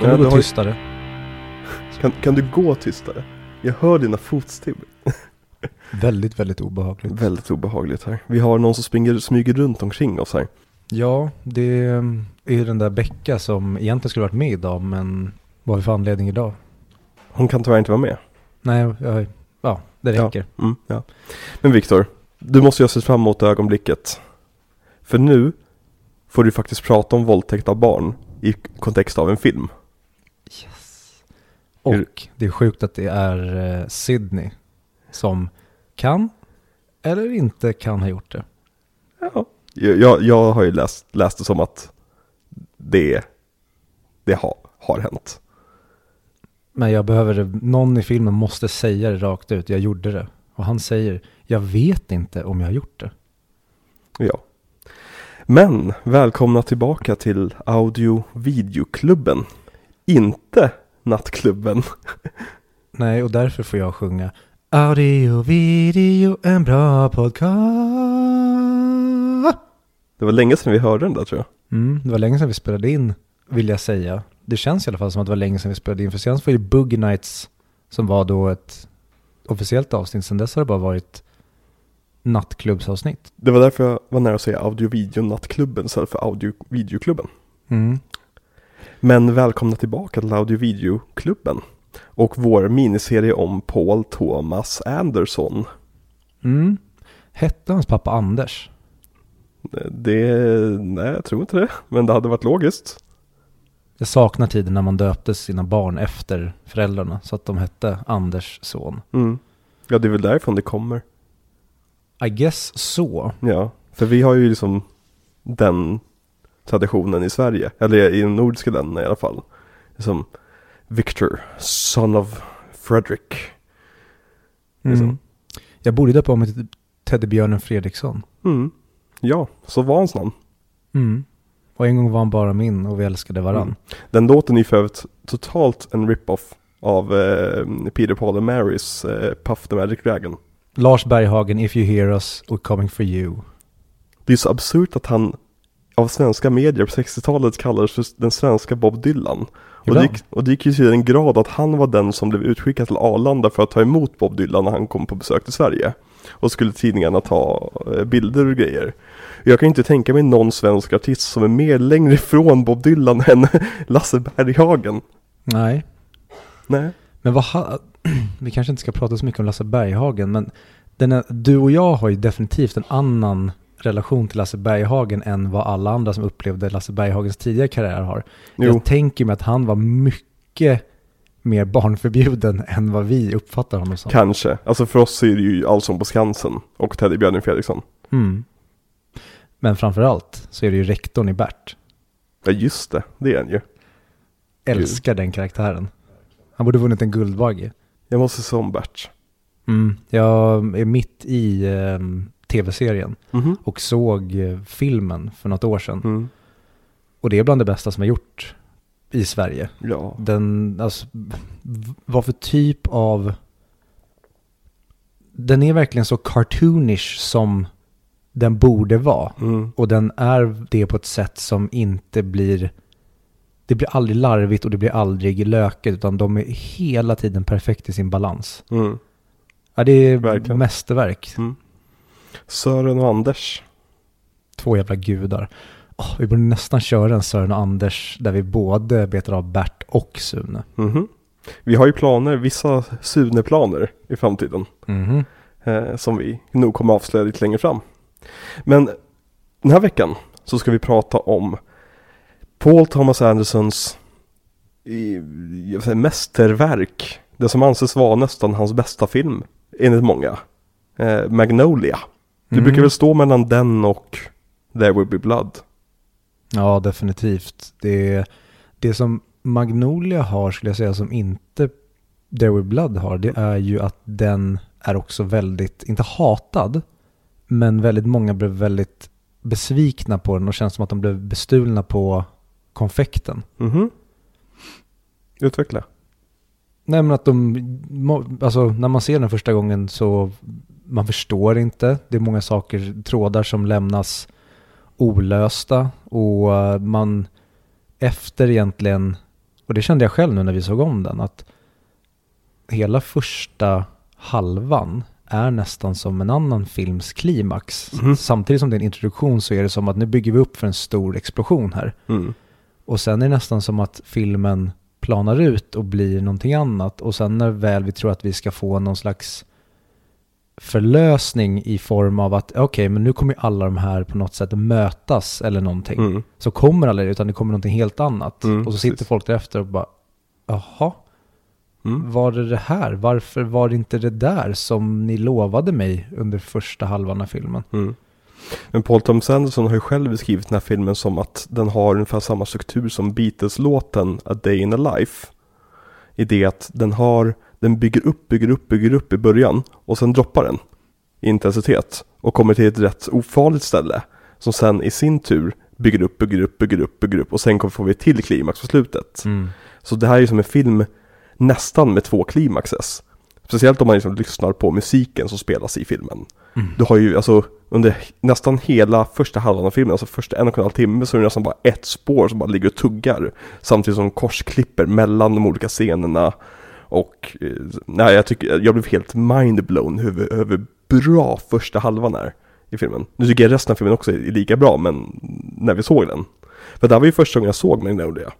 Kan Ja, du gå tystare? kan, kan du gå tystare? Jag hör dina fotsteg. Väldigt, väldigt obehagligt. Väldigt obehagligt här. Vi har någon som springer, smyger runt omkring oss här. Ja, det är ju den där Becka som egentligen skulle varit med idag, men vad har vi för anledning idag? Hon kan tyvärr inte vara med. Nej, jag, ja, det Ja. räcker. Mm, ja. Men Viktor, du måste ju ha sett fram emot ögonblicket. För nu får du faktiskt prata om våldtäkt av barn i kontext av en film. Och det är sjukt att det är eh, Sydney som kan eller inte kan ha gjort det. Ja. Jag, jag, har ju läst, läst det som att det, det har, har hänt. Men jag behöver, någon i filmen måste säga det rakt ut, jag gjorde det. Och han säger, jag vet inte om jag har gjort det. Ja. Men välkomna tillbaka till Audio Videoklubben. Inte Nattklubben. Nej, och därför får jag sjunga Audio, video, en bra podcast. Det var länge sedan vi hörde den där tror jag. Mm, det var länge sedan vi spelade in, vill jag säga. Det känns i alla fall som att det var länge sedan vi spelade in, för senast var det Boogie Nights som var då ett officiellt avsnitt. Sen dess har det bara varit nattklubbsavsnitt. Det var därför jag var nära att säga Audio Video Nattklubben istället för Audio Videoklubben. Mm. Men välkomna tillbaka till Audio Videoklubben. Och vår miniserie om Paul Thomas Anderson. Mm. Hette hans pappa Anders? Det, nej jag tror inte det. Men det hade varit logiskt. Jag saknar tiden när man döpte sina barn efter föräldrarna så att de hette Anders son. Mm. Ja det är väl därifrån det kommer. I guess så. Ja, för vi har ju liksom den traditionen i Sverige, eller i de nordiska länderna i alla fall. Som Victor, son of. Liksom. Mm. Jag borde döpa om mig till Teddybjörnen Fredriksson. Mm. Ja, så var hans namn. Mm. Och en gång var han bara min och vi älskade varann. Mm. Den låten är för övrigt totalt en rip-off av eh, Peter Paul and Marys eh, Puff the Magic Dragon. Lars Berghagen, If You Hear Us, We're Coming For You. Det är så absurt att han av svenska medier på 60-talet kallades för den svenska Bob Dylan. Och det, gick, och det gick ju till den grad att han var den som blev utskickad till Arlanda för att ta emot Bob Dylan när han kom på besök till Sverige. Och skulle tidningarna ta eh, bilder och grejer. Jag kan inte tänka mig någon svensk artist som är mer längre ifrån Bob Dylan än Lasse Berghagen. Nej. Nej. Men vad ha... Vi kanske inte ska prata så mycket om Lasse Berghagen, men den är... du och jag har ju definitivt en annan relation till Lasse Berghagen än vad alla andra som upplevde Lasse Berghagens tidigare karriär har. Jo, Jag tänker mig att han var mycket mer barnförbjuden än vad vi uppfattar honom som. kanske. Alltså för oss är det ju Allsång på Skansen och Teddybjörnen Fredriksson. Mm. Men framförallt så är det ju rektorn i Bert. Ja just det, det är han ju. Älskar den karaktären. Han borde vunnit en Guldbagge. Jag måste se om Bert. Mm. Jag är mitt i eh, tv-serien Mhm. och såg eh, filmen för något år sedan. Mm. Och det är bland det bästa som har gjort i Sverige. Ja. Den, alltså, vad för typ av... Den är verkligen så cartoonish som den borde vara. Mm. Och den är det på ett sätt som inte blir... Det blir aldrig larvigt och det blir aldrig löket, utan de är hela tiden perfekt i sin balans. Mm. Ja, det är Verkligen. mästerverk. Mm. Sören och Anders. Två jävla gudar. Åh, vi borde nästan köra en Sören och Anders där vi både betar av Bert och Sune. Mhm. Vi har ju planer, vissa Sune-planer i framtiden. Mhm. Eh, som vi nog kommer avslöja lite längre fram. Men den här veckan så ska vi prata om Paul Thomas Andersons säga, mästerverk. Det som anses vara nästan hans bästa film, enligt många. Eh, Magnolia. Det Mm. brukar väl stå mellan den och There Will Be Blood. Ja, definitivt. Det, det som Magnolia har, skulle jag säga, som inte There Will Blood har, det är ju att den är också väldigt, inte hatad, men väldigt många blev väldigt besvikna på den och känns som att de blev bestulna på konfekten. Mhm. Utveckla. Nej men att de, alltså när man ser den första gången så man förstår inte. Det är många saker, trådar som lämnas olösta och eh, man efter egentligen, och det kände jag själv nu när vi såg om den, att hela första halvan är nästan som en annan films klimax. Mhm. Samtidigt som det är en introduktion så är det som att nu bygger vi upp för en stor explosion här. Mm. Och sen är det nästan som att filmen planar ut och blir någonting annat. Och sen när väl vi tror att vi ska få någon slags förlösning i form av att okej, men nu kommer ju alla de här på något sätt mötas eller någonting. Mm. Så kommer alla det, utan det kommer någonting helt annat. Mm, och så sitter precis. folk där efter och bara, jaha, Mm. var det det här? Varför var det inte det där som ni lovade mig under första halvan av filmen? Mm. Men Paul Thomas Anderson har ju själv beskrivit den här filmen som att den har ungefär samma struktur som Beatles-låten A Day in a Life. I det att den har, den bygger upp, bygger upp, bygger upp i början och sen droppar den i intensitet och kommer till ett rätt ofarligt ställe som sen i sin tur bygger upp, bygger upp, bygger upp, bygger upp och sen kommer får vi till klimax på slutet. Mm. Så det här är ju som en film nästan med två klimaxes. Speciellt om man liksom lyssnar på musiken som spelas i filmen. Mm. Du har ju alltså under nästan hela första halvan av filmen, alltså första en och en halv timme så är det nästan bara ett spår som bara ligger och tuggar. Samtidigt som korsklipper mellan de olika scenerna. Och eh, nej, jag tycker, jag blev helt mindblown över, över bra första halvan är i filmen. Nu tycker jag resten av filmen också är lika bra, men när vi såg den. För det här var ju första gången jag såg Magnolia.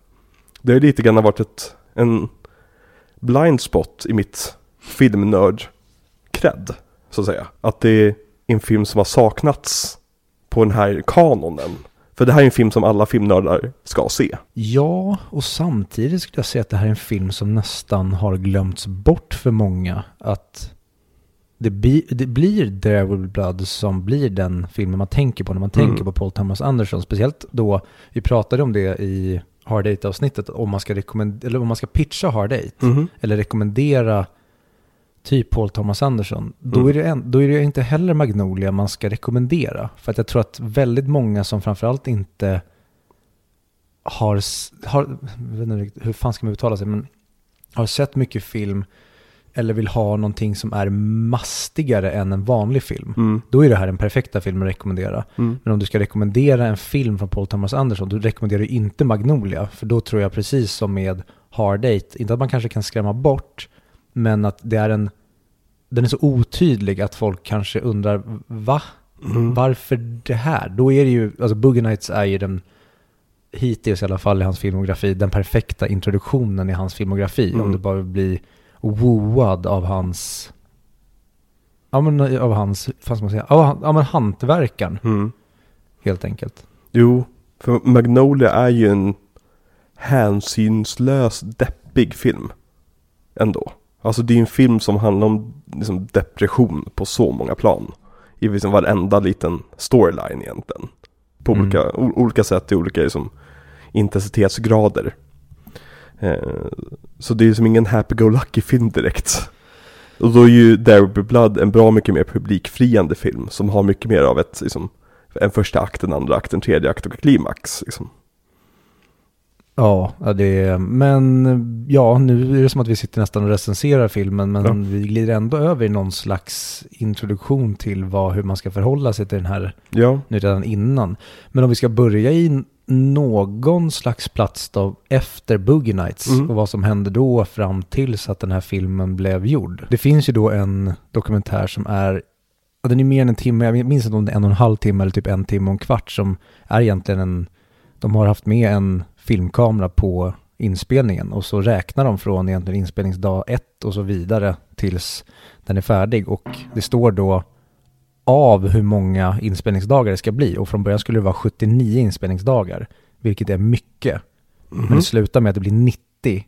Det har ju lite grann varit ett, en blind spot i mitt filmnörd cred, så att säga. Att det är en film som har saknats på den här kanonen. För det här är en film som alla filmnördar ska se. Ja, och samtidigt skulle jag säga att det här är en film som nästan har glömts bort för många. Att det, bli, det blir There Will Blood som blir den filmen man tänker på när man Mm. tänker på Paul Thomas Anderson. Speciellt då, vi pratade om det i Hard Eight-avsnittet, om man ska eller om man ska pitcha Hard Eight. Mhm. eller rekommendera typ Paul Thomas Anderson, då, Mm. är det en, då är det inte heller Magnolia man ska rekommendera. För att jag tror att väldigt många som framförallt inte har, har jag vet inte hur fan ska man uttala sig, men har sett mycket film eller vill ha någonting som är mastigare än en vanlig film. Mm. Då är det här den perfekta filmen att rekommendera. Mm. Men om du ska rekommendera en film från Paul Thomas Anderson, då rekommenderar du inte Magnolia. För då tror jag precis som med Hard Eight, inte att man kanske kan skrämma bort, men att det är en, den är så otydlig att folk kanske undrar, va? Mm. Varför det här? Då är det ju, alltså Boogie Nights är ju den, hittills i alla fall i hans filmografi, den perfekta introduktionen i hans filmografi. Mm. Om du bara vill bli wooad av hans, ja men av hans, vad ska man säga, av, han- ja men hantverkaren Mm. helt enkelt. Jo, för Magnolia är ju en hänsynslös, deppig film. Ändå. Alltså det är en film som handlar om liksom, depression på så många plan. I liksom varenda liten storyline egentligen. På Mm. olika, olika sätt i olika liksom, intensitetsgrader. Eh, så det är som ingen happy-go-lucky film direkt. Och då är ju Be Blood en bra mycket mer publikfriande film som har mycket mer av ett, liksom, en första akt, en andra akt, en tredje akt och klimax. Liksom. Ja, det är, men ja, nu är det som att vi sitter nästan och recenserar filmen, men Ja. vi glider ändå över i någon slags introduktion till vad, hur man ska förhålla sig till den här Ja, nu redan innan. Men om vi ska börja i någon slags plats då efter Boogie Nights Mm. och vad som hände då fram tills att den här filmen blev gjord. Det finns ju då en dokumentär som är, den är mer än en timme, jag minns inte om det är en och en halv timme eller typ en timme och en kvart som är egentligen en, de har haft med en filmkamera på inspelningen och så räknar de från egentligen inspelningsdag ett och så vidare tills den är färdig. Och det står då av hur många inspelningsdagar det ska bli. Och från början skulle det vara 79 inspelningsdagar vilket är mycket. Men Mhm. det slutar med att det blir 90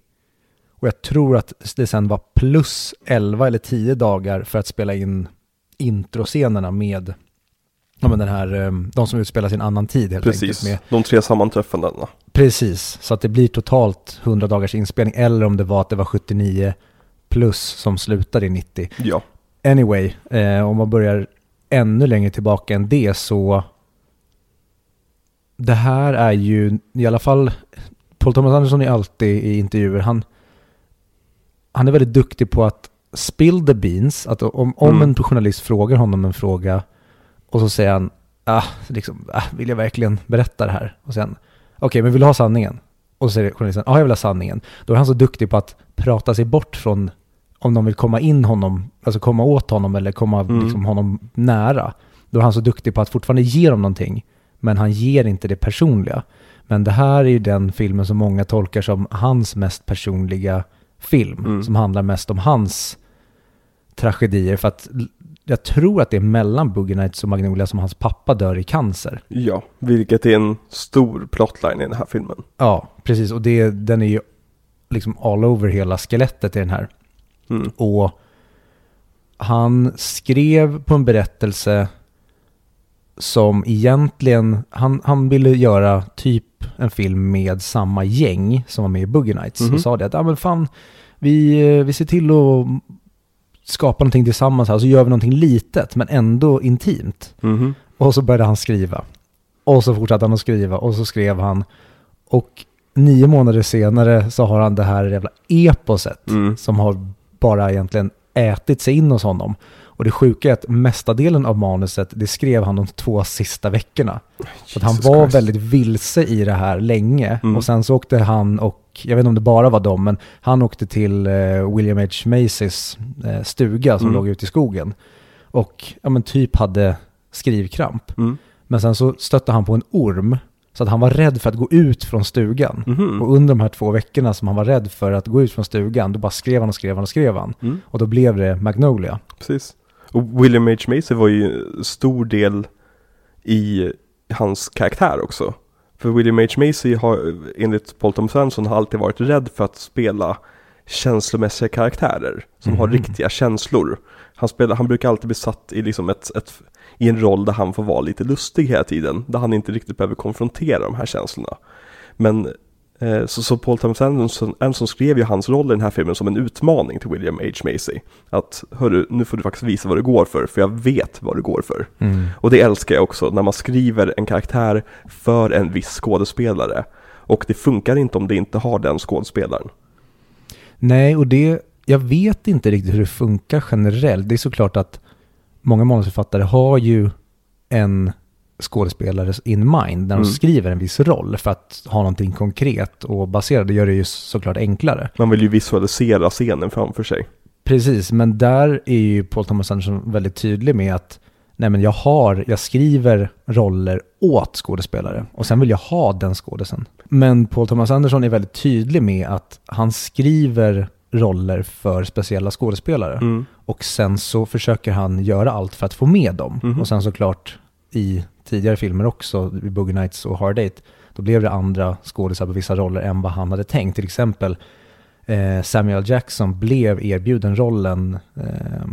och jag tror att det sen var plus 11 eller 10 dagar för att spela in introscenerna med ja, men den här, eh, de som utspelar sig i en annan tid helt precis. enkelt. Med, De tre sammanträffandena. Precis, så att det blir totalt 100 dagars inspelning eller om det var att det var 79 plus som slutade i 90. Ja. Anyway, eh, om man börjar ännu längre tillbaka än det så det här är ju i alla fall Paul Thomas Anderson är alltid i intervjuer, han, han är väldigt duktig på att spill the beans, att om, om Mm. en journalist frågar honom en fråga och så säger han, ah, liksom, ah, vill jag verkligen berätta det här? Och sen, okej, men vill du ha sanningen? Och så säger journalisten, ja jag vill ha sanningen. Då är han så duktig på att prata sig bort från om de vill komma in honom, alltså komma åt honom eller komma Mm. liksom, honom nära. Då är han så duktig på att fortfarande ge dem någonting, men han ger inte det personliga. Men det här är ju den filmen som många tolkar som hans mest personliga film, Mm. som handlar mest om hans tragedier. För att jag tror att det är mellan Boogie Nights och Magnolia som hans pappa dör i cancer. Ja, vilket är en stor plotline i den här filmen. Ja, precis. Och det, den är ju liksom all over hela skelettet i den här. Mm. Och han skrev på en berättelse som egentligen, han, han ville göra typ en film med samma gäng som var med i Boogie Nights. Mhm. Och sa det att, ja men fan, vi, eh, vi ser till att skapa någonting tillsammans här, så gör vi någonting litet men ändå intimt. Mhm. Och så började han skriva. Och så fortsatte han att skriva och så skrev han. Och nio månader senare så har han det här jävla eposet Mm. som har bara egentligen ätit sig in hos honom. Och det sjuka är att mestadelen av manuset, det skrev han de två sista veckorna. Så att han Jesus var Christ. väldigt vilse i det här länge. Mm. Och sen så åkte han och, jag vet inte om det bara var dem, men han åkte till eh, William H. Macys eh, stuga som Mm. låg ute i skogen. Och ja, men typ hade skrivkramp. Mm. Men sen så stötte han på en orm. Så att han var rädd för att gå ut från stugan. Mhm. Och under de här två veckorna som han var rädd för att gå ut från stugan, då bara skrev han och skrev han och skrev han. Mm. Och då blev det Magnolia. Precis. Och William H. Macy var ju stor del i hans karaktär också. För William H. Macy har enligt Paul Thomas Anderson har alltid varit rädd för att spela känslomässiga karaktärer som har Mhm. riktiga känslor. Han, spelar, han brukar alltid bli satt i, liksom ett, ett, i en roll där han får vara lite lustig hela tiden. Där han inte riktigt behöver konfrontera de här känslorna. Men så, så Paul Thomas Anderson, Anderson skrev ju hans roll i den här filmen som en utmaning till William H. Macy. Att hörru, nu får du faktiskt visa vad du går för, för jag vet vad du går för. Och det älskar jag också, när man skriver en karaktär för en viss skådespelare. Och det funkar inte om det inte har den skådespelaren. Nej, och det, jag vet inte riktigt hur det funkar generellt. Det är såklart att många manusförfattare har ju en skådespelare in mind när de Mm. skriver en viss roll för att ha någonting konkret och basera det gör det ju såklart enklare. Man vill ju visualisera scenen framför sig. Precis, men där är ju Paul Thomas Anderson väldigt tydlig med att nej men jag har, jag skriver roller åt skådespelare och sen vill jag ha den skådisen. Men Paul Thomas Anderson är väldigt tydlig med att han skriver roller för speciella skådespelare Mm. och sen så försöker han göra allt för att få med dem. Mhm. Och sen såklart i tidigare filmer också, i Boogie Nights och Hard Eight, då blev det andra skådisar på vissa roller än vad han hade tänkt. Till exempel eh, Samuel Jackson blev erbjuden rollen eh,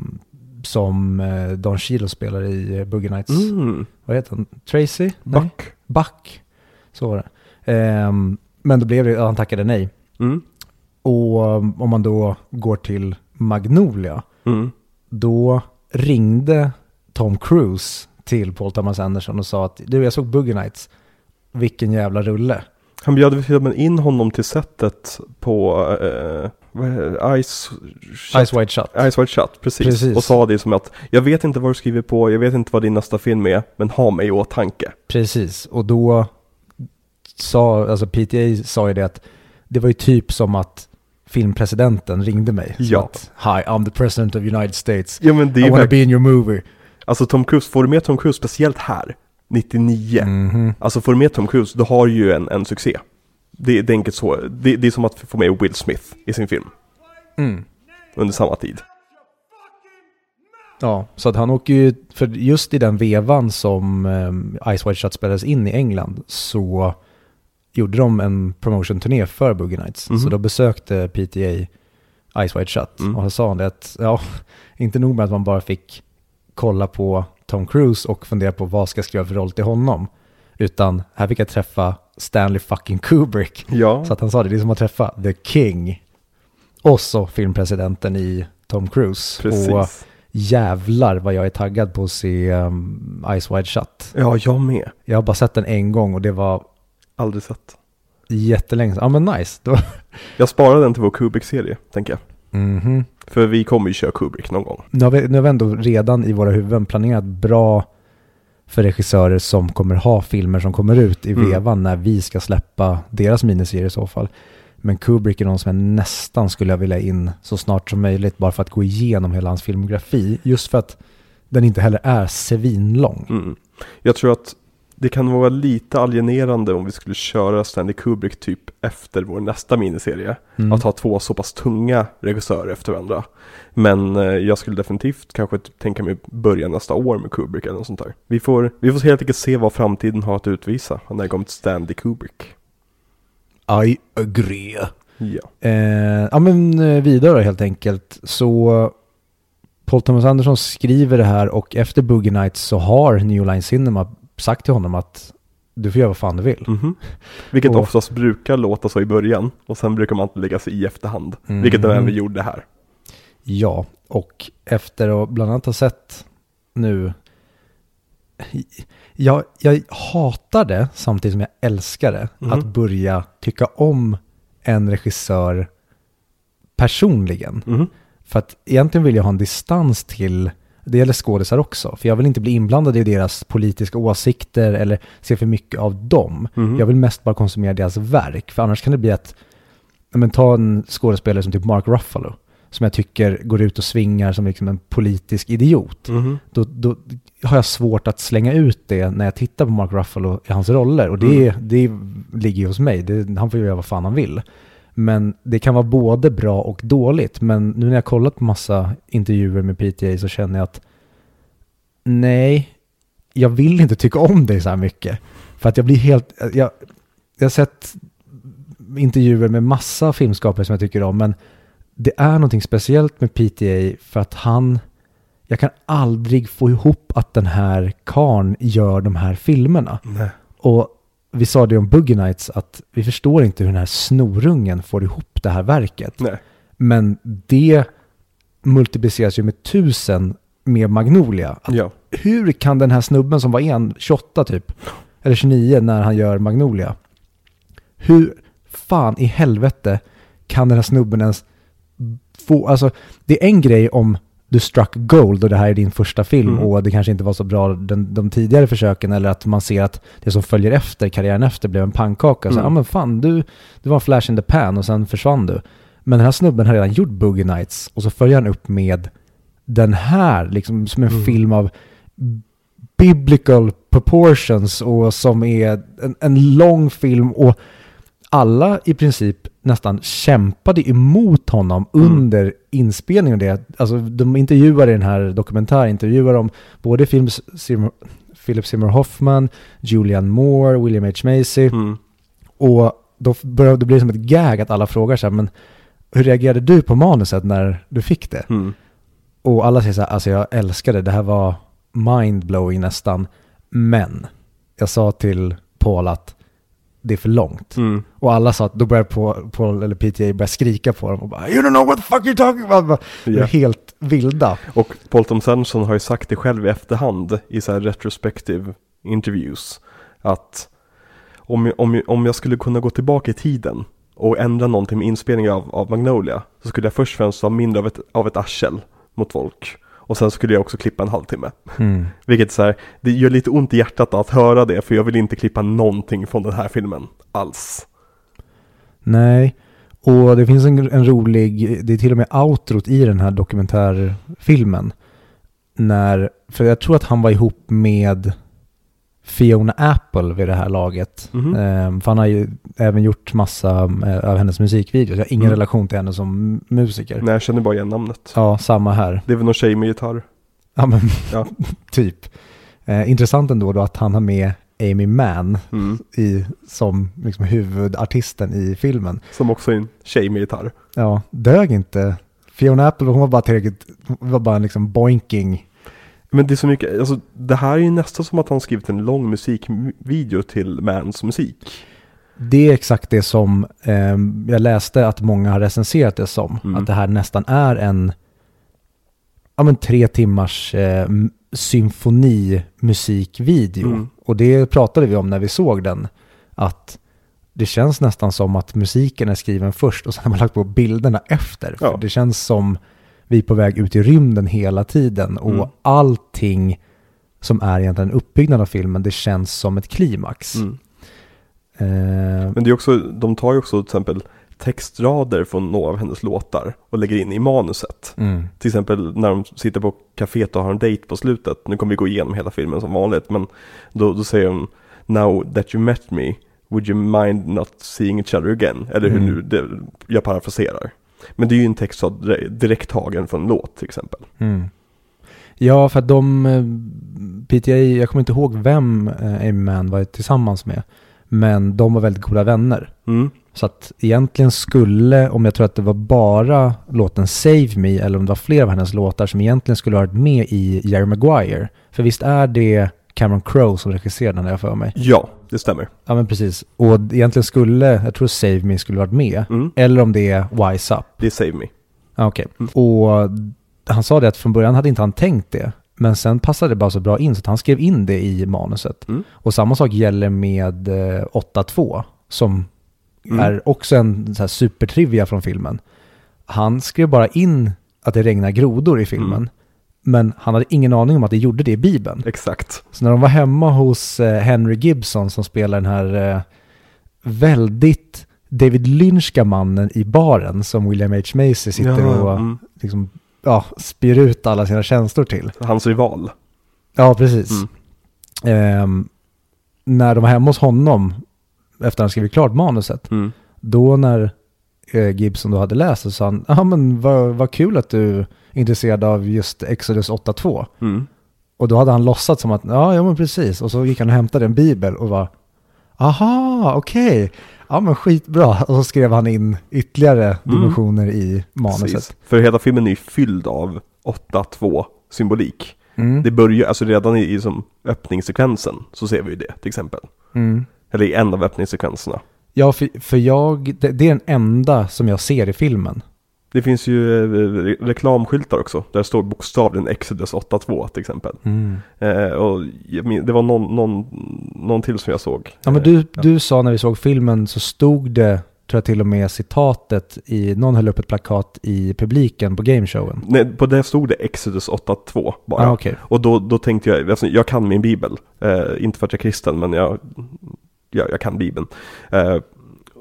som eh, Don Cheadle spelar i eh, Boogie Nights, Mm. vad heter han? Tracy? Nej? Buck. Buck. Så var det. Ehm, men då blev det, han tackade nej. Mm. Och om man då går till Magnolia, Mm. då ringde Tom Cruise till Paul Thomas Anderson och sa att du, jag såg Boogie Nights. Vilken jävla rulle. Han bjöd filmen in honom till sättet på eh, är det? Ice, Ice White Shut. Ice White Shut, precis. Precis. Och sa det som att jag vet inte vad du skriver på, jag vet inte vad din nästa film är, men ha mig i åtanke. Precis, och då sa, alltså PTA sa ju det att det var ju typ som att filmpresidenten ringde mig. Ja. Att, Hi, I'm the president of United States. Ja I wanna be in your movie. Alltså Tom Cruise, får du med Tom Cruise, speciellt här, 99. Mhm. Alltså får du med Tom Cruise, då har du ju en, en succé. Det, det är enkelt så, det, det är som att få med Will Smith i sin film Mm. under samma tid. Ja, så att han åker ju, för just i den vevan som um, Ice White Shut spelades in i England så gjorde de en promotion-turné för Boogie Nights. Mhm. Så då besökte PTA Ice White Shut Mm. och då sa han det att, ja, inte nog med att man bara fick kolla på Tom Cruise och fundera på vad ska jag skriva för roll till honom, utan här fick jag träffa Stanley fucking Kubrick. Ja, Så att han sa det, det är som att träffa The King. Och så filmpresidenten i Tom Cruise. precis. Och jävlar vad jag är taggad på att se um, Ice Wide Shut. Ja, jag med. Jag har bara sett den en gång och det var Aldrig sett. jättelänge. Ja men nice. Då. Jag sparar den till vår Kubrick-serie, tänker jag. Mhm. För vi kommer ju köra Kubrick någon gång. Nu, har vi, nu har vi ändå redan i våra huvuden planerat bra för regissörer som kommer ha filmer som kommer ut i Mm. vevan när vi ska släppa deras miniserier i så fall. Men Kubrick är någon som jag nästan skulle vilja in så snart som möjligt bara för att gå igenom hela hans filmografi. Just för att den inte heller är svinlång. Mm. Jag tror att det kan vara lite alienerande om vi skulle köra Stanley Kubrick typ efter vår nästa miniserie. Mm. Att ha två så pass tunga regissörer efter varandra. Men eh, jag skulle definitivt kanske typ tänka mig börja nästa år med Kubrick eller något sånt där. Vi får, vi får helt enkelt se vad framtiden har att utvisa när det kommer till Stanley Kubrick. I agree. Ja. Eh, ja men eh, vidare helt enkelt. Så Paul Thomas Anderson skriver det här och efter Boogie Nights så har New Line Cinema sagt till honom att du får göra vad fan du vill. Mhm. Vilket Och- oftast brukar låta så i början. Och sen brukar man inte lägga sig i efterhand. Mm. Vilket de även gjorde här. Ja, och efter att bland annat ha sett nu jag, jag hatar det samtidigt som jag älskar det. Mhm. Att börja tycka om en regissör personligen. Mhm. För att egentligen vill jag ha en distans till, det gäller skådisar också, för jag vill inte bli inblandad i deras politiska åsikter eller se för mycket av dem. Mhm. Jag vill mest bara konsumera deras verk, för annars kan det bli att, men ta en skådespelare som typ Mark Ruffalo, som jag tycker går ut och svingar som liksom en politisk idiot. Mhm. Då, då har jag svårt att slänga ut det när jag tittar på Mark Ruffalo i hans roller. Och det, det ligger ju hos mig, det, han får ju göra vad fan han vill. Men det kan vara både bra och dåligt. Men nu när jag kollat på massa intervjuer med PTA så känner jag att nej, jag vill inte tycka om dig så här mycket. För att jag blir helt, jag, jag har sett intervjuer med massa filmskapare som jag tycker om, men det är någonting speciellt med PTA för att han, jag kan aldrig få ihop att den här karn gör de här filmerna. Nej. Och vi sa det om Boogie Nights att vi förstår inte hur den här snorungen får ihop det här verket. Nej. Men det multipliceras ju med tusen med Magnolia. Ja. Hur kan den här snubben som var en, 28 typ, eller 29 när han gör Magnolia, hur fan i helvete kan den här snubben ens få, alltså det är en grej om du struck gold och det här är din första film Mm. och det kanske inte var så bra den, de tidigare försöken eller att man ser att det som följer efter, karriären efter, blev en pannkaka. Så, Mm. ja men fan, du, du var en flash in the pan och sen försvann du. Men den här snubben har redan gjort Boogie Nights och så följer han upp med den här, liksom som en Mm. film av biblical proportions och som är en, en lång film och alla i princip nästan kämpade emot honom Mm. under inspelningen det. Alltså de intervjuar i den här dokumentären, intervjuar om både Philip Seymour, Philip Seymour Hoffman, Julianne Moore, William H. Macy Mm. och då börjar det bli som ett gag att alla frågar så här, men hur reagerade du på manuset när du fick det? Mm. Och alla säger så här, alltså jag älskade det, det här var mindblowing nästan. Men jag sa till Paul att det är för långt. Mm. Och alla sa att då började Paul, Paul eller PTA börja skrika på dem och bara You don't know what the fuck you're talking about. Är Ja. helt vilda. Och Paul Thomas Anderson har ju sagt det själv i efterhand i så här retrospective interviews. Att om, om, om jag skulle kunna gå tillbaka i tiden och ändra någonting med inspelningen av, av Magnolia så skulle jag först och främst vara mindre av ett, av ett arsel mot folk. Och sen skulle jag också klippa en halvtimme. Vilket så här, det gör lite ont i hjärtat att höra det för jag vill inte klippa någonting från den här filmen alls. Nej, och det finns en, en rolig, det är till och med outrot i den här dokumentärfilmen. När, för jag tror att han var ihop med Fiona Apple vid det här laget. Mhm. Ehm, för han har ju även gjort massa eh, av hennes musikvideos. Jag har ingen Mm. relation till henne som musiker. Nej, jag känner bara igen namnet. Ja, samma här. Det är väl någon tjej med gitarr. Ja, men Ja. typ. Eh, intressant ändå då att han har med Amy Mann Mm. i, som liksom huvudartisten i filmen. Som också är en tjej med gitarr. Ja, dög inte. Fiona Apple, hon var bara tillräckligt, hon var bara en liksom boinking. Men det är så mycket, alltså det här är ju nästan som att han skrivit en lång musikvideo till Mans musik. Det är exakt det som eh, jag läste att många har recenserat det som. Mm. Att det här nästan är en ja, men tre timmars eh, symfonimusikvideo. Mm. Och det pratade vi om när vi såg den. Att det känns nästan som att musiken är skriven först och sen har man lagt på bilderna efter. För Ja. det känns som vi är på väg ut i rymden hela tiden och Mm. allting som är egentligen en uppbyggnad av filmen, det känns som ett klimax. Mm. Eh, Men det är också, de tar ju också till exempel textrader från några av hennes låtar och lägger in i manuset. mm, Till exempel när de sitter på kaféet och har en dejt på slutet. Nu kommer vi gå igenom hela filmen som vanligt, men då, då säger de Now that you met me, would you mind not seeing each other again? Eller hur Mm. nu, det, jag parafraserar. Men det är ju en dire- direkt tagen från en låt till exempel. mm. Ja, för att de, eh, PTA, jag kommer inte ihåg vem eh, Mann var tillsammans med, men de var väldigt goda vänner. Mm. Så att egentligen skulle, om jag tror att det var bara låten Save Me, eller om det var fler av hennes låtar som egentligen skulle ha varit med i Jerry Maguire. För visst är det Cameron Crowe som regisserar den där för mig? Ja, det stämmer. Ja men precis. Och egentligen skulle, jag tror Save Me skulle varit med. Mm. Eller om det är Wise Up. Det är Save Me. Ja, Okej. Mm. Och han sa det att från början hade inte han tänkt det. Men sen passade det bara så bra in så att han skrev in det i manuset. Mm. Och samma sak gäller med eh, 8-2 som Mm. är också en så här supertrivia från filmen. Han skrev bara in att det regnar grodor i filmen. Men han hade ingen aning om att det gjorde det i Bibeln. Exakt. Så när de var hemma hos eh, Henry Gibson som spelar den här eh, väldigt David Lynchka mannen i baren som William H. Macy sitter Ja, och mm. liksom, ja, spyr ut alla sina känslor till. Hans rival. Ja, precis. Mm. Ehm, när de var hemma hos honom, efter att han skrivit klart manuset, Mm. då när Gibson då hade läst så sa han, ja men vad, vad kul att du är intresserad av just Exodus 8.2. Mm. Och då hade han låtsats som att, ja, ja men precis. Och så gick han och hämtade en bibel och var, aha, okej. Ja men skitbra. Och så skrev han in ytterligare dimensioner i manuset. Precis. För hela filmen är ju fylld av 8-2 symbolik. Mm. Det börjar, alltså redan i, i som öppningssekvensen så ser vi ju det till exempel. Mm. Eller i en av öppningssekvenserna. Ja, för, för jag, det, det är den enda som jag ser i filmen. Det finns ju eh, re- reklamskyltar också. Där står bokstavligen Exodus 8.2 till exempel. Eh, och det var någon, någon, någon till som jag såg. Ja, men Eh, du, du sa när vi såg filmen så stod det, tror jag till och med citatet i, någon höll upp ett plakat i publiken på gameshowen. Nej, på det stod det Exodus 8.2 bara. Ja, okej. Och då, då tänkte jag, alltså, jag kan min bibel. Eh, inte för att jag är kristen, men jag, jag, jag kan bibeln. Eh,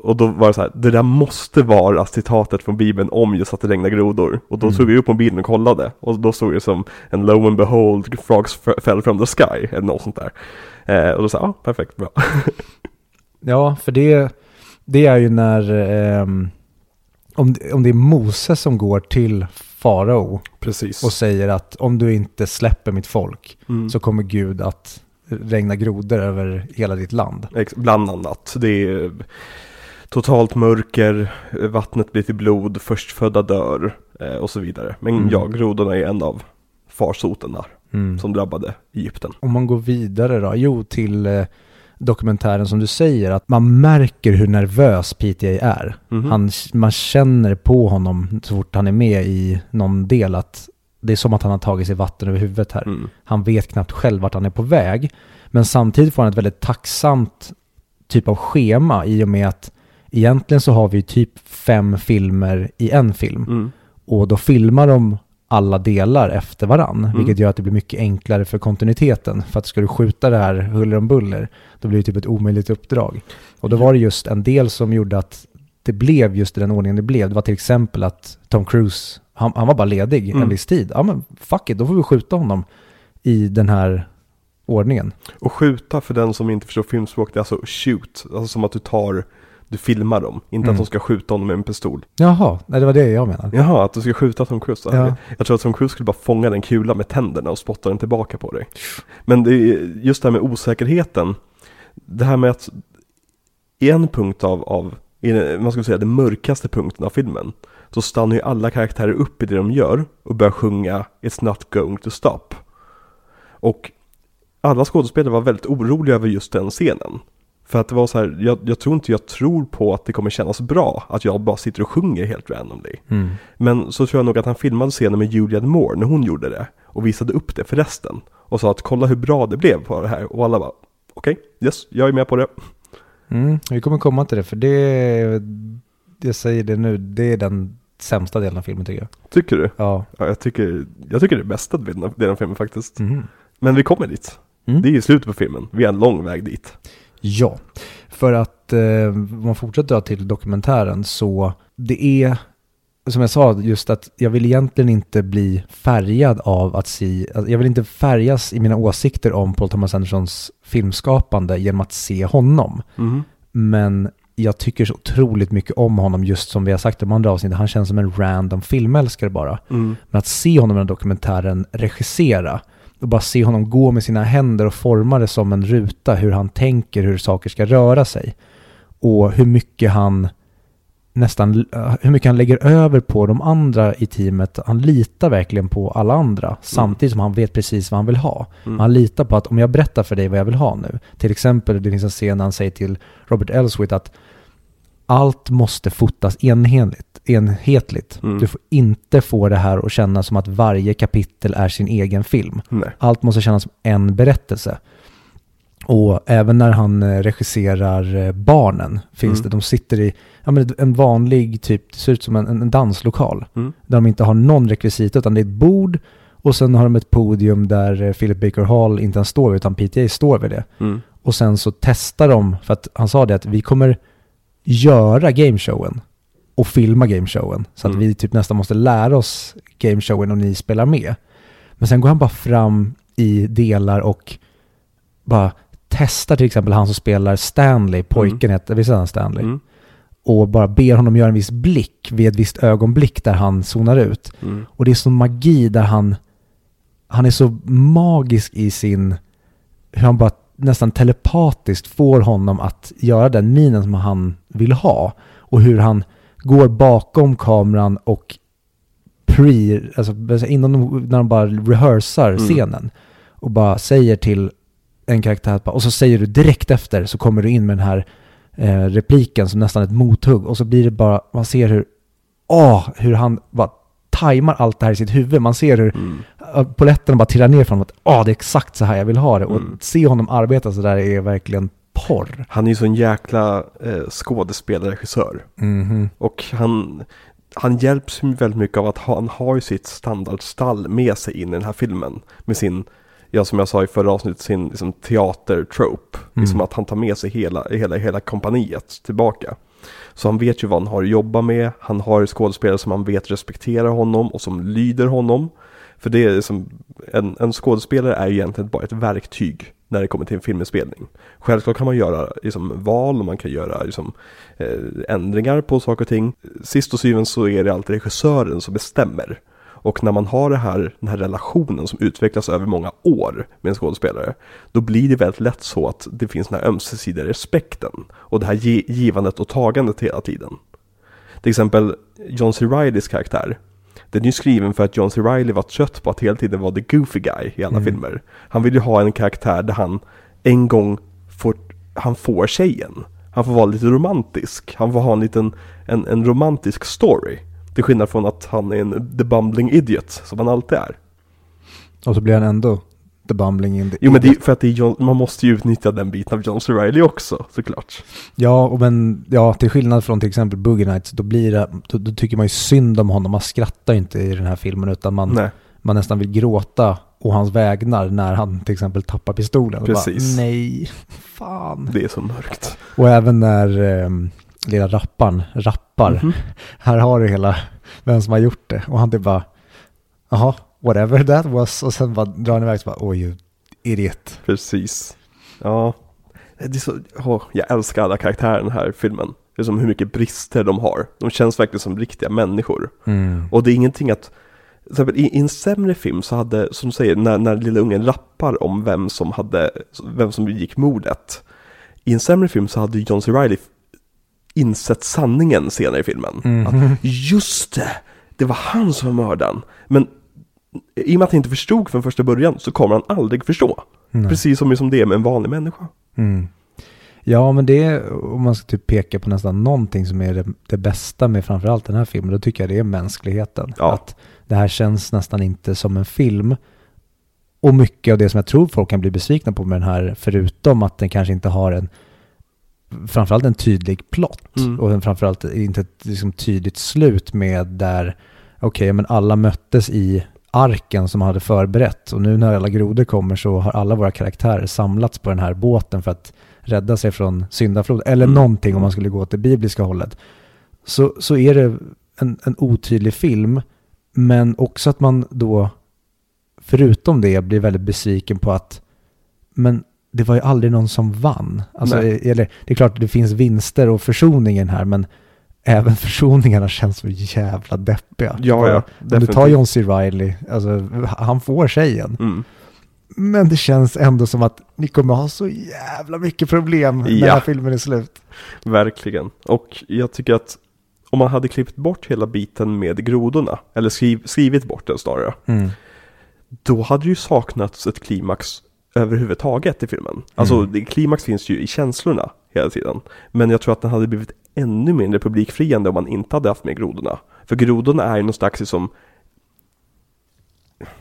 och då var det så här, det där måste vara citatet från bibeln om just att det regnar grodor. Och då Mm. tog vi upp mobilen och kollade. Och då stod det som en lo and behold, frogs fell from the sky, eller något sånt där. Eh, och då sa jag, ah, perfekt, bra. Ja, för det, det är ju när, ehm, om, om det är Moses som går till farao och säger att om du inte släpper mitt folk Mm. så kommer Gud att regna grodor över hela ditt land. Bland annat. Det är totalt mörker, vattnet blir till blod, förstfödda dör eh, och så vidare. Men Mm. ja, grodorna är en av farsoterna Mm. som drabbade Egypten. Om man går vidare då, jo till eh, dokumentären som du säger, att man märker hur nervös PTA är. Mhm. Han, man känner på honom så fort han är med i någon del att det är som att han har tagit sig vatten över huvudet här. Mm. Han vet knappt själv vart han är på väg. Men samtidigt får han ett väldigt tacksamt typ av schema i och med att egentligen så har vi typ fem filmer i en film. Mm. Och då filmar de alla delar efter varann, Mm. vilket gör att det blir mycket enklare för kontinuiteten. För att ska du skjuta det här huller om buller, då blir det typ ett omöjligt uppdrag. Och då var det just en del som gjorde att det blev just i den ordningen det blev. Det var till exempel att Tom Cruise, han, han var bara ledig Mm. en viss tid. Ja men fuck it, då får vi skjuta honom i den här ordningen. Och skjuta för den som inte förstår filmspråk, det är alltså shoot. Alltså som att du tar, du filmar dem. Inte Mm. att de ska skjuta honom med en pistol. Jaha, nej det var det jag menade. Jaha, att du ska skjuta Tom Cruise. Ja. Jag tror att Tom Cruise skulle bara fånga den kula med tänderna och spotta den tillbaka på dig. Men det just det här med osäkerheten. Det här med att i en punkt av, av i man ska säga den mörkaste punkten av filmen, så stannar ju alla karaktärer upp i det de gör och börjar sjunga It's not going to stop. Och alla skådespelare var väldigt oroliga över just den scenen. För att det var så här, jag, jag tror inte jag tror på att det kommer kännas bra att jag bara sitter och sjunger helt randomly. Mm. Men så tror jag nog att han filmade scenen med Julianne Moore när hon gjorde det och visade upp det för resten. Och sa att kolla hur bra det blev på det här. Och alla bara, okej, yes, jag är med på det. Mm, vi kommer komma till det, för det, jag säger det nu, det är den sämsta delen av filmen tycker jag. Tycker du? Ja. Ja, jag tycker, jag tycker det är bästa den- den filmen faktiskt. Mhm. Men vi kommer dit. Mm. Det är ju slutet på filmen. Vi är en lång väg dit. Ja, för att eh, om man fortsätter till dokumentären så det är som jag sa, just att jag vill egentligen inte bli färgad av att se, alltså jag vill inte färgas i mina åsikter om Paul Thomas Andersons filmskapande genom att se honom. Mm. Men jag tycker så otroligt mycket om honom, just som vi har sagt i de andra avsnitten. Han känns som en random filmälskare bara. Mm. Men att se honom i den här dokumentären regissera och bara se honom gå med sina händer och forma det som en ruta, hur han tänker, hur saker ska röra sig. Och hur mycket han nästan, hur mycket han lägger över på de andra i teamet. Han litar verkligen på alla andra, samtidigt som han vet precis vad han vill ha. Mm. Han litar på att om jag berättar för dig vad jag vill ha nu, till exempel det finns en scen när han säger till Robert Elswit att allt måste fotas enhetligt. enhetligt. Mm. Du får inte få det här att kännas som att varje kapitel är sin egen film. Nej. Allt måste kännas som en berättelse. Och även när han eh, regisserar eh, barnen finns Mm. det, de sitter i ja, men en vanlig typ, det ser ut som en, en danslokal. Mm. Där de inte har någon rekvisita utan det är ett bord och sen har de ett podium där eh, Philip Baker Hall inte ens står vid utan PTA står vid det. Mm. Och sen så testar de, för att han sa det att vi kommer göra gameshowen och filma gameshowen. Så att Mm. vi typ nästan måste lära oss gameshowen och ni spelar med. Men sen går han bara fram i delar och bara testar till exempel han som spelar Stanley, pojken heter, visst är han Stanley? Mm. Och bara ber honom göra en viss blick vid ett visst ögonblick där han zonar ut. Mm. Och det är sån magi där han, han är så magisk i sin, hur han bara nästan telepatiskt får honom att göra den minen som han vill ha. Och hur han går bakom kameran och pre, alltså innan de, när de bara rehearsar Mm. scenen. Och bara säger till en karaktär, och så säger du direkt efter så kommer du in med den här eh, repliken som nästan ett mothugg. Och så blir det bara, man ser hur, åh, hur han bara tajmar allt det här i sitt huvud. Man ser hur Mm. uh, polletterna bara trillar ner från att åh, det är exakt så här jag vill ha det. Och Mm. se honom arbeta så där är verkligen porr. Han är ju så en jäkla eh, skådespelarregissör. Mhm. Och han, han hjälps väldigt mycket av att ha, han har ju sitt standardstall med sig in i den här filmen. Med sin, ja som jag sa i förra avsnittet, sin liksom, teatertrope. Liksom Mm. att han tar med sig hela, hela, hela kompaniet tillbaka. Så han vet ju vad han har att jobba med. Han har skådespelare som han vet respekterar honom och som lyder honom. För det är liksom, en, en skådespelare är ju egentligen bara ett verktyg när det kommer till en filminspelning. Självklart kan man göra liksom, val och man kan göra liksom, eh, ändringar på saker och ting. Sist och syvende så är det alltid regissören som bestämmer. Och när man har det här, den här relationen som utvecklas över många år med en skådespelare, då blir det väldigt lätt så att det finns den här ömsesidiga respekten och det här ge- givandet och tagandet hela tiden. Till exempel John C. Reillys karaktär. Den är ju skriven för att John C. Reilly var trött på att hela tiden vara the goofy guy i alla Mm. filmer. Han vill ju ha en karaktär där han en gång får, han får tjejen. Han får vara lite romantisk. Han får ha en liten, en, en romantisk story. Till skillnad från att han är en the bumbling idiot, som han alltid är. Och så blir han ändå the bumbling in the Jo men det är för att är John, man måste ju utnyttja den biten av John C. Reilly också, såklart. Ja, och men ja, till skillnad från till exempel Boogie Nights, då blir det, då, då tycker man ju synd om honom. Man skrattar ju inte i den här filmen utan man, Nej, man nästan vill gråta å hans vägnar när han till exempel tappar pistolen. Och Precis. Bara, Nej, fan. det är så mörkt. Och även när eh, lilla rapparen rappar. Mhm. Här har du hela, vem som har gjort det. Och han typ bara, jaha, whatever that was. Och sen bara drar han iväg så bara, oj, you idiot. Precis. Ja, det är så, åh, jag älskar alla karaktärer i den här filmen. Det är som hur mycket brister de har. De känns verkligen som riktiga människor. Och det är ingenting att, i en sämre film så hade, som du säger, när, när lilla ungen rappar om vem som hade, vem som begick mordet. I en sämre film så hade John C. Reilly insett sanningen senare i filmen. Mhm. Att, just det, det var han som var mördaren. Men i och med att han inte förstod från första början så kommer han aldrig förstå. Nej. Precis som, som det är med en vanlig människa. Mm. Ja, men det är, om man ska typ peka på nästan någonting som är det, det bästa med framförallt den här filmen, då tycker jag det är mänskligheten. Ja. Att det här känns nästan inte som en film. Och mycket av det som jag tror folk kan bli besvikna på med den här, förutom att den kanske inte har en, framförallt en tydlig plott. Mm. Och framförallt inte ett liksom, tydligt slut med där, okej, men alla möttes i arken som hade förberett. Och nu när alla grodor kommer så har alla våra karaktärer samlats på den här båten för att rädda sig från syndaflod. Eller Mm. någonting om man skulle gå åt det bibliska hållet. Så, så är det en, en otydlig film. Men också att man då, förutom det, blir väldigt besviken på att men det var ju aldrig någon som vann. Alltså, Nej. eller, det är klart att det finns vinster och försoningen här, men även försoningarna känns så jävla deppiga. Ja, ja, Om du tar. John C. Reilly, alltså, han får tjejen. Mm. Men det känns ändå som att ni kommer ha så jävla mycket problem när Ja. den här filmen är slut. Verkligen. Och jag tycker att om man hade klippt bort hela biten med grodorna, eller skriv, skrivit bort den snarare, Mm. då hade ju saknats ett klimax överhuvudtaget i filmen. Alltså, Mm. klimax finns ju i känslorna hela tiden. Men jag tror att den hade blivit ännu mindre publikfriande om man inte hade haft med grodorna. För grodorna är ju någon slags som,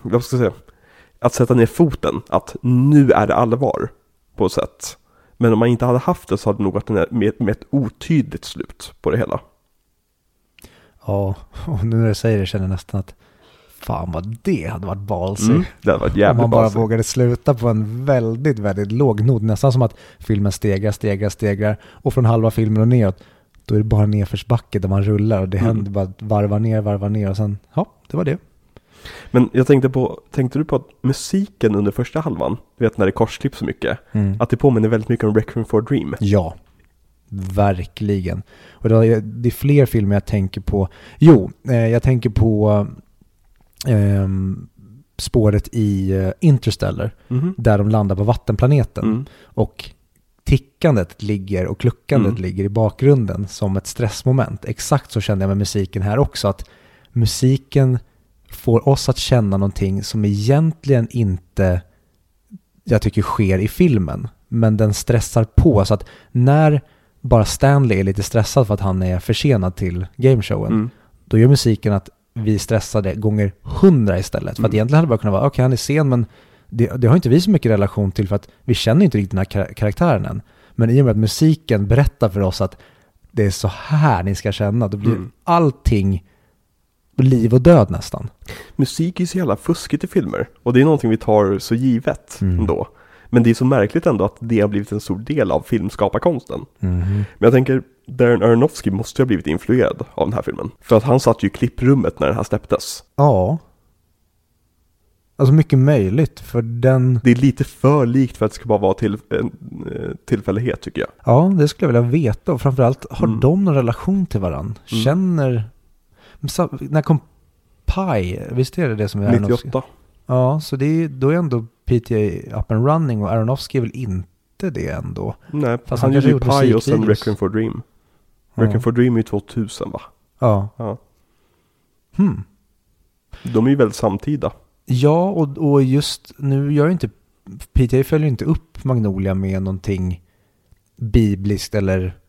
vad ska jag säga, att sätta ner foten, att nu är det allvar på ett sätt. Men om man inte hade haft det så hade det nog varit med, med ett otydligt slut på det hela. Ja, och nu när du säger det känner jag nästan att fan vad det hade varit ballsy. Mm, det hade varit Om jävligt man bara basigt. vågade sluta på en väldigt, väldigt låg not. Nästan som att filmen stegrar, stegrar, stegrar. Och från halva filmen och neråt, då är det bara nedförsbacke där man rullar. Och det Mm. händer bara varva ner, varva ner och sen, ja, det var det. Men jag tänkte på, tänkte du på att musiken under första halvan, du vet när det korsklipps så mycket, att det påminner väldigt mycket om Requiem for a Dream. Ja, verkligen. Och det är, det är fler filmer jag tänker på. Jo, eh, jag tänker på ehm, spåret i eh, Interstellar, Mhm. där de landar på vattenplaneten. Mm. Och tickandet ligger och kluckandet Mm. ligger i bakgrunden som ett stressmoment. Exakt så kände jag med musiken här också. Att musiken får oss att känna någonting som egentligen inte jag tycker sker i filmen. Men den stressar på så att när bara Stanley är lite stressad för att han är försenad till gameshowen, Mm. då gör musiken att vi stressade gånger hundra istället. För att Mm. egentligen hade det bara kunnat vara, okej han är sen men det, det har inte vi så mycket relation till för att vi känner inte riktigt den här kar- karaktären än. Men i och med att musiken berättar för oss att det är så här ni ska känna, då blir Mm. allting liv och död nästan. Musik är så jävla fuskigt i filmer. Och det är någonting vi tar så givet Mm. ändå. Men det är så märkligt ändå att det har blivit en stor del av filmskaparkonsten. Mhm. Men jag tänker, Darren Aronofsky måste ju ha blivit influerad av den här filmen. För att han satt ju i klipprummet när den här släpptes. Ja. Alltså mycket möjligt, för den... Det är lite för likt för att det ska bara vara till, en eh, tillfällighet tycker jag. Ja, det skulle jag vilja veta. Och framförallt, har Mm. de någon relation till varandra? Mm. Känner... När kom Pi? Visst är det det som är Aronofsky? 98. Ja, så det är, då är ändå PTA up and running och Aronofsky är väl inte det ändå? Nej, Fast han han gjorde ju Pi och sen. Requiem for Dream. Requiem for Dream är ju 2000 va? Ja. Ja. Hmm. De är ju väldigt samtida. Ja, och, och just nu gör ju inte... PTA följer inte upp Magnolia med någonting bibliskt eller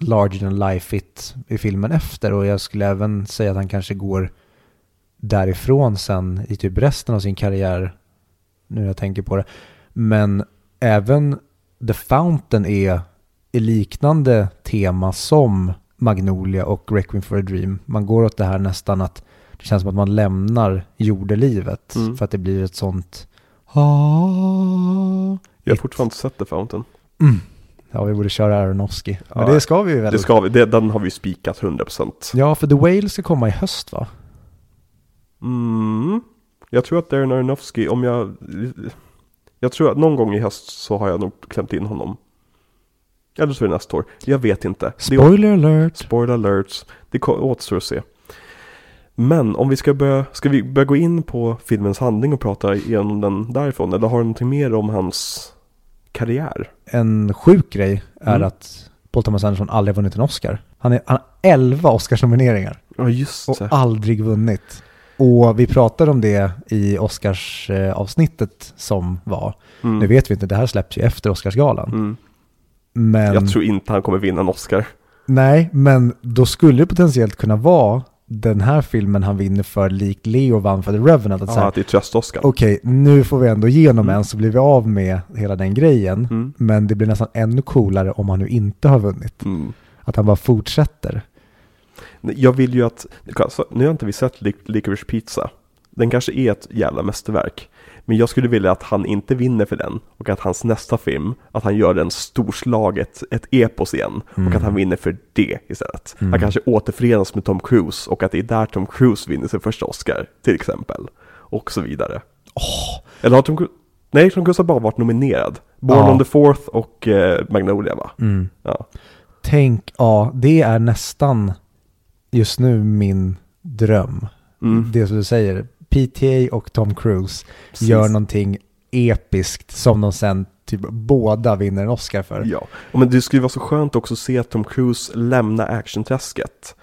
larger than life it i filmen efter. Och jag skulle även säga att han kanske går därifrån sen i typ resten av sin karriär. Nu när jag tänker på det. Men även The Fountain är liknande tema som Magnolia och Requiem for a Dream. Man går åt det här nästan att det känns som att man lämnar jordelivet Mm. för att det blir ett sånt Ah. Jag har fortfarande inte sett The Fountain. Mm. Ja, vi borde köra Aronofsky. Men Ja, det ska vi väl? Det ska vi, det, den har vi spikat 100%. Ja, för The Whale ska komma i höst va? Mm. Jag tror att Darren Aronofsky, om jag... Jag tror att någon gång i höst så har jag nog klämt in honom. Eller så är det nästa år. Jag vet inte. Spoiler alert! spoiler alerts. Det återstår att se. Men om vi ska börja, ska vi börja gå in på filmens handling och prata igenom den därifrån? Eller har du någonting mer om hans karriär? En sjuk grej är Mm. att Paul Thomas Anderson aldrig har vunnit en Oscar. Han, är, han har 11 Oscarsnomineringar Ja, just och det. aldrig vunnit. Och vi pratade om det i Oscars-avsnittet som var. Mm. Nu vet vi inte, det här släpps ju efter Oscarsgalan. Mm. Men, Jag tror inte han kommer vinna en Oscar. nej, men då skulle det potentiellt kunna vara den här filmen han vinner för likt Leo vann för The Revenant. Att Ja, säga, att det är tröst-Oscar. okej, nu får vi ändå igenom Mm. en så blir vi av med hela den grejen. Mm. Men det blir nästan ännu coolare om han nu inte har vunnit. Mm. Att han bara fortsätter. Jag vill ju att, alltså, nu har inte vi sett Lic- Licorice Pizza. Den kanske är ett jävla mästerverk. Men jag skulle vilja att han inte vinner för den och att hans nästa film, att han gör den storslaget, ett epos igen Mm. och att han vinner för det istället. Mm. Han kanske återförenas med Tom Cruise och att det är där Tom Cruise vinner sin första Oscar, till exempel. Och så vidare. Eller har Tom Cruise, nej Tom Cruise har bara varit nominerad. Born Ja. on the Fourth och eh, Magnolia va? Mm. Ja. Tänk, ja, det är nästan just nu min dröm. Mm. Det som du säger, PTA och Tom Cruise Precis. gör någonting episkt som de sen typ båda vinner en Oscar för. Ja, men det skulle vara så skönt också att se att Tom Cruise lämna actionträsket.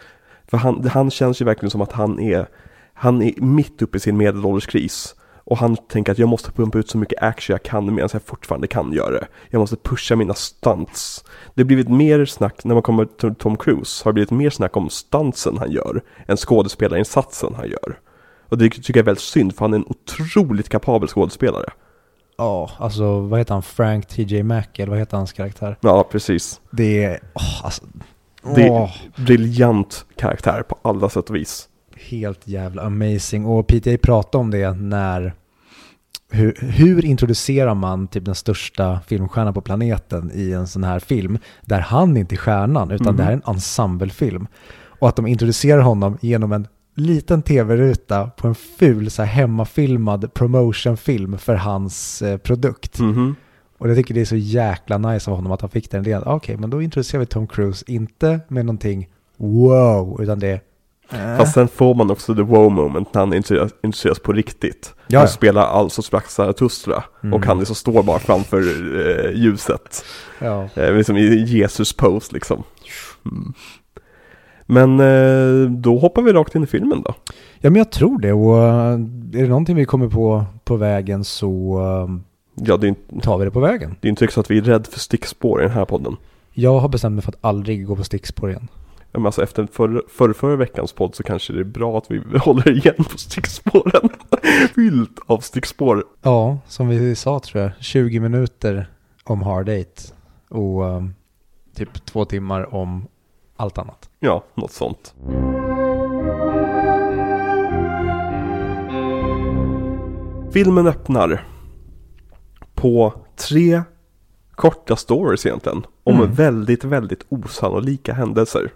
För han, han känns ju verkligen som att han är, han är mitt uppe i sin medelålderskris. Och han tänker att jag måste pumpa ut så mycket action jag kan medan jag fortfarande kan göra det. Jag måste pusha mina stunts. Det har blivit mer snack, när man kommer till Tom Cruise, har det blivit mer snack om stuntsen han gör än skådespelarinsatsen han gör. Och det tycker jag är väldigt synd, för han är en otroligt kapabel skådespelare. Ja, alltså vad heter han? Frank TJ Mack, eller vad heter hans karaktär? Ja, precis. Det är, åh, alltså, Det- åh, Briljant karaktär på alla sätt och vis. helt jävla amazing. Och PTA pratade om det när, hur, hur introducerar man typ den största filmstjärnan på planeten i en sån här film, där han inte är stjärnan, utan Mhm. det här är en ensemblefilm. Och att de introducerar honom genom en liten tv-ruta på en ful så här hemmafilmad promotionfilm för hans eh, produkt. Mhm. Och jag tycker det är så jäkla nice av honom att han fick den idén. Okej, men då introducerar vi Tom Cruise, inte med någonting wow, utan det är... Fast sen får man också the wow moment när han introduceras, på riktigt. Ja, Han spelar alltså slags Zarathustra Mm. och han liksom står bara framför eh, ljuset. ja. Eh, liksom i Jesus pose liksom. Mm. Men eh, då hoppar vi rakt in i filmen då. ja, men jag tror det. Och eh, är det någonting vi kommer på på vägen så Ja, det inte- eh, tar vi det på vägen. det är inte så att vi är rädda för stickspår i den här podden. Jag har bestämt mig för att aldrig gå på stickspår igen. Ja, Men alltså efter förra, förra, förra veckans podd så kanske det är bra att vi håller igen på stickspåren. Fyllt av stickspår. Ja, som vi sa tror jag, 20 minuter om Hard Eight och eh, typ två timmar om allt annat. Ja, något sånt. Filmen öppnar på tre korta stories egentligen. Om Mm. väldigt, väldigt osannolika händelser.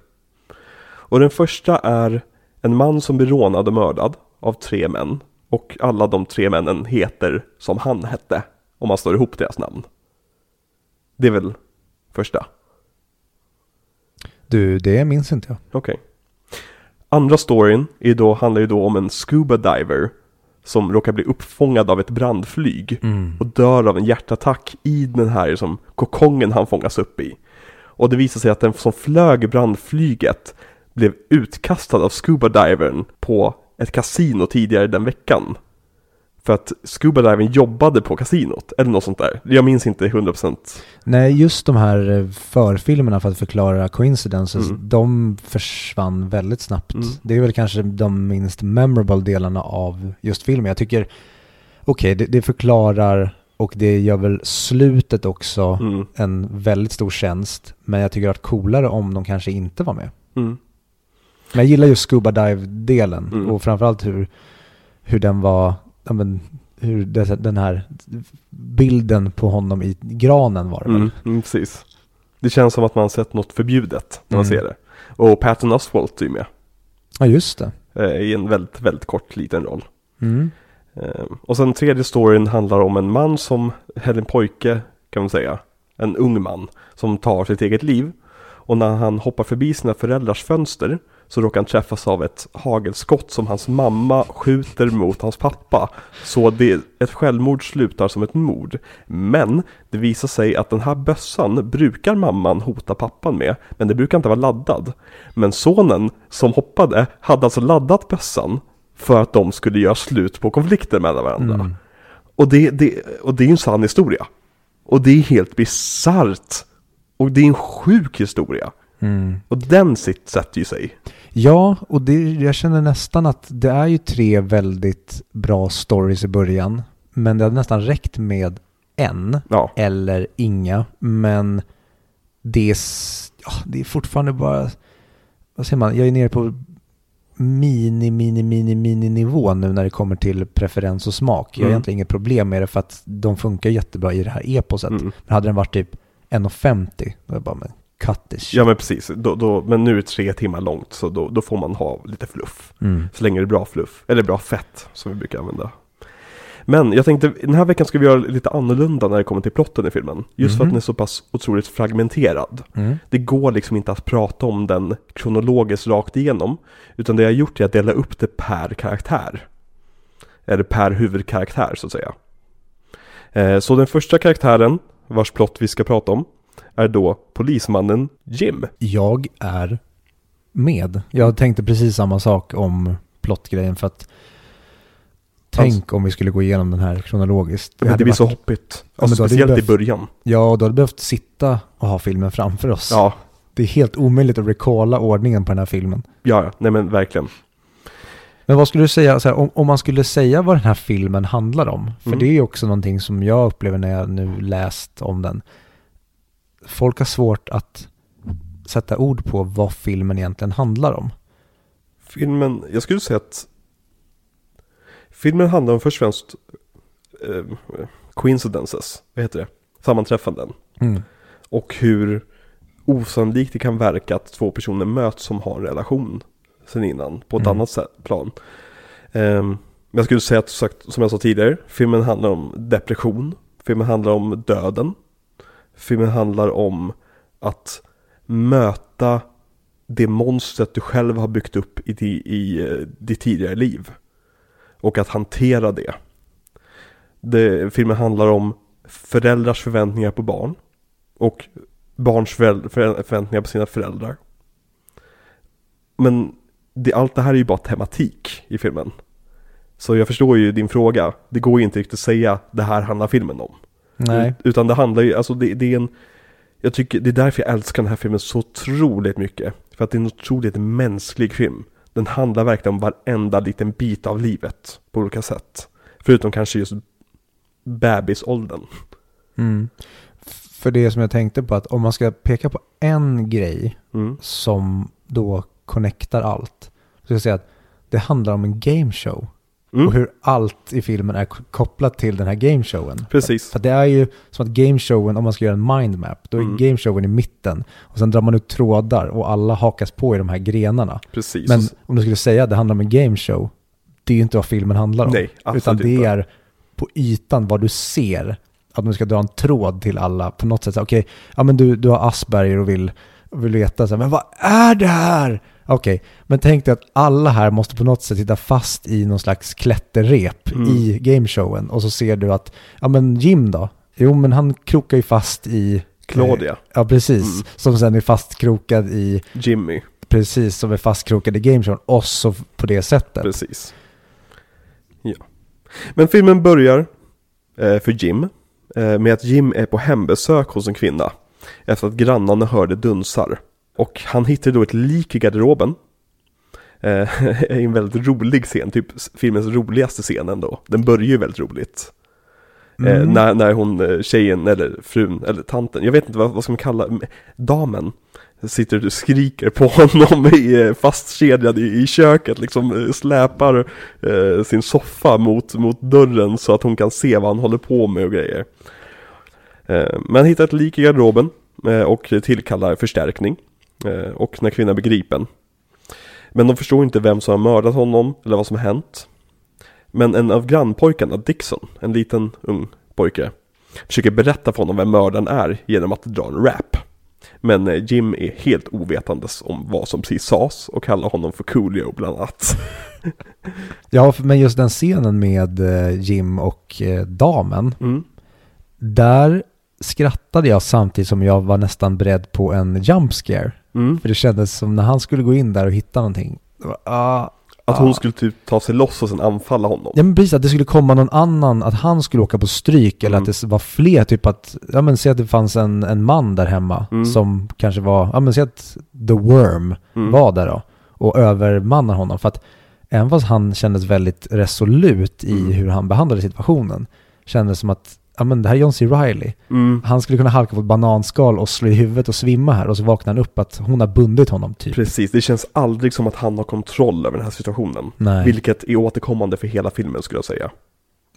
Och den första är en man som blir rånad och mördad av tre män. Och alla de tre männen heter som han hette. Om man slår ihop deras namn. Det är väl första. Du, det minns inte jag. Okej. Andra storyn är då, handlar ju då om en scuba diver som råkar bli uppfångad av ett brandflyg och dör av en hjärtattack i den här som kokongen han fångas upp i. Och det visar sig att den som flög brandflyget blev utkastad av scuba divern på ett kasino tidigare den veckan. För att scuba divern jobbade på kasinot, eller något sånt där. Jag minns inte 100%. Nej, just de här eh, förfilmerna för att förklara coincidences, Mm. de försvann väldigt snabbt. Mm. Det är väl kanske de minst memorable delarna av just filmen. Jag tycker, okej, det, det förklarar och det gör väl slutet också Mm. en väldigt stor tjänst. Men jag tycker att coolare om de kanske inte var med. Mm. Men jag gillar just scuba dive-delen Mm. och framförallt hur, hur den var, ja, men, hur det, den här bilden på honom i granen var det väl? Mm, mm, precis. Det känns som att man sett något förbjudet när man Mm. ser det. Och Patton Oswalt är ju med. Ja, just det. eh, I en väldigt, väldigt kort liten roll. Mm. Eh, Och sen tredje storyn handlar om en man som, eller en pojke kan man säga. En ung man som tar sitt eget liv. Och när han hoppar förbi sina föräldrars fönster så råkar han träffas av ett hagelskott som hans mamma skjuter mot hans pappa. Så det, ett självmord slutar som ett mord. Men det visar sig att den här bössan brukar mamman hota pappan med, men det brukar inte vara laddad. Men sonen som hoppade hade alltså laddat bössan för att de skulle göra slut på konflikter mellan varandra. Mm. Och, det, det, och det är ju en sann historia. Och det är helt bisarrt. Och det är en sjuk historia. Mm. Och den sitt sätter ju sig. Ja, och det, jag känner nästan att det är ju tre väldigt bra stories i början. Men det hade nästan räckt med en Ja. eller inga. Men det är, ja, det är fortfarande bara, vad säger man, jag är nere på mini, mini, mini, mini nivå nu när det kommer till preferens och smak. Jag har Mm. egentligen inget problem med det för att de funkar jättebra i det här eposet. Mm. Men hade den varit typ 1,50 då är jag bara, men cut this shit. Ja men precis, då, då, men nu är det tre timmar långt så då, då får man ha lite fluff. Mm. Så länge det är bra fluff, eller bra fett som vi brukar använda. Men jag tänkte, den här veckan ska vi göra lite annorlunda när det kommer till plotten i filmen. Just för Mhm. att den är så pass otroligt fragmenterad. Mm. Det går liksom inte att prata om den kronologiskt rakt igenom. Utan det jag har gjort är att dela upp det per karaktär. Eller per huvudkaraktär så att säga. Eh, Så den första karaktären, vars plott vi ska prata om, är då polismannen Jim. Jag är med. Jag tänkte precis samma sak om plottgrejen för att tänk om vi skulle gå igenom den här kronologiskt. Men hade det blir så varit- hoppigt. men Alltså, det speciellt i behövt- början. Ja, då hade vi behövt sitta och ha filmen framför oss. Ja, Det är helt omöjligt att recalla ordningen på den här filmen. ja, ja. nej men verkligen. Men vad skulle du säga, så här, om, om man skulle säga vad den här filmen handlar om, för Mm. det är ju också någonting som jag upplever när jag nu läst om den. Folk har svårt att sätta ord på vad filmen egentligen handlar om. Filmen, jag skulle säga att filmen handlar om först och främst eh, coincidences, vad heter det? Sammanträffanden. Mm. Och hur osannolikt det kan verka att två personer möts som har en relation sen innan på ett Mm. annat sätt, plan. Men jag skulle säga att, som jag sa tidigare, filmen handlar om depression, filmen handlar om döden, filmen handlar om att möta det monstret du själv har byggt upp i, di, i eh, ditt tidigare liv. Och att hantera det. det. Filmen handlar om föräldrars förväntningar på barn. Och barns förväntningar på sina föräldrar. Men det, allt det här är ju bara tematik i filmen. Så jag förstår ju din fråga. Det går ju inte riktigt att säga det här handlar filmen om. Nej. Ut- Utan det handlar ju, alltså det, det är en Jag tycker, det är därför jag älskar den här filmen så otroligt mycket För att det är en otroligt mänsklig film Den handlar verkligen om varenda liten bit av livet På olika sätt Förutom kanske just bebisåldern Mm. För det som jag tänkte på att om man ska peka på en grej mm. som då connectar allt. Så ska jag säga att det handlar om en gameshow. Mm. Och hur allt i filmen är kopplat till den här gameshowen. Precis. För det är ju som att gameshowen, om man ska göra en mindmap, då är Mm. gameshowen i mitten. Och sen drar man ut trådar och alla hakas på i de här grenarna. Precis Men om du skulle säga att det handlar om en gameshow, det är ju inte vad filmen handlar om. Nej, absolut Utan det inte. är på ytan vad du ser. Att du ska dra en tråd till alla på något sätt. Okej, ja men du, du har Asperger och vill, vill veta så här, men vad är det här? Okej, men tänk dig att alla här måste på något sätt sitta fast i någon slags klätterrep Mm. i gameshowen. Och så ser du att, ja men Jim då? Jo men han krokar ju fast i... Claudia, Ja precis, Mm. som sen är fastkrokad i, Jimmy, precis som är fastkrokad i gameshowen. Och så på det sättet. precis Ja Men filmen börjar eh, för Jim eh, Med att Jim är på hembesök hos en kvinna Efter att grannarna hörde dunsar Och han hittar då ett lik i garderoben. Eh, En väldigt rolig scen, typ filmens roligaste scen ändå. Den börjar ju väldigt roligt. Eh, Mm. när, när hon, eh, tjejen eller frun, eller tanten Jag vet inte vad, vad ska man kalla damen? Sitter och skriker på honom i, eh, fastkedjad i, i köket Liksom eh, släpar eh, sin soffa mot, mot dörren Så att hon kan se vad han håller på med och grejer. Eh, Men hittar ett lik i garderoben eh, Och tillkallar förstärkning. eh, Och när kvinnan blir gripen Men de förstår inte vem som har mördat honom Eller vad som har hänt Men en av grannpojkarna, Dixon, en liten ung pojke Försöker berätta för honom vem mördaren är genom att dra en rap Men eh, Jim är helt ovetandes om vad som precis sades och kallar honom för Coolio bland annat Ja, men just den scenen med eh, Jim och eh, damen, mm. där skrattade jag samtidigt som jag var nästan beredd på en jump scare. Mm. För det kändes som när han skulle gå in där och hitta någonting. det var, Ah, Att ah. hon skulle typ ta sig loss och sen anfalla honom Ja men precis, att det skulle komma någon annan, att han skulle åka på stryk eller Mm. att det var fler, typ att, ja men säg att det fanns en, en man där hemma Mm. som kanske var, ja men säg att The Worm Mm. var där då och övermannar honom. För att även fast han kändes väldigt resolut i Mm. hur han behandlade situationen, kändes som att ja men det här är John C. Reilly. Mm. Han skulle kunna halka på ett bananskal och slå i huvudet och svimma här och så vaknar han upp att hon har bundit honom typ. Precis, det känns aldrig som att han har kontroll över den här situationen. Nej, Vilket är återkommande för hela filmen skulle jag säga.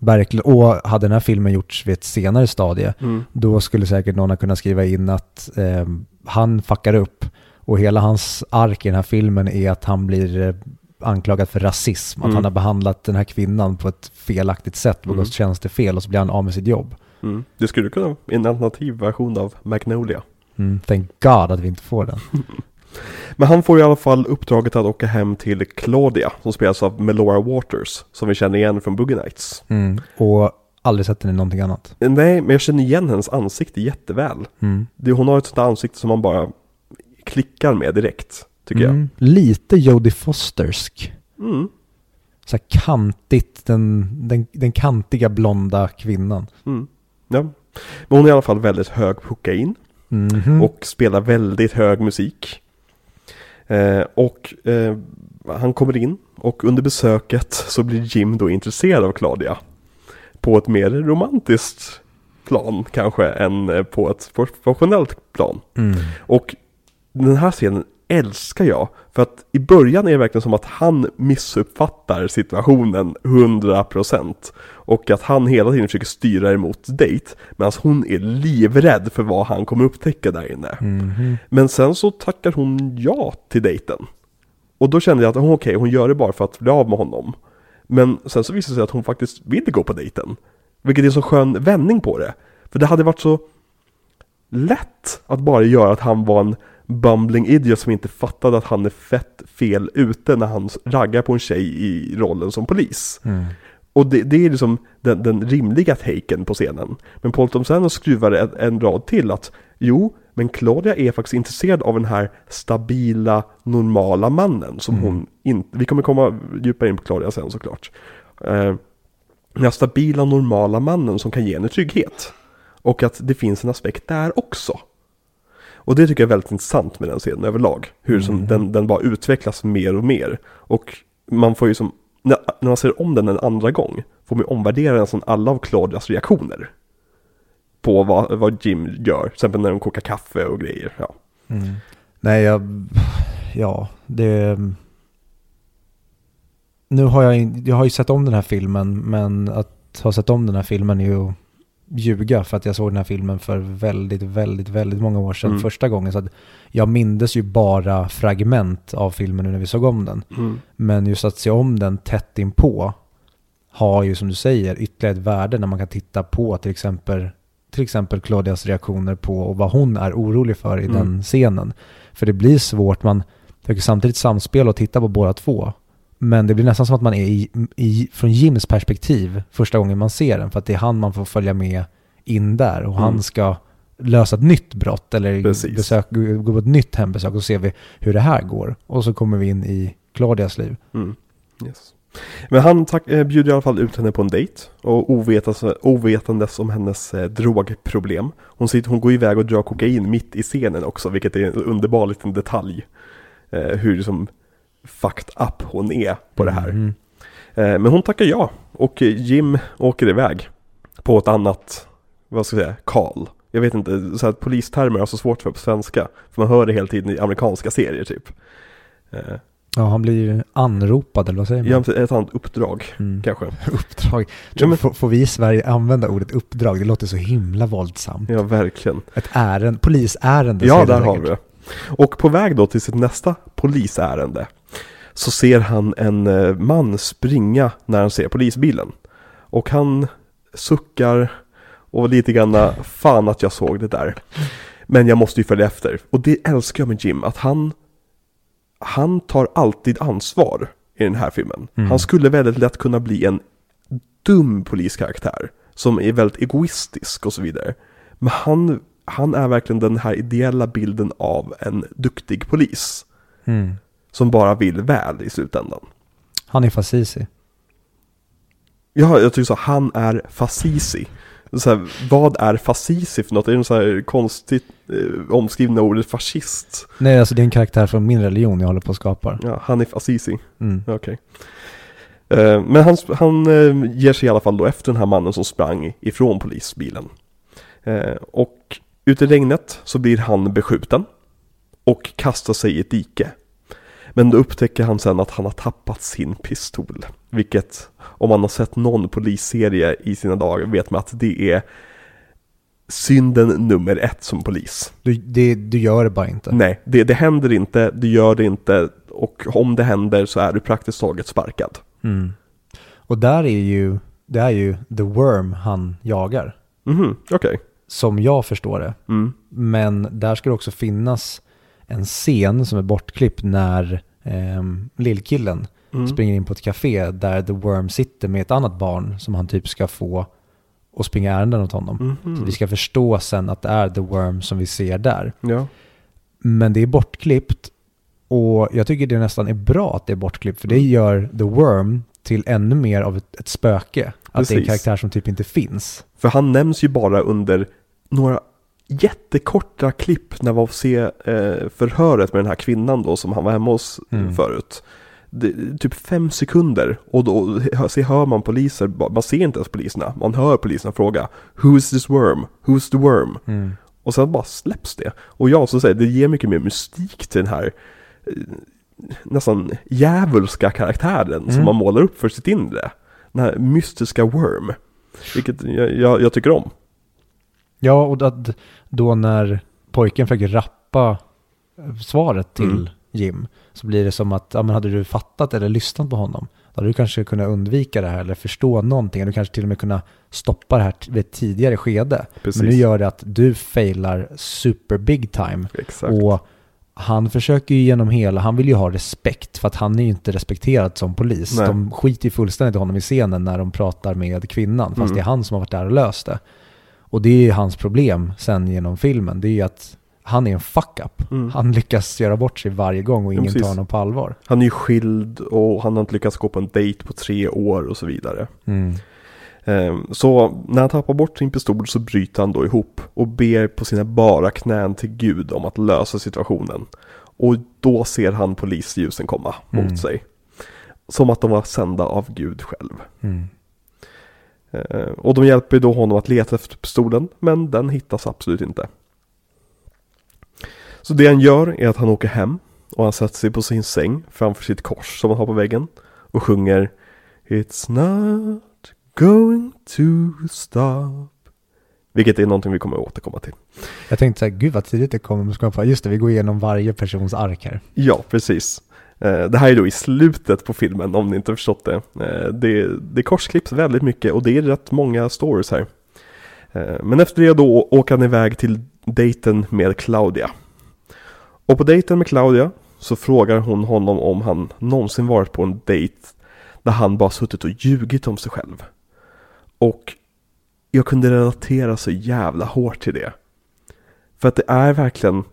verkligen. Och hade den här filmen gjorts vid ett senare stadie, Mm. då skulle säkert någon ha kunnat skriva in att eh, han fuckar upp och hela hans ark i den här filmen är att han blir eh, anklagad för rasism, att Mm. han har behandlat den här kvinnan på ett felaktigt sätt, begått Mm. tjänstefel och så blir han av med sitt jobb. Mm. Det skulle kunna vara en alternativ version av Magnolia. Mm, thank God att vi inte får den. Men han får i alla fall uppdraget att åka hem till Claudia, som spelas av Melora Waters, som vi känner igen från Boogie Nights. Mm. Och aldrig sett den i någonting annat. Nej, men jag känner igen hennes ansikte jätteväl. Mm. Det, hon har ett sånt ansikte som man bara klickar med direkt, tycker Mm. Lite Jodie Fostersk. jag. Mm. Så här kantigt, den, den, den kantiga blonda kvinnan. Mm. Ja. Men hon är i alla fall väldigt hög på kokain Mhm. och spelar väldigt hög musik. Eh, och eh, han kommer in och under besöket så blir Jim då intresserad av Claudia. På ett mer romantiskt plan kanske än eh, på ett professionellt plan. Mm. Och den här scenen älskar jag. För att i början är det verkligen som att han missuppfattar situationen 100%. Och att han hela tiden försöker styra emot dejt. Medan hon är livrädd för vad han kommer upptäcka där inne. Mhm. Men sen så tackar hon ja till dejten. Och då kände jag att okej, hon gör det bara för att bli av med honom. Men sen så visade det sig att hon faktiskt vill gå på dejten. Vilket är en så skön vändning på det. För det hade varit så lätt att bara göra att han var en bumbling idiot som inte fattade att han är fett fel ute när han raggar på en tjej i rollen som polis. Mm. Och det, det är liksom den, den rimliga taken på scenen. Men Paul Thompson skruvar en, en rad till att jo, men Claudia är faktiskt intresserad av den här stabila, normala mannen som Mm. hon inte... Vi kommer komma djupare in på Claudia sen såklart. Eh, den här stabila, normala mannen som kan ge henne trygghet. Och att det finns en aspekt där också. Och det tycker jag är väldigt intressant med den scenen överlag. Hur som Mm. den, den bara utvecklas mer och mer. Och man får ju som, när, när man ser om den en andra gång, får man ju omvärdera nästan alla av Claudias reaktioner. På vad, vad Jim gör, till exempel när de kokar kaffe och grejer. Ja. Mm. Nej, jag... Ja, det... Nu har jag, jag har ju sett om den här filmen, men att ha sett om den här filmen är ju ljuga för att jag såg den här filmen för väldigt, väldigt, väldigt många år sedan Mm. första gången. Så att jag mindes ju bara fragment av filmen nu när vi såg om den. Men just att se om den tätt inpå har ju som du säger ytterligare ett värde när man kan titta på till exempel, till exempel Claudias reaktioner på och vad hon är orolig för i Mm. den scenen. För det blir svårt, man försöker samtidigt samspela och titta på båda två. Men det blir nästan som att man är i, i, från Jims perspektiv första gången man ser den. För att det är han man får följa med in där och Mm. han ska lösa ett nytt brott eller Precis. besök, gå på ett nytt hembesök och så ser vi hur det här går. Och så kommer vi in i Claudias liv. Mm. Yes. Men han tack, eh, bjuder i alla fall ut henne på en dejt och ovetandes, ovetandes om hennes eh, drogproblem. Hon, sitter, hon går iväg och drar kokain mitt i scenen också, vilket är en underbar liten detalj. Eh, hur liksom fucked up hon är på det här. Mhm. Eh, men hon tackar ja och Jim åker iväg på ett annat, vad ska jag säga, call. Jag vet inte, så här, polistermer är så svårt för på svenska. För man hör det hela tiden i amerikanska serier typ. Eh, Ja, han blir anropad, eller vad säger man? ja, ett annat uppdrag Mm. kanske. Uppdrag. Ja, men- får, får vi i Sverige använda ordet uppdrag? Det låter så himla våldsamt. Ja, verkligen. Ett ärende, polisärende. Ja, där har vi det. Och på väg då till sitt nästa polisärende så ser han en eh, man springa när han ser polisbilen. Och han suckar och lite grann fan att jag såg det där. Men jag måste ju följa efter. Och det älskar jag med Jim, att han han tar alltid ansvar i den här filmen. Mm. Han skulle väldigt lätt kunna bli en dum poliskaraktär som är väldigt egoistisk och så vidare. Men han, han är verkligen den här ideella bilden av en duktig polis Mm. Som bara vill väl i slutändan. Han är Fasisi. Ja, jag tycker så, han är fasisi. Så här, vad är fasisi för något? Är det så här konstigt eh, omskrivna ordet fascist. Nej, alltså det är en karaktär från min religion jag håller på att skapa. Ja, han är fasisi. Mm. Okej. Eh, Men han, han eh, ger sig i alla fall då efter den här mannen som sprang ifrån polisbilen. Eh, Och ute i regnet så blir han beskjuten och kastar sig i ett dike. Men då upptäcker han sen att han har tappat sin pistol. Vilket, om man har sett någon polisserie i sina dagar, vet man att det är synden nummer ett som polis. Du, det, du gör det bara inte. Nej, det, det händer inte, det gör det inte och om det händer så är du praktiskt taget sparkad. Mm. Och där är ju, det är ju The Worm han jagar. Mhm, okej. Som jag förstår det. Mm. Men där ska det också finnas en scen som är bortklippt när eh, lillkillen Mm. springer in på ett café där The Worm sitter med ett annat barn som han typ ska få och springa ärenden åt honom. Mhm. Så vi ska förstå sen att det är The Worm som vi ser där. Ja. Men det är bortklippt och jag tycker det nästan är bra att det är bortklippt för det Mm. gör The Worm till ännu mer av ett, ett spöke. Att det är en Precis. karaktär som typ inte finns. För han nämns ju bara under några jättekorta klipp när man får se eh, förhöret med den här kvinnan då som han var hemma hos Mm. förut. Det, typ fem sekunder och då så hör man poliser, man ser inte ens poliserna, man hör poliserna fråga Who is this worm? Who's the worm? Mm. Och sen bara släpps det. Och jag så säger, det ger mycket mer mystik till den här eh, nästan djävulska karaktären som Mm. man målar upp för sitt inre. Den här mystiska worm. Vilket jag, jag, jag tycker om. Ja, och att då när pojken försöker rappa svaret till Mm. Jim så blir det som att, ja men hade du fattat eller lyssnat på honom då hade du kanske kunnat undvika det här eller förstå någonting. Du kanske till och med kunnat stoppa det här vid ett tidigare skede. Precis. Men nu gör det att du failar super big time. Exakt. Och han försöker ju genom hela, han vill ju ha respekt för att han är ju inte respekterad som polis. Nej. De skiter ju fullständigt i honom i scenen när de pratar med kvinnan, fast Mm. det är han som har varit där och löst det. Och det är ju hans problem sen genom filmen, det är ju att han är en fuck-up. Mm. Han lyckas göra bort sig varje gång och Ja, ingen precis. tar honom på allvar. Han är ju skild och han har inte lyckats gå på en dejt på tre år och så vidare. Mm. Ehm, Så när han tappar bort sin pistol så bryter han då ihop och ber på sina bara knän till Gud om att lösa situationen. Och då ser han polisljusen komma mot Mm. sig. Som att de var sända av Gud själv. Mm. Ehm, Och de hjälper ju då honom att leta efter pistolen, men den hittas absolut inte. Så det han gör är att han åker hem och han sätter sig på sin säng framför sitt kors som han har på väggen och sjunger It's not going to stop Vilket är någonting vi kommer att återkomma till. Jag tänkte så här, gud vad tidigt det kommer. Ska man få- Just det, vi går igenom varje persons ark här. Ja, precis. Eh, det här är då i slutet på filmen om ni inte har förstått det. Eh, det, det korsklipps väldigt mycket och det är rätt många stories här. Eh, men efter det då åker han iväg till dejten med Claudia. Och på dejten med Claudia så frågar hon honom om han någonsin varit på en dejt där han bara suttit och ljugit om sig själv. Och jag kunde relatera så jävla hårt till det. För att det är verkligen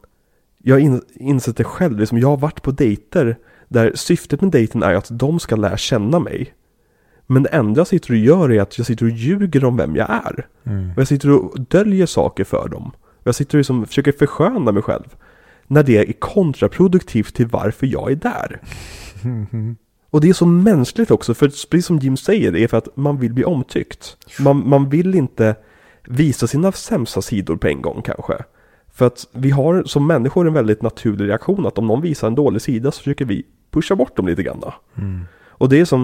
jag har in, insett det själv, liksom jag har varit på dejter där syftet med dejten är att de ska lära känna mig. Men det enda jag sitter och gör är att jag sitter och ljuger om vem jag är. Mm. Och jag sitter och döljer saker för dem. Och jag sitter och liksom försöker försköna mig själv. När det är kontraproduktivt till varför jag är där. Och det är så mänskligt också, för precis som Jim säger, det är för att man vill bli omtyckt. Man, man vill inte visa sina sämsta sidor på en gång kanske. För att vi har som människor en väldigt naturlig reaktion att om någon visar en dålig sida så försöker vi pusha bort dem lite grann. Mm. Och det är som,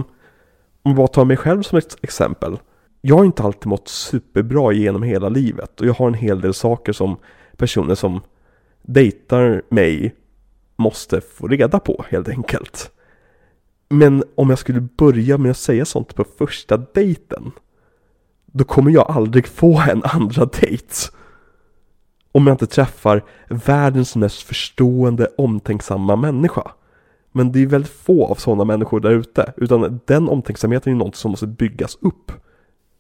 om jag bara tar mig själv som ett exempel. Jag har inte alltid mått superbra genom hela livet och jag har en hel del saker som personer som dejtar mig måste få reda på helt enkelt. Men om jag skulle börja med att säga sånt på första dejten då kommer jag aldrig få en andra dejt. Om jag inte träffar världens mest förstående, omtänksamma människa. Men det är väldigt få av sådana människor där ute. Utan den omtänksamheten är något som måste byggas upp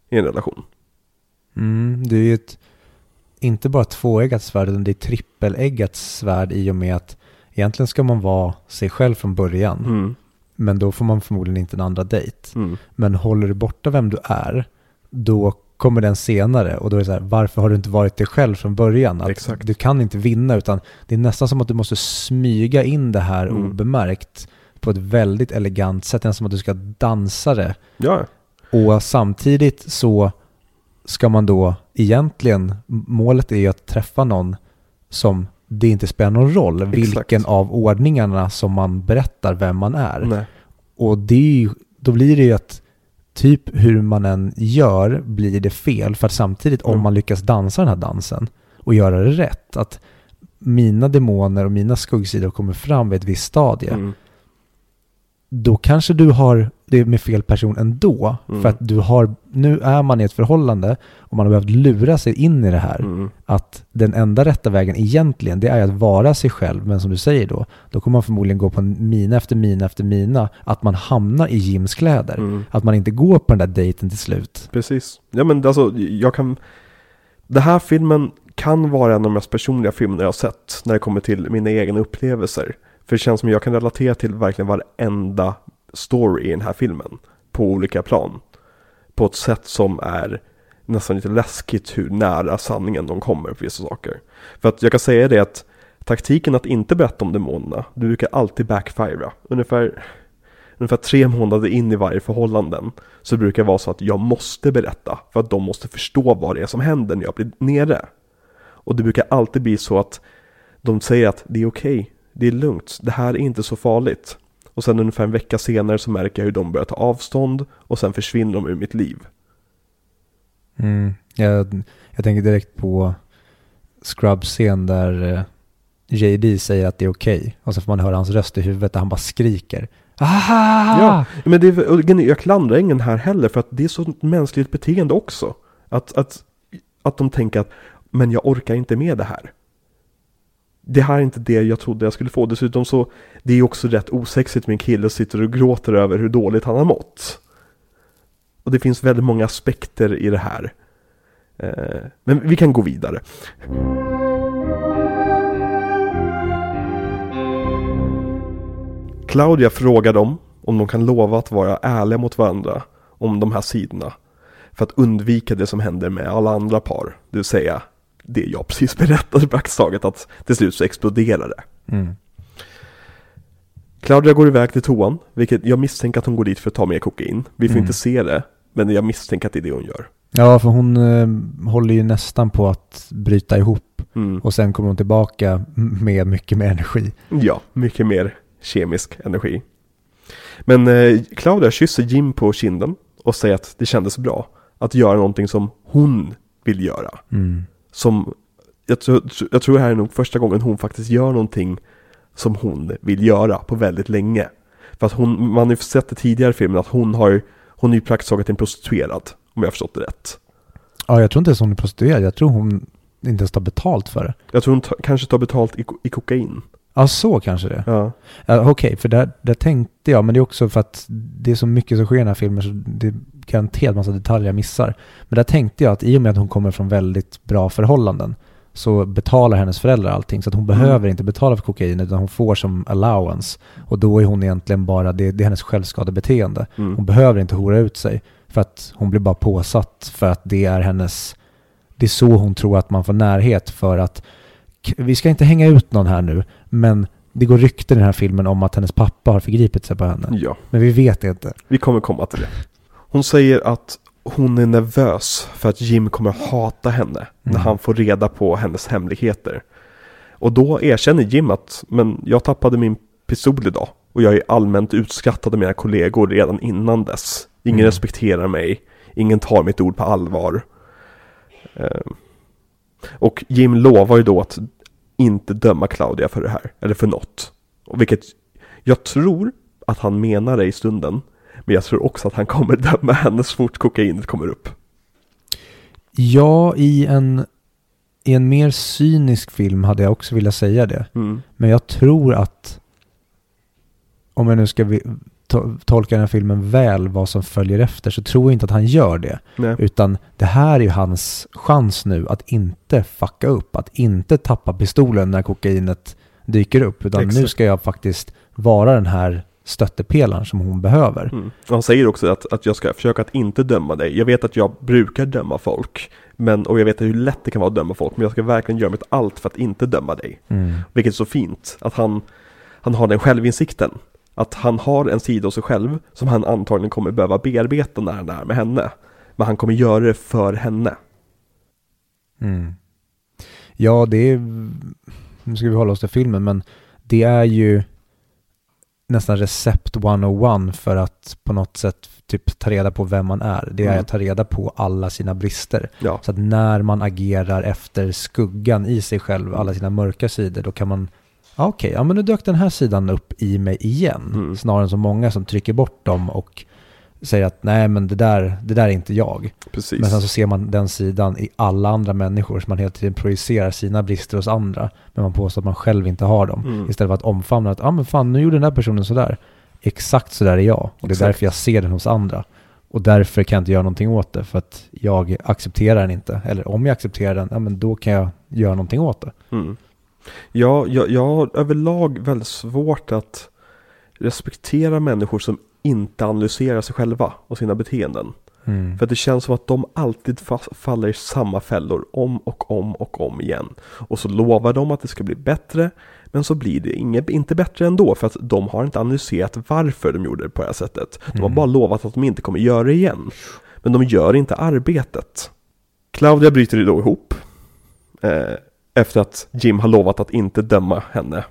i en relation. Mm, det är ju ett, inte bara tvåeggat svärd, utan det är trippeleggat svärd i och med att egentligen ska man vara sig själv från början. Mm. Men då får man förmodligen inte en andra dejt. Mm. Men håller du borta vem du är, då kommer den senare. Och då är det så här, varför har du inte varit dig själv från början? Att Exakt. Du kan inte vinna, utan det är nästan som att du måste smyga in det här Mm. obemärkt på ett väldigt elegant sätt, nästan som att du ska dansa det. Ja, Och samtidigt så ska man då egentligen, målet är ju att träffa någon som det inte spelar någon roll Exakt. vilken av ordningarna som man berättar vem man är. nej. Och det är ju, då blir det ju att typ hur man än gör blir det fel. För att samtidigt om Mm. man lyckas dansa den här dansen och göra det rätt, att mina demoner och mina skuggsidor kommer fram vid ett visst stadie, Mm. då kanske du har det med fel person ändå. Mm. För att du har, nu är man i ett förhållande och man har behövt lura sig in i det här. Mm. Att den enda rätta vägen egentligen, det är att vara sig själv. Men som du säger då, då kommer man förmodligen gå på mina efter mina efter mina. Att man hamnar i Jims kläder. Mm. Att man inte går på den där dejten till slut. Precis. Ja men alltså, jag kan... Den här filmen kan vara en av de mest personliga filmerna jag har sett när det kommer till mina egna upplevelser. För det känns som jag kan relatera till verkligen varenda story i den här filmen. På olika plan. På ett sätt som är nästan lite läskigt hur nära sanningen de kommer på vissa saker. För att jag kan säga det att taktiken att inte berätta om demonerna, det brukar alltid backfira. Ungefär, ungefär tre månader in i varje förhållanden så brukar det vara så att jag måste berätta för att de måste förstå vad det är som händer när jag blir nere. Och det brukar alltid bli så att de säger att det är okej, det är lugnt, det här är inte så farligt. Och sen ungefär en vecka senare så märker jag hur de börjar ta avstånd och sen försvinner de ur mitt liv. Mm. Jag, jag tänker direkt på Scrubs-scen där eh, JD säger att det är okej. Och så får man höra hans röst i huvudet där han bara skriker. Aha! Ja, men det är, jag klandrar ingen här heller för att det är sånt mänskligt beteende också. Att, att, att de tänker att men jag orkar inte med det här. Det här är inte det jag trodde jag skulle få. Dessutom så, det är också rätt osexigt med en kille som sitter och gråter över hur dåligt han har mått. Och det finns väldigt många aspekter i det här. Eh, men vi kan gå vidare. Claudia frågar dem om de kan lova att vara ärliga mot varandra om de här sidorna. För att undvika det som händer med alla andra par. Det vill säga det jag precis berättade praktiskt taget att till slut så exploderar det. Mm. Claudia går iväg till toan, vilket jag misstänker att hon går dit för att ta mer kokain. Vi får Mm. inte se det, men jag misstänker att det är det hon gör. Ja, för hon eh, håller ju nästan på att bryta ihop. Mm. Och sen kommer hon tillbaka med mycket mer energi. Ja, mycket mer kemisk energi. Men eh, Claudia kysser Jim på kinden och säger att det kändes bra att göra någonting som hon vill göra. Mm. Som, jag, tror, jag tror det här är nog första gången hon faktiskt gör någonting som hon vill göra på väldigt länge. För att hon, man har ju sett det tidigare i filmen att hon har, hon är ju praktiskt taget en prostituerad. Om jag har förstått det rätt. Ja, jag tror inte ens hon är prostituerad. Jag tror hon inte ens tar betalt för det. Jag tror hon ta, kanske tar betalt i, i kokain. Ja, så kanske det. Ja. Ja, Okej, för där, där tänkte jag, men det är också för att det är så mycket som sker i den här filmen så det är garanterat massa detaljer jag missar. Men där tänkte jag att i och med att hon kommer från väldigt bra förhållanden så betalar hennes föräldrar allting. Så att hon Mm. behöver inte betala för kokain utan hon får som allowance. Och då är hon egentligen bara, det, det är hennes självskadebeteende. Hon Mm. behöver inte hora ut sig för att hon blir bara påsatt för att det är hennes, det är så hon tror att man får närhet för att vi ska inte hänga ut någon här nu, men det går rykten i den här filmen om att hennes pappa har förgripit sig på henne. ja. Men vi vet inte. Vi kommer komma till det. Hon säger att hon är nervös för att Jim kommer hata henne när Mm. han får reda på hennes hemligheter. Och då erkänner Jim att, men jag tappade min pistol idag och jag är allmänt utskrattad av mina kollegor redan innan dess. Ingen Mm. respekterar mig, ingen tar mitt ord på allvar. Ehm, Och Jim lovar ju då att inte döma Claudia för det här, eller för något. Vilket jag tror att han menar det i stunden. Men jag tror också att han kommer döma henne så fort kokainet kommer upp. Ja, i en, i en mer cynisk film hade jag också velat säga det. Mm. Men jag tror att, om jag nu ska to, tolka den här filmen väl, vad som följer efter, så tror jag inte att han gör det. Nej. Utan det här är ju hans chans nu att inte fucka upp, att inte tappa pistolen när kokainet dyker upp. Utan nu Exakt. ska jag faktiskt vara den här stöttepelaren som hon behöver. Mm. Han säger också att, att jag ska försöka att inte döma dig. Jag vet att jag brukar döma folk. Men, och jag vet hur lätt det kan vara att döma folk. Men jag ska verkligen göra mitt allt för att inte döma dig. Mm. Vilket är så fint. Att han, han har den självinsikten. Att han har en sida av sig själv som han antagligen kommer behöva bearbeta när han är med henne. Men han kommer göra det för henne. Mm. Ja, det är... Nu ska vi hålla oss till filmen, men det är ju nästan recept 101 för att på något sätt typ ta reda på vem man är. Det är Mm. att ta reda på alla sina brister. Ja, Så att när man agerar efter skuggan i sig själv, alla sina mörka sidor, då kan man Ja, Okej, ja men nu dök den här sidan upp i mig igen. Mm. Snarare än så många som trycker bort dem och säger att nej men det där, det där är inte jag. precis. Men sen så ser man den sidan i alla andra människor så man hela tiden projicerar sina brister hos andra. Men man påstår att man själv inte har dem. Mm. Istället för att omfamna att ja ah, men fan nu gjorde den där personen sådär. Exakt sådär är jag. Och det är Exakt. därför jag ser den hos andra. Och därför kan jag inte göra någonting åt det. För att jag accepterar den inte. Eller om jag accepterar den, ja men då kan jag göra någonting åt det. Mm. Ja, jag, jag har överlag väldigt svårt att respektera människor som inte analyserar sig själva och sina beteenden. Mm. För att det känns som att de alltid fa- faller i samma fällor om och om och om igen. Och så lovar de att det ska bli bättre, men så blir det inget, inte bättre ändå för att de har inte analyserat varför de gjorde det på det här sättet. De har Mm. bara lovat att de inte kommer göra det igen. Men de gör inte arbetet. Claudia bryter då ihop. Eh, efter att Jim har lovat att inte döma henne.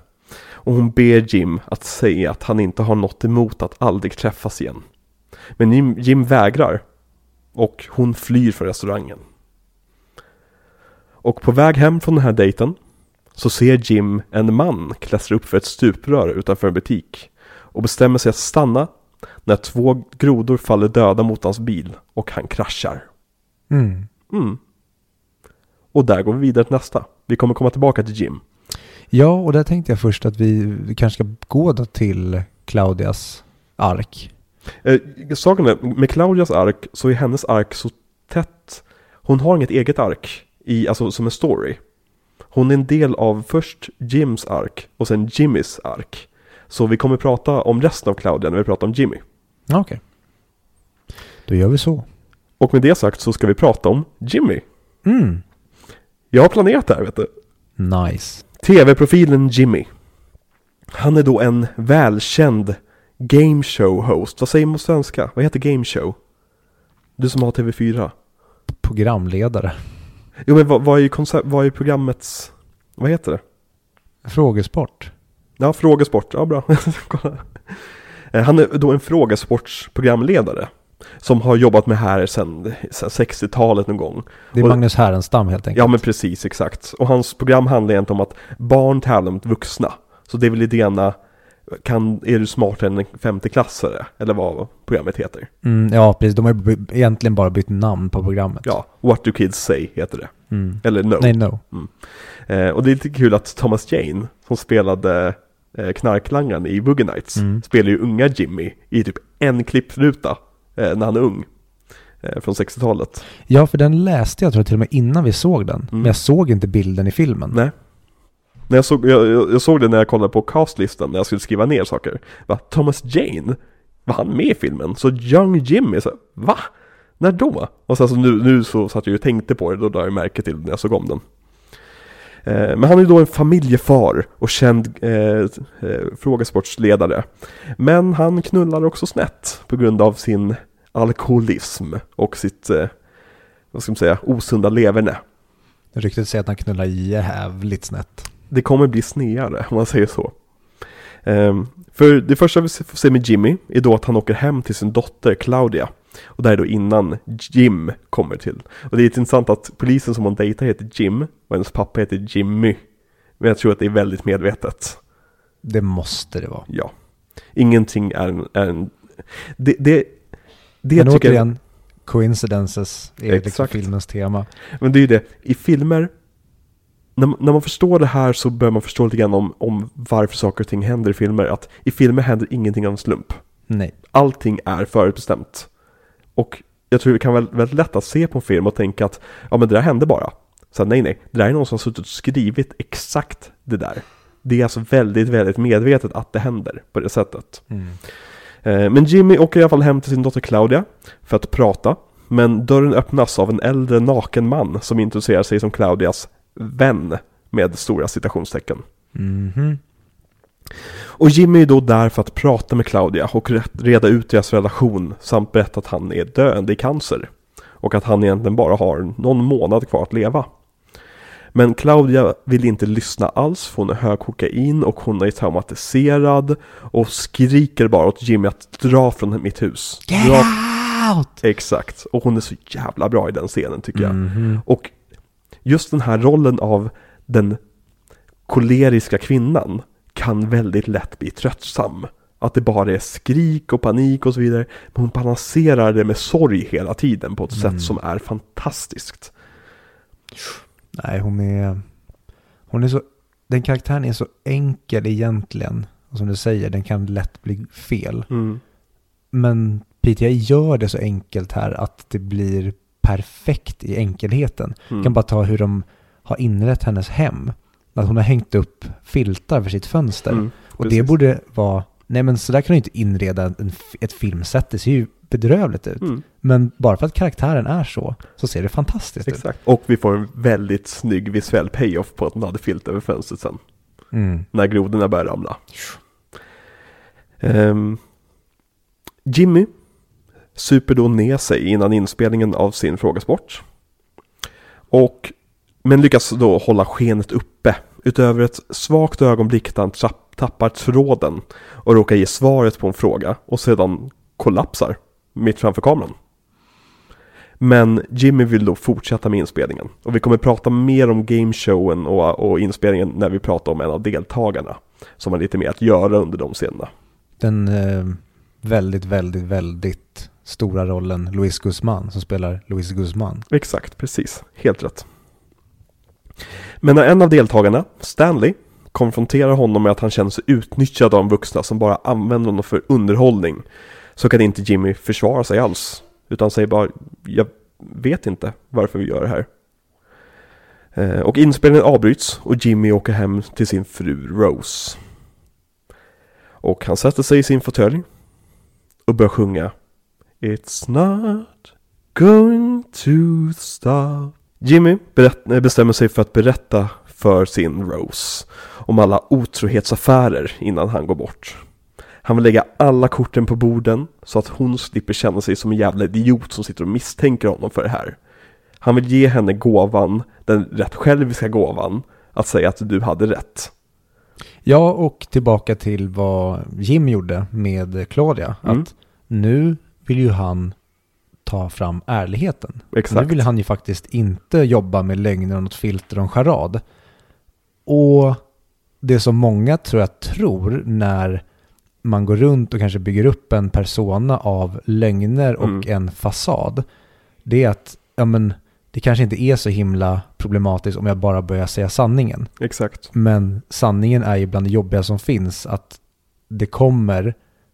Och hon ber Jim att säga att han inte har något emot att aldrig träffas igen. Men Jim, Jim vägrar. Och hon flyr från restaurangen. Och på väg hem från den här dejten så ser Jim en man klättra upp för ett stuprör utanför en butik. Och bestämmer sig att stanna när två grodor faller döda mot hans bil och han kraschar. Mm. Mm. Och där går vi vidare till nästa. Vi kommer komma tillbaka till Jim. Ja, och där tänkte jag först att vi, kanske ska gå då till Claudias ark. Eh, saken är, med Claudias ark så är hennes ark så tätt. Hon har inget eget ark i, alltså som en story. Hon är en del av först Jims ark och sen Jimmys ark. Så vi kommer prata om resten av Claudia när vi pratar om Jimmy. Okej. Då gör vi så. Och med det sagt så ska vi prata om Jimmy. Mm. Jag har planerat det här vet du. Nice. TV-profilen Jimmy. Han är då en välkänd game show host. Vad säger man på svenska? Vad heter game show? Du som har TV4. Programledare. Jo men vad, vad, är, koncept, vad är programmets... Vad heter det? Frågesport. Ja, frågesport. Ja, bra. Eh, Han är då en frågesportsprogramledare. Som har jobbat med här sedan, sedan 60-talet någon gång. Det är Och- Magnus Härenstam helt enkelt. Ja men precis, exakt. Och hans program handlar egentligen om att barn tävlar mot vuxna. Så det är väl idéerna, kan, är du smartare än en femteklassare? Eller vad programmet heter. Mm, ja, precis. De har egentligen bara bytt namn på programmet. Ja, What Do Kids Say heter det. Mm. Eller No. Nej, no. Eh, och det är lite kul att Thomas Jane, som spelade eh, knarklangaren i Boogie Nights, Mm. spelar ju unga Jimmy i typ en klippruta när han är ung. Eh, från 60-talet. Ja, för den läste jag tror jag till och med innan vi såg den. Mm. Men jag såg inte bilden i filmen. Nej. När jag, såg, jag, jag jag såg det när jag kollade på castlistan när jag skulle skriva ner saker. Va? Thomas Jane? Var han med i filmen? Så Young Jimmy? Så, va? När då? Och sen så nu, nu så satt jag ju och tänkte på det, då lade jag märke till det när jag såg om den. Eh, men han är då en familjefar och känd eh, eh, frågesportsledare. Men han knullar också snett på grund av sin alkoholism och sitt, eh, vad ska man säga, osunda leverne. Ryktet säger att han knullar jävligt snett. det kommer bli sneare om man säger så. Ehm, för det första vi får se med Jimmy är då att han åker hem till sin dotter Claudia. Och det här är då innan Jim kommer till. Och det är lite intressant att polisen som hon dejtar heter Jim och hennes pappa heter Jimmy. Men jag tror att det är väldigt medvetet. Det måste det vara. Ja. Ingenting är en... Är en det, det, det Men tycker jag... återigen, coincidences är liksom Exakt. filmens tema. Men det är ju det, i filmer, när, när man förstår det här så börjar man förstå lite grann om, om varför saker och ting händer i filmer. Att i filmer händer ingenting av en slump. Nej. Allting är förutbestämt. Och jag tror det kan vara väldigt lätt att se på en film och tänka att ja men det där hände bara. Så nej nej, det där är någon som har suttit och skrivit exakt det där. Det är alltså väldigt, väldigt medvetet att det händer på det sättet. Mm. Eh, Men Jimmy åker i alla fall hem till sin dotter Claudia för att prata. Men dörren öppnas av en äldre naken man som introducerar sig som Claudias vän med stora citationstecken. Mhm. Och Jimmy är då där för att prata med Claudia och reda ut deras relation samt berätta att han är döende i cancer. Och att han egentligen bara har någon månad kvar att leva. Men Claudia vill inte lyssna alls för hon är hög kokain och hon är traumatiserad och skriker bara åt Jimmy att dra från mitt hus. Get dra... out! Exakt, och hon är så jävla bra i den scenen tycker jag. Mhm. Och just den här rollen av den koleriska kvinnan kan väldigt lätt bli tröttsam. Att det bara är skrik och panik och så vidare. Men hon balanserar det med sorg hela tiden på ett Mm. sätt som är fantastiskt. Nej, hon är... Hon är så... Den karaktären är så enkel egentligen. Och som du säger, den kan lätt bli fel. Men PTA gör det så enkelt här att det blir perfekt i enkelheten. Mm. Jag kan bara ta hur de har inrett hennes hem. Att hon har hängt upp filtar för sitt fönster. Mm, och det borde vara... Nej men så där kan du inte inreda en, ett filmset. Det ser ju bedrövligt ut. Mm, Men bara för att karaktären är så, så ser det fantastiskt ut. exakt. Och vi får en väldigt snygg visuell payoff på att hon hade filt över fönstret sen. Mm. När grodorna börjar ramla. Ehm, Jimmy super då ner sig innan inspelningen av sin frågesport. Och, men lyckas då hålla skenet uppe. Utöver ett svagt ögonblick där han tappar tråden och råkar ge svaret på en fråga och sedan kollapsar mitt framför kameran. Men Jimmy vill då fortsätta med inspelningen. Och vi kommer prata mer om gameshowen och, och inspelningen när vi pratar om en av deltagarna. Som har lite mer att göra under de scenerna. Den eh, väldigt, väldigt, väldigt stora rollen Luis Guzman som spelar Luis Guzman. Exakt, precis. Helt rätt. Men när en av deltagarna, Stanley, konfronterar honom med att han känner sig utnyttjad av de vuxna som bara använder honom för underhållning så kan inte Jimmy försvara sig alls. Utan säger bara, jag vet inte varför vi gör det här. Eh, och inspelningen avbryts och Jimmy åker hem till sin fru Rose. Och han sätter sig i sin fåtölj och börjar sjunga It's not going to stop Jimmy eh, bestämmer sig för att berätta för sin Rose om alla otrohetsaffärer innan han går bort. Han vill lägga alla korten på borden så att hon slipper känna sig som en jävla idiot som sitter och misstänker honom för det här. Han vill ge henne gåvan, den rätt själviska gåvan, att säga att du hade rätt. Ja, och tillbaka till vad Jim gjorde med Claudia. Mm. Att nu vill ju han ta fram ärligheten. Exakt. Nu vill han ju faktiskt inte jobba med lögner och något filter och en charad. Och det som många tror jag tror när man går runt och kanske bygger upp en persona av lögner och Mm. en fasad. Det är att ja, men, det kanske inte är så himla problematiskt om jag bara börjar säga sanningen. Exakt. Men sanningen är ju bland det jobbiga som finns att det kommer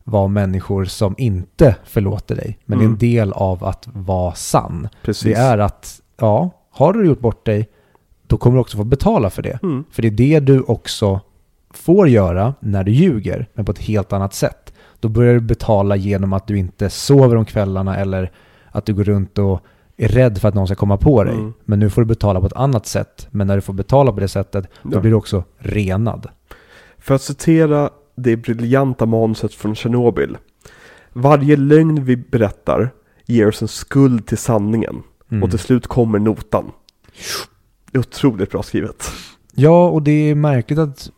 vara människor som inte förlåter dig. Men det är Mm. en del av att vara sann. Precis. Det är att, ja, har du gjort bort dig, då kommer du också få betala för det. Mm. För det är det du också får göra när du ljuger, men på ett helt annat sätt. Då börjar du betala genom att du inte sover om kvällarna eller att du går runt och är rädd för att någon ska komma på dig. Mm. Men nu får du betala på ett annat sätt. Men när du får betala på det sättet, då Ja. blir du också renad. För att citera det briljanta manuset från Tjernobyl. Varje lögn vi berättar ger oss en skuld till sanningen. Mm. Och till slut kommer notan. Det är otroligt bra skrivet. Ja, och det är märkligt att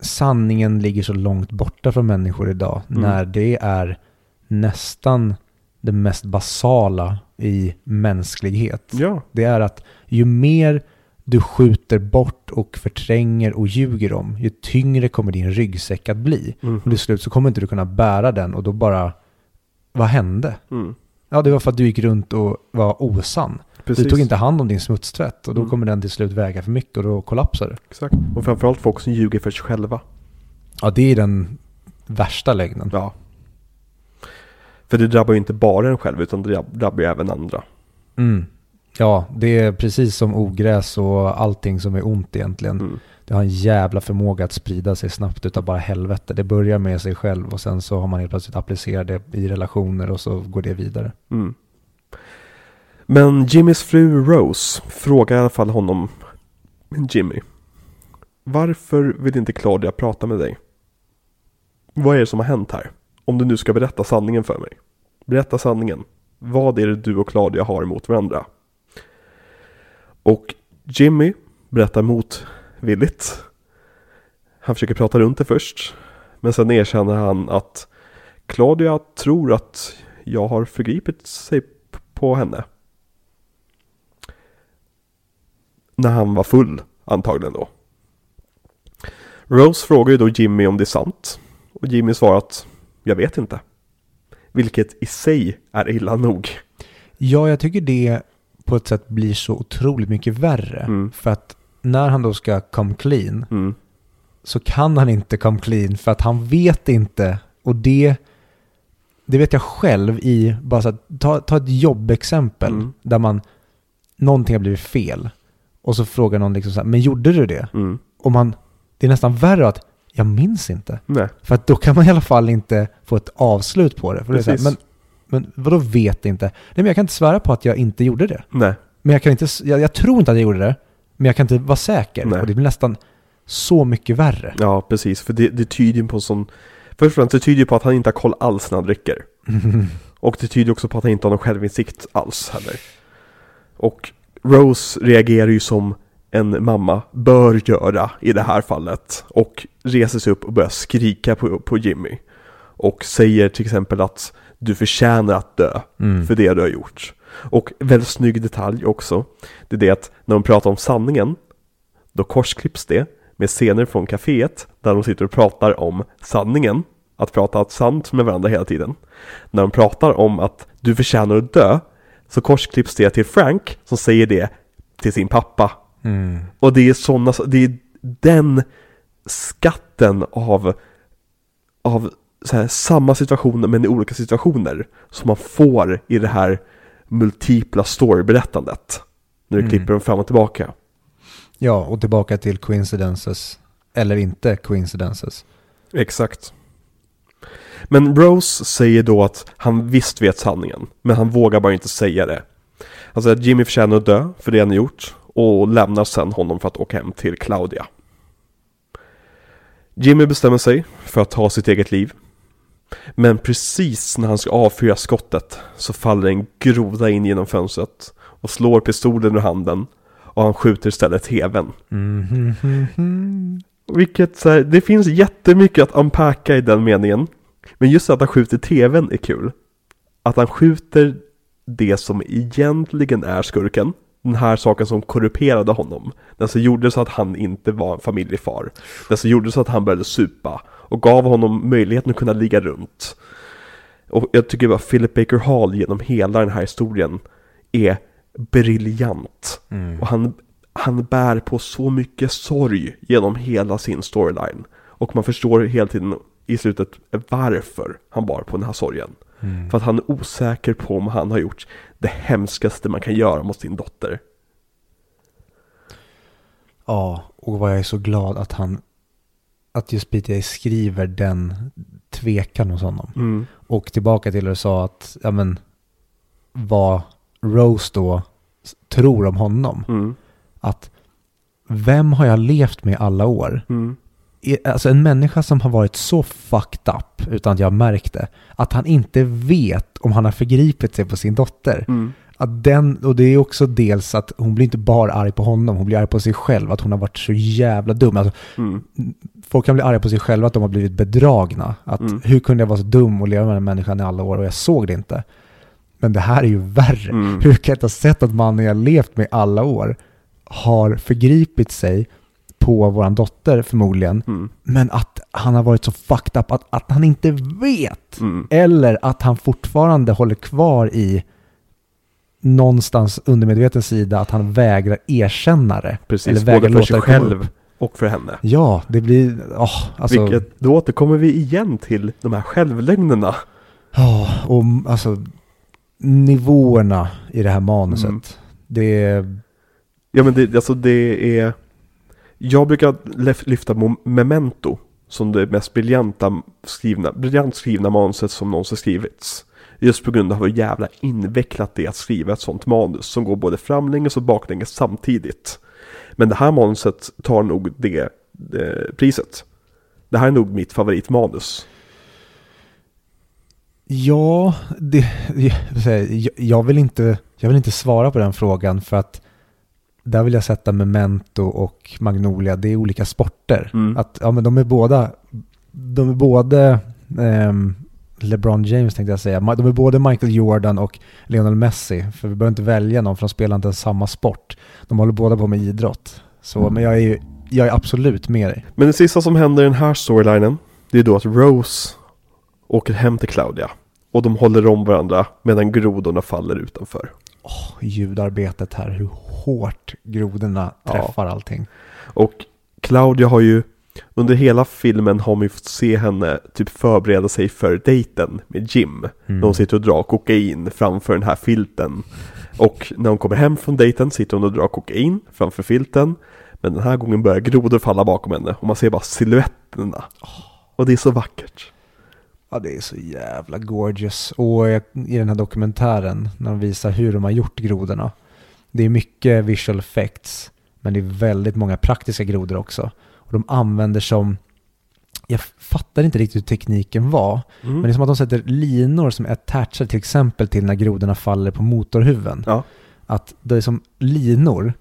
sanningen ligger så långt borta från människor idag. Mm. När det är nästan det mest basala i mänsklighet. Ja. Det är att ju mer du skjuter bort och förtränger och ljuger om, ju tyngre kommer din ryggsäck att bli. Mm. Och till slut så kommer inte du kunna bära den och då bara, vad hände? Mm. Ja, det var för att du gick runt och var osann. Precis. Du tog inte hand om din smutstvätt och då Mm. kommer den till slut väga för mycket och då kollapsar du. Exakt. Och framförallt folk som ljuger för sig själva. Ja, det är den värsta lögnen. Ja. För det drabbar ju inte bara en själv utan det drabb- drabbar ju även andra. Mm. Ja, det är precis som ogräs och allting som är ont egentligen. Mm. Det har en jävla förmåga att sprida sig snabbt utav bara helvete. Det börjar med sig själv och sen så har man helt plötsligt applicerat det i relationer och så går det vidare. Mm. Men Jimmys fru Rose frågar i alla fall honom, Jimmy, varför vill inte Claudia prata med dig? Vad är det som har hänt här? Om du nu ska berätta sanningen för mig. Berätta sanningen. Vad är det du och Claudia har emot varandra? Och Jimmy berättar motvilligt. Han försöker prata runt det först. Men sen erkänner han att Claudia tror att jag har förgripit sig på henne. När han var full, antagligen då. Rose frågar ju då Jimmy om det är sant. Och Jimmy svarar att jag vet inte. Vilket i sig är illa nog. Ja, jag tycker det på ett sätt blir så otroligt mycket värre. Mm. För att när han då ska come clean Mm. så kan han inte come clean för att han vet inte. Och det, det vet jag själv i, bara så att, ta, ta ett jobbexempel Mm. där man, någonting har blivit fel. Och så frågar någon liksom så här, men gjorde du det? Mm. Och man, det är nästan värre att, jag minns inte. Nej, För att då kan man i alla fall inte få ett avslut på det. För det är så här, men, men vadå vet inte? Nej men jag kan inte svära på att jag inte gjorde det. nej, Men jag kan inte, jag, jag tror inte att jag gjorde det. Men jag kan inte vara säker. Nej. Och det blir nästan så mycket värre. ja precis. För det, det tyder ju på sån... Först och främst, det tyder ju på att han inte har koll alls när han dricker. Och det tyder också på att han inte har någon självinsikt alls heller. Och Rose reagerar ju som en mamma bör göra i det här fallet. Och reser sig upp och börjar skrika på, på Jimmy. Och säger till exempel att du förtjänar att dö Mm. för det du har gjort. Och väldigt snygg detalj också. Det är det att när de pratar om sanningen, då korsklipps det med scener från kaféet där de sitter och pratar om sanningen. Att prata sant med varandra hela tiden. När de pratar om att du förtjänar att dö, så korsklipps det till Frank som säger det till sin pappa. Mm. Och det är sådana, det är den skatten av, av här, samma situationer men i olika situationer som man får i det här multipla storyberättandet. När du Mm. klipper dem fram och tillbaka. Ja, och tillbaka till coincidences. Eller inte coincidences. Exakt. Men Rose säger då att han visst vet sanningen, men han vågar bara inte säga det. Han säger att Jimmy förtjänar att dö för det han gjort och lämnar sen honom för att åka hem till Claudia. Jimmy bestämmer sig för att ta sitt eget liv. Men precis när han ska avfyra skottet så faller en groda in genom fönstret och slår pistolen ur handen och han skjuter istället tvn. Mhm. Vilket så här, det finns jättemycket att unpacka i den meningen. Men just att han skjuter tvn är kul. Att han skjuter det som egentligen är skurken. Den här saken som korrumperade honom. Den som gjorde så att han inte var en familjefar. Den som gjorde så att han började supa. Och gav honom möjligheten att kunna ligga runt. Och jag tycker bara Philip Baker Hall genom hela den här historien är briljant. Mm. Och han, han bär på så mycket sorg genom hela sin storyline. Och man förstår hela tiden i slutet varför han bar på den här sorgen. Mm. För att han är osäker på om han har gjort det hemskaste man kan göra mot sin dotter. Ja, och vad jag är så glad att han, att just BTA skriver den tvekan hos honom. Mm. Och tillbaka till det du sa att, ja men, vad Rose då tror om honom. Mm. Att, vem har jag levt med alla år? Mm. Alltså en människa som har varit så fucked up, utan att jag märkt det, att han inte vet om han har förgripit sig på sin dotter. Mm. Att den, och det är också dels att hon blir inte bara arg på honom, hon blir arg på sig själv, att hon har varit så jävla dum. Alltså, Mm. Folk kan bli arga på sig själva att de har blivit bedragna. Att Mm. hur kunde jag vara så dum och leva med den människan i alla år och jag såg det inte. Men det här är ju värre. Mm. Hur kan jag inte ha sett att mannen jag levt med i alla år har förgripit sig på våran dotter förmodligen, Mm. men att han har varit så fucked up att, att han inte vet. Mm. Eller att han fortfarande håller kvar i någonstans undermedveten sida att han vägrar erkänna det. Precis, Eller både vägrar för låta sig själv. Och för henne. Ja, det blir... åh, alltså, Vilket, då återkommer vi igen till de här självlögnerna. Ja, och m- alltså nivåerna i det här manuset. Mm. Det är... Ja men det, alltså det är... Jag brukar lyfta Memento som det mest briljanta skrivna, briljant skrivna manuset som någonsin skrivits. Just på grund av hur jävla invecklat det är att skriva ett sånt manus som går både framlänges och baklänges samtidigt. Men det här manuset tar nog det, det priset. Det här är nog mitt favoritmanus. Ja, det, jag, jag, vill inte, jag vill inte svara på den frågan för att där vill jag sätta Memento och Magnolia, det är olika sporter. Mm. Att, ja, men de är båda, de är både ehm, LeBron James tänkte jag säga, de är både Michael Jordan och Lionel Messi, för vi behöver inte välja någon för de spelar inte samma sport. De håller båda på med idrott. Så, men jag är ju jag är absolut med dig. Men det sista som händer i den här storylinen, det är då att Rose åker hem till Claudia. Och de håller om varandra medan grodorna faller utanför. Oh, ljudarbetet här, hur hårt grodorna träffar ja. allting. Och Claudia har ju, under hela filmen har man ju fått se henne typ förbereda sig för dejten med Jim. Mm. När hon sitter och drar kokain framför den här filten. Och när hon kommer hem från dejten sitter hon och drar kokain framför filten. Men den här gången börjar grodor falla bakom henne och man ser bara siluetterna. Och det är så vackert. Ja, det är så jävla gorgeous. Och i den här dokumentären, när de visar hur de har gjort grodorna. Det är mycket visual effects, men det är väldigt många praktiska grodor också. Och de använder som, jag fattar inte riktigt hur tekniken var, mm. men det är som att de sätter linor som är attachade till exempel till när grodorna faller på motorhuven. Ja. Att det är som linor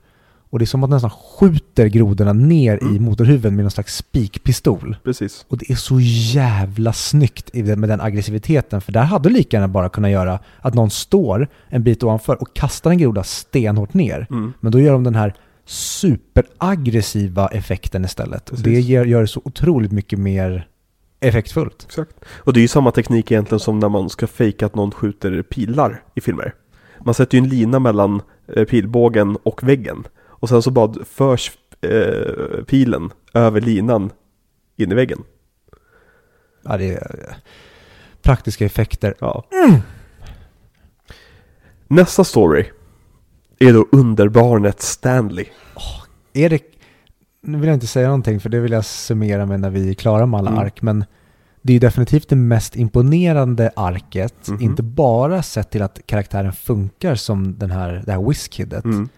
och det är som att nästan skjuter grodorna ner mm. i motorhuven med någon slags spikpistol. Precis. Och det är så jävla snyggt med den aggressiviteten. För där hade du lika gärna bara kunnat göra att någon står en bit ovanför och kastar en groda stenhårt ner. Mm. Men då gör de den här superaggressiva effekten istället. Precis. Det gör, gör det så otroligt mycket mer effektfullt. Exakt. Och det är ju samma teknik egentligen som när man ska fejka att någon skjuter pilar i filmer. Man sätter ju en lina mellan eh, pilbågen och väggen. Och sen så bara förs eh, pilen över linan in i väggen. Ja, det är praktiska effekter. Ja. Mm. Nästa story är då underbarnet Stanley. Oh, det, nu vill jag inte säga någonting för det vill jag summera med när vi är klara med alla mm. ark, men det är definitivt det mest imponerande arket, mm -hmm. inte bara sett till att karaktären funkar som den här, det här Whiskidet, mm.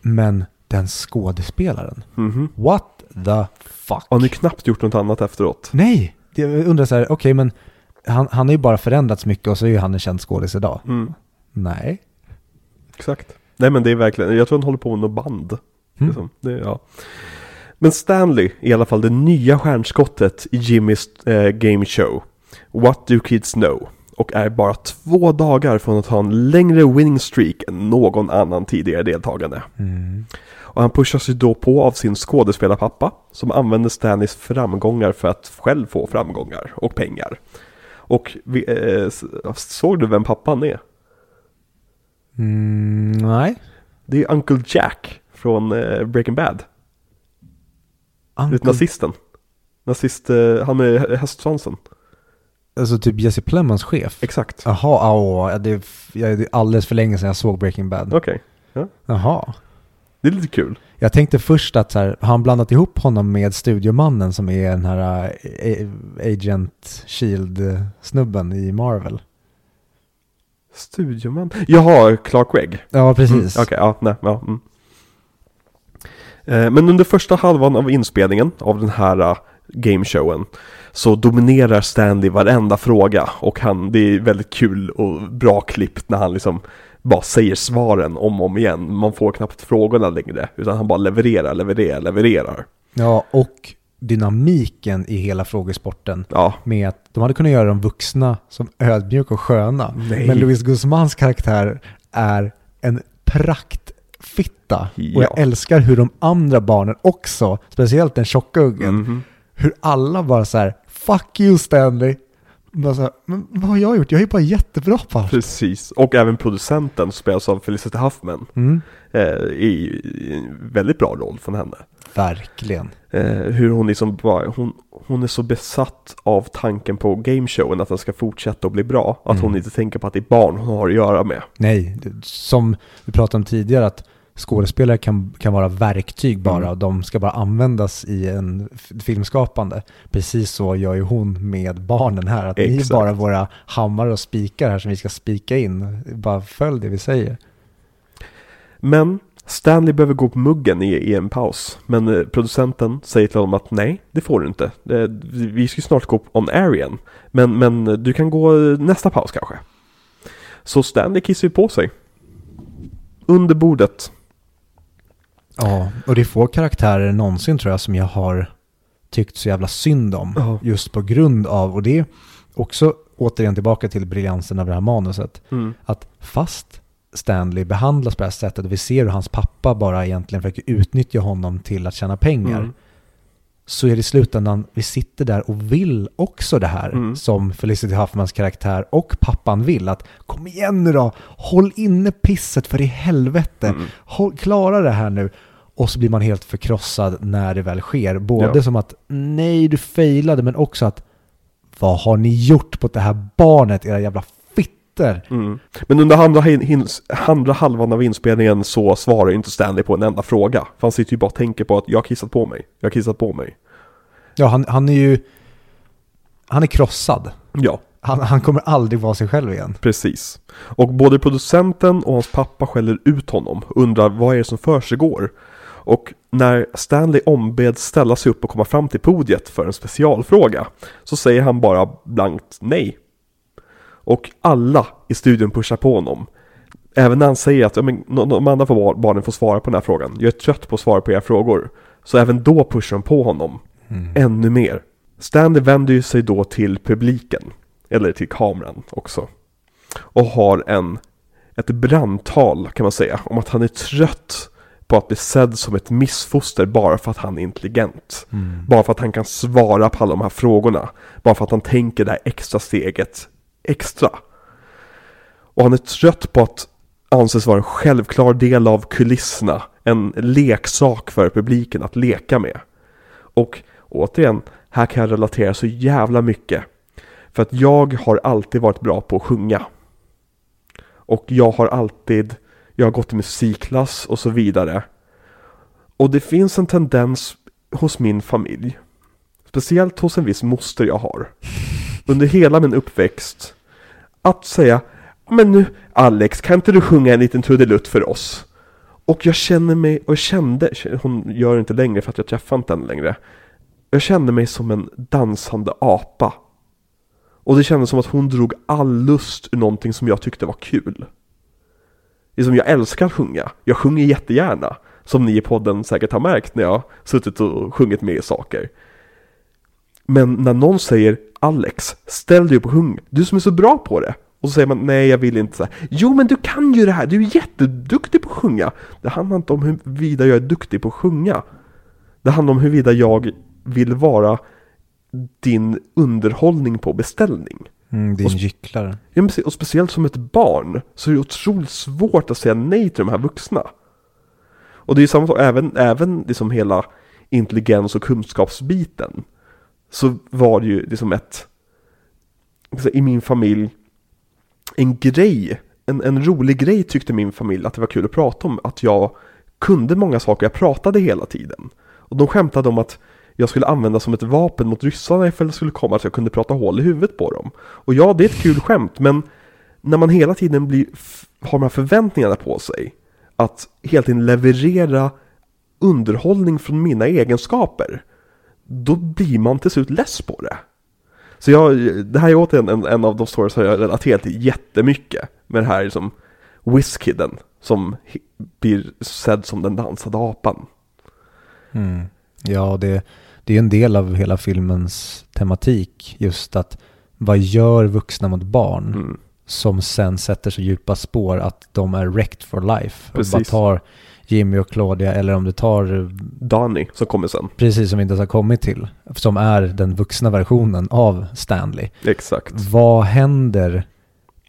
men den skådespelaren. Mm -hmm. What the fuck? Har ni knappt gjort något annat efteråt? Nej! Jag undrar så här, okej okay, men han, han har ju bara förändrats mycket och så är ju han en känd skådis idag. Mm. Nej. Exakt. Nej men det är verkligen, jag tror han håller på med något band. Mm. Liksom. Det, ja. Men Stanley är i alla fall det nya stjärnskottet i Jimmys eh, game show. What do kids know? Och är bara två dagar från att ha en längre winning streak än någon annan tidigare deltagande. Mm. Och han pushas ju då på av sin skådespelarpappa som använder Stanleys framgångar för att själv få framgångar och pengar. Och vi, eh, såg du vem pappan är? Mm, nej. Det är Uncle Jack från eh, Breaking Bad. Uncle... nazisten. Nazist, eh, han med hästsvansen. Alltså typ Jesse Plemons chef? Exakt. Jaha, åh, det, är, alldeles för länge sedan jag såg Breaking Bad. Okej. Okay. Ja. Jaha. Det är lite kul. Jag tänkte först att så här, har han blandat ihop honom med studiomannen som är den här uh, Agent Shield-snubben i Marvel? Studioman? Jaha, Clark Gregg. Ja, precis. Mm, Okej, okay, ja, nej, ja. Mm. Eh, men under första halvan av inspelningen av den här uh, gameshowen så dominerar Stanley varenda fråga och han, det är väldigt kul och bra klippt när han liksom bara säger svaren om och om igen. Man får knappt frågorna längre, utan han bara levererar, levererar, levererar. Ja, och dynamiken i hela frågesporten. Ja. Med att de hade kunnat göra de vuxna som ödmjuka och sköna. Nej. Men Louis Guzmans karaktär är en praktfitta. Ja. Och jag älskar hur de andra barnen också, speciellt den tjocka uggen, mm -hmm. hur alla bara så här, fuck you Stanley. Här, men vad har jag gjort? Jag är bara jättebra på allt. Precis, och även producenten spelas av Felicity Huffman. Mm. Eh, är en väldigt bra roll från henne. Verkligen. Eh, hur hon liksom bara, hon, hon är så besatt av tanken på gameshowen att den ska fortsätta och bli bra. Att mm. hon inte tänker på att det är barn hon har att göra med. Nej, som vi pratade om tidigare att skådespelare kan, kan vara verktyg bara mm. och de ska bara användas i en filmskapande. Precis så gör ju hon med barnen här. Att Exakt. ni är bara våra hammare och spikar här som vi ska spika in. Bara följ det vi säger. Men Stanley behöver gå på muggen i, i en paus. Men eh, producenten säger till honom att nej, det får du inte. Eh, vi ska snart gå on air igen. Men, men du kan gå nästa paus kanske. Så Stanley kissar ju på sig. Under bordet. Ja, och det är få karaktärer någonsin tror jag som jag har tyckt så jävla synd om. Ja. Just på grund av, och det är också återigen tillbaka till briljansen av det här manuset. Mm. Att fast Stanley behandlas på det här sättet och vi ser hur hans pappa bara egentligen försöker utnyttja honom till att tjäna pengar. Mm. Så är det i slutändan, vi sitter där och vill också det här Mm. som Felicity Huffmans karaktär och pappan vill. Att kom igen nu då, håll inne pisset för i helvete. Mm. Håll, klara det här nu. Och så blir man helt förkrossad när det väl sker. Både Ja. som att nej, du failade, men också att vad har ni gjort på det här barnet, era jävla fitter? Mm. Men under andra, andra halvan av inspelningen så svarar inte Stanley på en enda fråga. För han sitter ju bara och tänker på att jag har kissat på mig. Jag har kissat på mig. Ja, han, han är ju... Han är krossad. Ja, Han, han kommer aldrig vara sig själv igen. precis. Och både producenten och hans pappa skäller ut honom. Undrar vad är det som försiggår? Och när Stanley ombeds ställa sig upp och komma fram till podiet för en specialfråga så säger han bara blankt nej. Och alla i studion pushar på honom. Även när han säger att ja, men, de- andra får- barnen får svara på den här frågan. Jag är trött på att svara på era frågor. Så även då pushar de på honom. Ännu mer. Stanley vänder ju sig då till publiken. Eller till kameran också. Och har en, ett brandtal kan man säga. Om att han är trött på att bli sedd som ett missfoster bara för att han är intelligent. Bara för att han kan svara på alla de här frågorna. Bara för att han tänker det här extra steget extra. Och han är trött på att anses vara en självklar del av kulisserna. En leksak för publiken att leka med. Och återigen, här kan jag relatera så jävla mycket. För att jag har alltid varit bra på att sjunga. Och jag har alltid, jag har gått i musikklass och så vidare. Och det finns en tendens hos min familj. Speciellt hos en viss moster jag har. Under hela min uppväxt. Att säga, men nu Alex, kan inte du sjunga en liten trudelutt för oss? Och jag känner mig, och jag kände, hon gör det inte längre för att jag träffar inte henne längre. Jag kände mig som en dansande apa. Och det kändes som att hon drog all lust ur någonting som jag tyckte var kul. Liksom jag älskar att sjunga. Jag sjunger jättegärna. Som ni i podden säkert har märkt när jag suttit och sjungit med i saker. Men när någon säger Alex, ställ dig upp och sjung. Du som är så bra på det. Och så säger man nej jag vill inte så här. Jo men du kan ju det här, du är jätteduktig på att sjunga. Det handlar inte om huruvida jag är duktig på att sjunga. Det handlar om huruvida jag vill vara din underhållning på beställning. Mm, din Och- gycklare. Ja, men Och speciellt som ett barn så är det otroligt svårt att säga nej till de här vuxna. Och det är ju samma sak, även, även liksom hela intelligens och kunskapsbiten. Så var det ju liksom ett, i min familj, en grej, en, en rolig grej tyckte min familj att det var kul att prata om. Att jag kunde många saker, jag pratade hela tiden. Och de skämtade om att jag skulle använda som ett vapen mot ryssarna ifall det skulle komma att jag kunde prata hål i huvudet på dem. Och ja, det är ett kul skämt, men när man hela tiden blir, har de här förväntningarna på sig att hela tiden leverera underhållning från mina egenskaper, då blir man till slut less på det. Så jag, det här är återigen en, en av de stories som jag relaterar till jättemycket med det här som Whiskiden som blir sedd som den dansade apan. Mm. Ja, det, det är en del av hela filmens tematik. Just att vad gör vuxna mot barn Mm. som sen sätter så djupa spår att de är wrecked for life. Och Precis. bara tar Jimmy och Claudia eller om du tar Danny som kommer sen. precis som vi inte ens har kommit till. Som är den vuxna versionen av Stanley. Exakt. Vad händer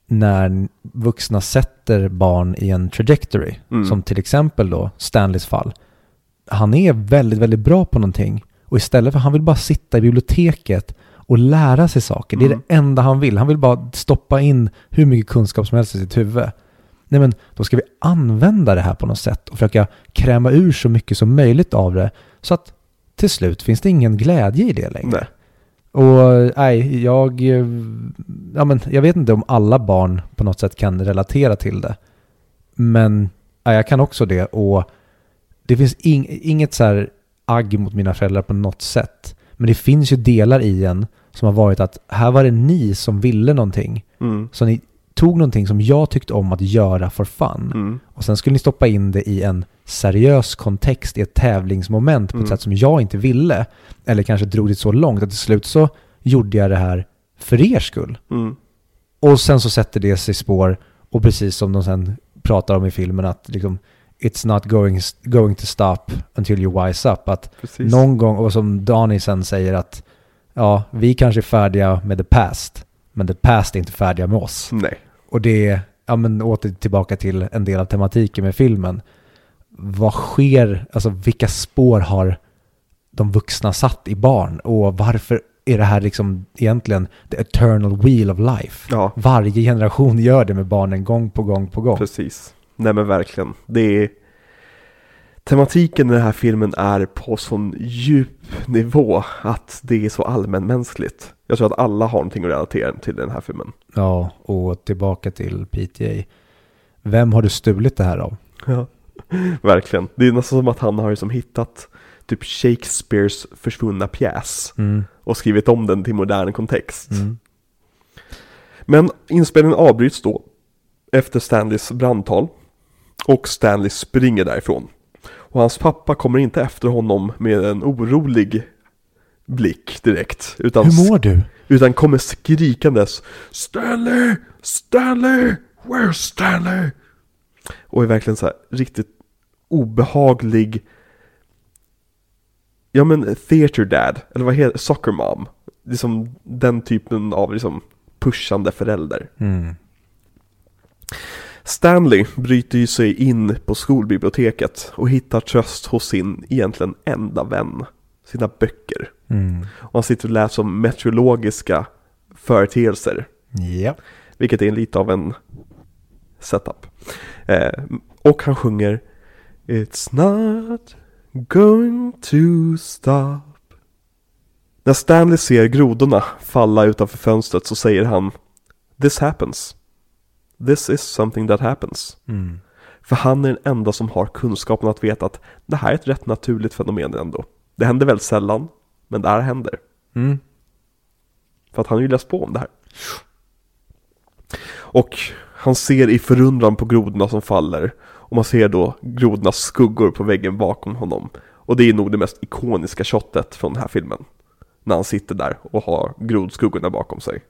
när vuxna sätter barn i en trajectory? Mm. Som till exempel då Stanleys fall. Han är väldigt, väldigt bra på någonting. Och istället för han vill bara sitta i biblioteket och lära sig saker. Det är Mm. det enda han vill. Han vill bara stoppa in hur mycket kunskap som helst i sitt huvud. Nej men då ska vi använda det här på något sätt och försöka kräma ur så mycket som möjligt av det. Så att till slut finns det ingen glädje i det längre. Nej. Och nej, jag, ja, men jag vet inte om alla barn på något sätt kan relatera till det. Men Ja, jag kan också det och det finns ing, inget så här agg mot mina föräldrar på något sätt. Men det finns ju delar i en som har varit att här var det ni som ville någonting. Mm. Så ni tog någonting som jag tyckte om att göra for fun. Mm. Och sen skulle ni stoppa in det i en seriös kontext, i ett tävlingsmoment på ett Mm. sätt som jag inte ville. Eller kanske drog det så långt att till slut så gjorde jag det här för er skull. Mm. Och sen så sätter det sig spår och precis som de sen pratar om i filmen att liksom It's not going, going to stop until you wise up. Att Precis. någon gång, och som Donny sen säger att ja, vi kanske är färdiga med the past, men the past är inte färdiga med oss. Nej. Och det ja men åter tillbaka till en del av tematiken med filmen. Vad sker, alltså vilka spår har de vuxna satt i barn? Och varför är det här liksom egentligen the eternal wheel of life? Ja, Varje generation gör det med barnen gång på gång på gång. precis. Nej men verkligen. Det är... Tematiken i den här filmen är på sån djup nivå att det är så allmänmänskligt. Jag tror att alla har någonting att relatera till den här filmen. Ja, och tillbaka till PTA. Vem har du stulit det här av? Ja, verkligen. Det är nästan som att han har liksom hittat typ Shakespeares försvunna pjäs Mm. och skrivit om den till modern kontext. Mm. Men inspelningen avbryts då efter Stanleys brandtal och Stanley springer därifrån. Och hans pappa kommer inte efter honom med en orolig blick direkt utan, Hur mår du? utan kommer skrikandes Stanley! Stanley! Where's Stanley? Och är verkligen så här riktigt obehaglig Ja men theater dad, eller vad heter soccer mom. Liksom den typen av liksom pushande förälder. Mm. Stanley bryter ju sig in på skolbiblioteket och hittar tröst hos sin egentligen enda vän, sina böcker. Mm. Och han sitter och läser om meteorologiska företeelser, Ja. vilket är lite av en setup. Eh, och han sjunger It's not going to stop. När Stanley ser grodorna falla utanför fönstret så säger han This happens. This is something that happens. Mm. För han är den enda som har kunskapen att veta att det här är ett rätt naturligt fenomen ändå. Det händer väldigt sällan, men det här händer. Mm. För att han har ju läst på om det här. Och han ser i förundran på grodorna som faller. Och man ser då grodornas skuggor på väggen bakom honom. Och det är nog det mest ikoniska shotet från den här filmen. När han sitter där och har grodskuggorna bakom sig.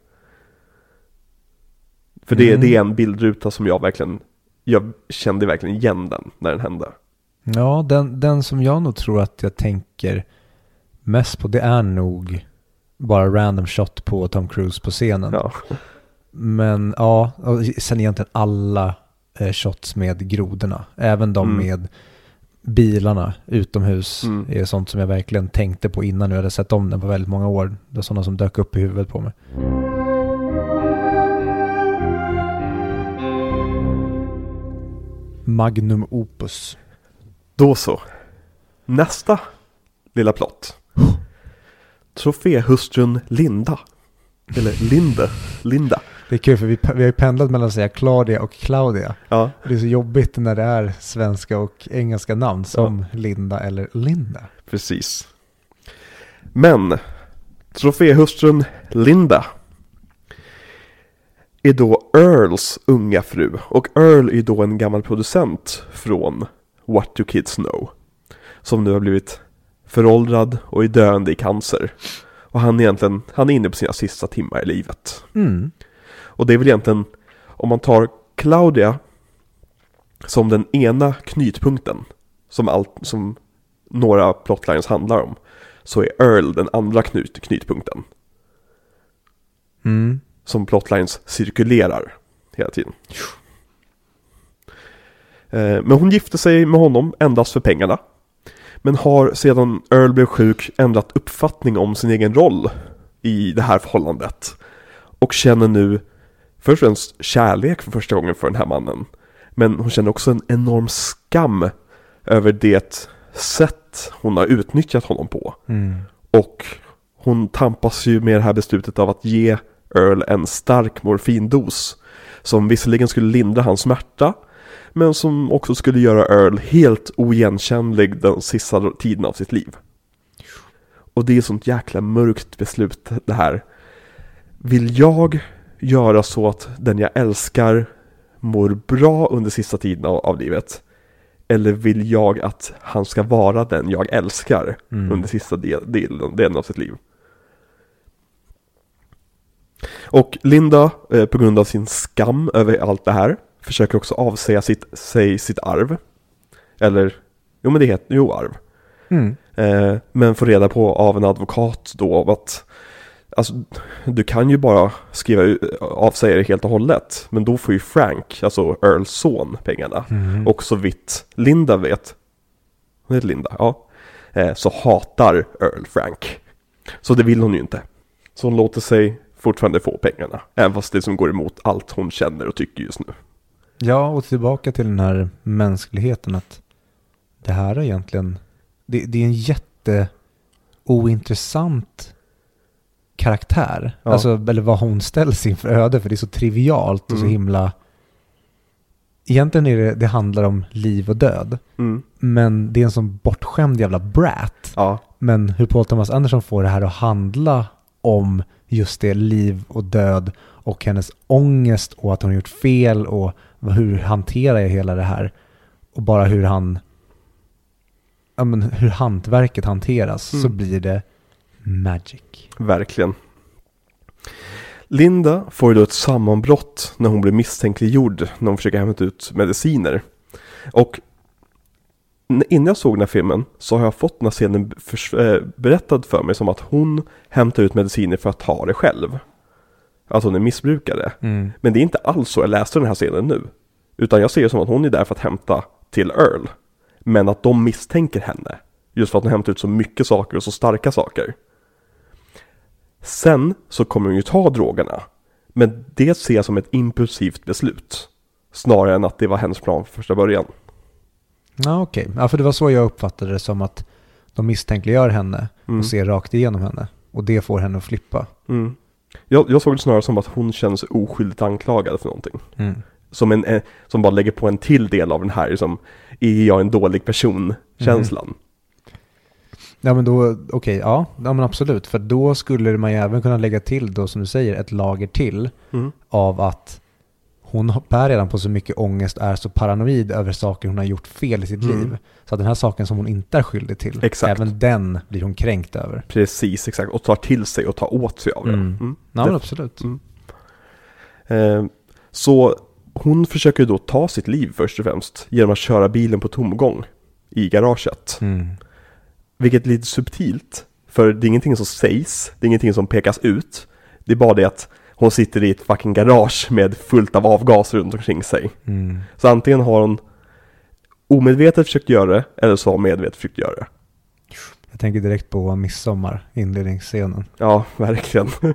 För det, Mm. det är en bildruta som jag verkligen, jag kände verkligen igen den när den hände. Ja, den, den som jag nog tror att jag tänker mest på det är nog bara random shot på Tom Cruise på scenen. Ja, Men ja, och sen egentligen alla eh, shots med grodorna. Även de Mm. med bilarna utomhus Mm. är sånt som jag verkligen tänkte på innan. Jag hade sett om den på väldigt många år. Det var sådana som dök upp i huvudet på mig. Magnum opus. Då så. Nästa lilla plott. Troféhustrun Linda. Eller Linde. Linda. Det är kul för vi, vi har ju pendlat mellan att säga Claudia och Claudia. Ja, Det är så jobbigt när det är svenska och engelska namn som Linda eller Linda. precis. Men troféhustrun Linda är då Earls unga fru. Och Earl är då en gammal producent från What Do Kids Know. Som nu har blivit föråldrad och är döende i cancer. Och han är egentligen, han är inne på sina sista timmar i livet. Mm. Och det är väl egentligen, om man tar Claudia som den ena knytpunkten, som, allt, som några plotlines handlar om, så är Earl den andra knut, knytpunkten, Mm. Som plotlines cirkulerar hela tiden. Eh, Men hon gifte sig med honom endast för pengarna. Men har sedan Earl blev sjuk ändrat uppfattning om sin egen roll i det här förhållandet. Och känner nu först och främst kärlek för första gången för den här mannen. Men hon känner också en enorm skam över det sätt hon har utnyttjat honom på. Mm. Och hon tampas ju med det här beslutet av att ge Earl en stark morfindos. Som visserligen skulle lindra hans smärta. Men som också skulle göra Earl helt oigenkännlig den sista tiden av sitt liv. Och det är sånt jäkla mörkt beslut det här. Vill jag göra så att den jag älskar mår bra under sista tiden av, av livet? Eller vill jag att han ska vara den jag älskar Mm. under sista del, delen, delen av sitt liv? Och Linda, eh, på grund av sin skam över allt det här, försöker också avsäga sitt, sig sitt arv. Eller, jo men det heter, jo arv. Mm. Eh, men får reda på av en advokat då att Alltså, du kan ju bara skriva avsäga det helt och hållet. Men då får ju Frank, alltså Earls son, pengarna. Mm. Och så vitt Linda vet, hon heter Linda, ja. Eh, så hatar Earl Frank. Så det vill hon ju inte. Så hon låter sig fortfarande få pengarna. Även fast det som går emot allt hon känner och tycker just nu. Ja, och tillbaka till den här mänskligheten att det här är egentligen, det, det är en jätte ointressant karaktär. Ja. Alltså, eller vad hon ställs inför öde, för det är så trivialt och så Mm. himla... Egentligen är det, det handlar om liv och död. Mm. Men det är en sån bortskämd jävla brat. Ja, Men hur Paul Thomas Anderson får det här att handla om just det, liv och död och hennes ångest och att hon har gjort fel och hur hanterar jag hela det här? Och bara hur han, ja men hur hantverket hanteras så Mm. blir det magic. verkligen. Linda får ju då ett sammanbrott när hon blir misstänkliggjord när hon försöker hämta ut mediciner. Och innan jag såg den här filmen så har jag fått den här scenen förs- eh, berättad för mig som att hon hämtar ut mediciner för att ta det själv. Att hon är missbrukare. Mm. Men det är inte alls så jag läste den här scenen nu. Utan jag ser det som att hon är där för att hämta till Earl. Men att de misstänker henne. Just för att hon hämtar ut så mycket saker och så starka saker. Sen så kommer hon ju ta drogerna. Men det ser jag som ett impulsivt beslut. Snarare än att det var hennes plan från första början. Ja okej, ja, för det var så jag uppfattade det som att de misstänkliggör henne Mm. och ser rakt igenom henne. Och det får henne att flippa. Mm. Jag, jag såg det snarare som att hon känner sig oskyldigt anklagad för någonting. Mm. Som, en, eh, som bara lägger på en till del av den här, liksom, är jag en dålig person-känslan. Ja men då, okej, ja, ja men absolut. För då skulle man ju även kunna lägga till då som du säger ett lager till Mm. av att hon bär redan på så mycket ångest, är så paranoid över saker hon har gjort fel i sitt Mm. liv. Så att den här saken som hon inte är skyldig till, Exakt. även den blir hon kränkt över. Precis, exakt. Och tar till sig och tar åt sig av det. Mm. Mm. Ja men Det- absolut. Mm. Eh, så hon försöker då ta sitt liv först och främst genom att köra bilen på tomgång i garaget. Mm. Vilket är lite subtilt, för det är ingenting som sägs, det är ingenting som pekas ut. Det är bara det att hon sitter i ett fucking garage med fullt av avgaser runt omkring sig. Mm. Så antingen har hon omedvetet försökt göra det, eller så har hon medvetet försökt göra det. Jag tänker direkt på midsommar, inledningsscenen. Ja, verkligen.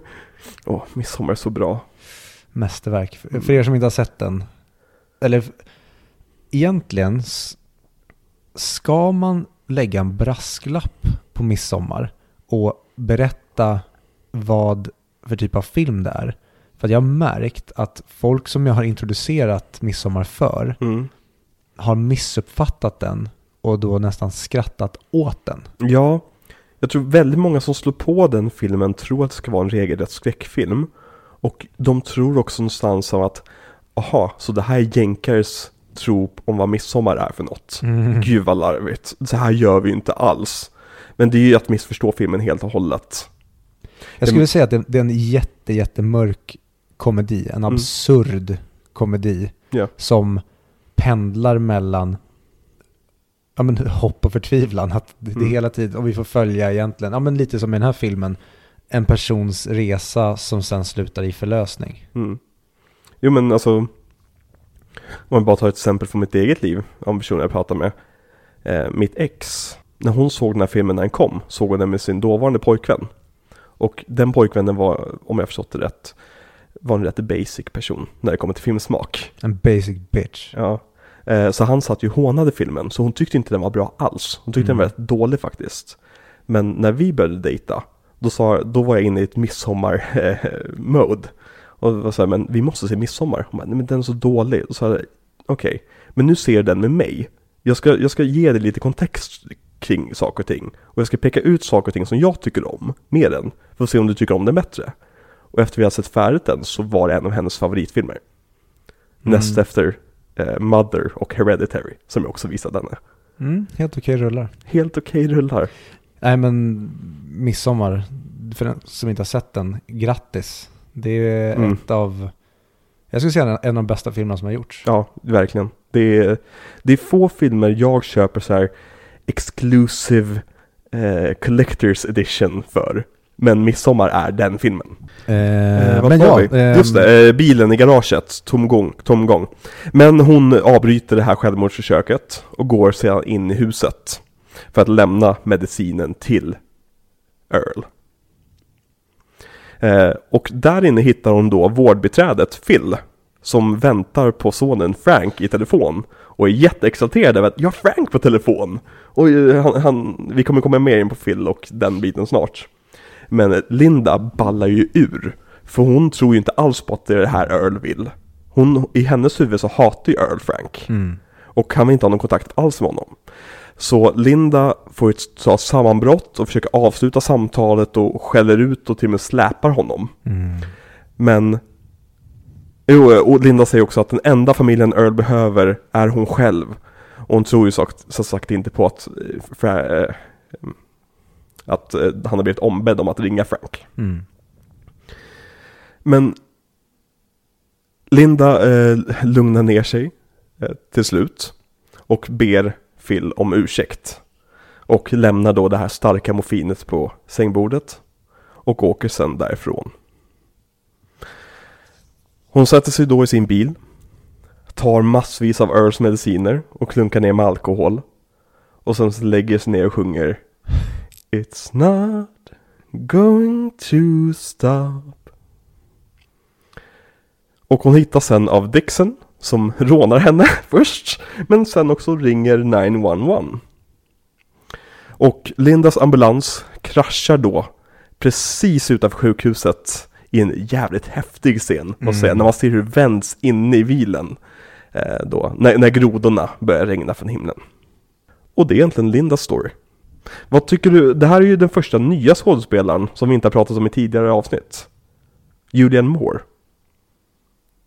Åh, midsommar är så bra. Mästerverk. För- För er som inte har sett den. Eller egentligen ska man lägga en brasklapp på midsommar och berätta vad för typ av film det är. För jag har märkt att folk som jag har introducerat midsommar för Mm. har missuppfattat den och då nästan skrattat åt den. Ja, jag tror väldigt många som slår på den filmen tror att det ska vara en regelrätt skräckfilm. Och de tror också någonstans av att, aha, så det här är jänkars tro om vad midsommar är för något. Mm. Gud vad larvigt, så här gör vi ju inte alls. Men det är ju att missförstå filmen helt och hållet. Jag skulle säga att det, det är en jätte, jättemörk komedi. En absurd komedi. Ja. Som pendlar mellan ja, men, hopp och förtvivlan. Att det, det Mm. hela tiden, och vi får följa egentligen, ja, men lite som i den här filmen, en persons resa som sen slutar i förlösning. Mm. Jo men alltså, om man bara tar ett exempel från mitt eget liv, om personer jag pratar med. Eh, mitt ex, när hon såg den här filmen när den kom, såg hon den med sin dåvarande pojkvän. Och den pojkvännen var, om jag förstått det rätt, var en rätt basic person när det kommer till filmsmak. En basic bitch. Ja. Eh, så han satt ju och hånade filmen, så hon tyckte inte den var bra alls. Hon tyckte Mm. den var rätt dålig faktiskt. Men när vi började dejta, då, sa, då var jag inne i ett midsommar-mode. och det var så här, men vi måste se midsommar. Hon bara, nej men den är så dålig. Och så sa okej, men nu ser den med mig. Jag ska, jag ska ge dig lite kontext kring saker och ting. Och jag ska peka ut saker och ting som jag tycker om med den. För att se om du tycker om den bättre. Och efter vi har sett färdigt den så var det en av hennes favoritfilmer. Mm. Näst efter eh, Mother och Hereditary, som jag också visade henne. Mm, helt okej rullar. Helt okej rullar. Nej men Midsommar, för den som inte har sett den, grattis. Det är Mm. ett av, jag skulle säga en en av de bästa filmerna som har gjorts. Ja, verkligen. Det är, det är få filmer jag köper så här exclusive eh, collector's edition för. Men Midsommar är den filmen. Eh, Eh, vad men ja, vi? ehm, Just det, eh, bilen i garaget, tomgång, tomgång. Men hon avbryter det här självmordsförsöket och går sedan in i huset för att lämna medicinen till Earl. Eh, och där inne hittar hon då vårdbiträdet Phil som väntar på sonen Frank i telefon och är jätteexalterad över att jag har Frank på telefon. Och eh, han, han, vi kommer komma mer in på Phil och den biten snart. Men Linda ballar ju ur. För hon tror ju inte alls på att det är det här Earl vill. Hon, i hennes huvud så hatar ju Earl Frank. Mm. Och kan inte ha någon kontakt alls med honom. Så Linda får ett så, sammanbrott och försöker avsluta samtalet och skäller ut och till och med släpar honom. Mm. Men Jo, och Linda säger också att den enda familjen Earl behöver är hon själv. Och hon tror ju sagt, så sagt inte på att, eh, Fra, eh, att eh, han har blivit ombedd om att ringa Frank. Mm. Men Linda eh, lugnar ner sig eh, till slut och ber Phil om ursäkt. Och lämnar då det här starka morfinet på sängbordet och åker sen därifrån. Hon sätter sig då i sin bil, tar massvis av Earls mediciner och klunkar ner med alkohol. Och sen lägger sig ner och sjunger It's not going to stop. Och hon hittas sen av Dixon som rånar henne först, men sen också ringer 911. Och Lindas ambulans kraschar då precis utanför sjukhuset i en jävligt häftig scen, måste jag säga, Mm. när man ser hur vänds inne i bilen. Eh, då, när, när grodorna börjar regna från himlen. Och det är egentligen Lindas story. Vad tycker du? Det här är ju den första nya skådespelaren som vi inte har pratat om i tidigare avsnitt. Julianne Moore.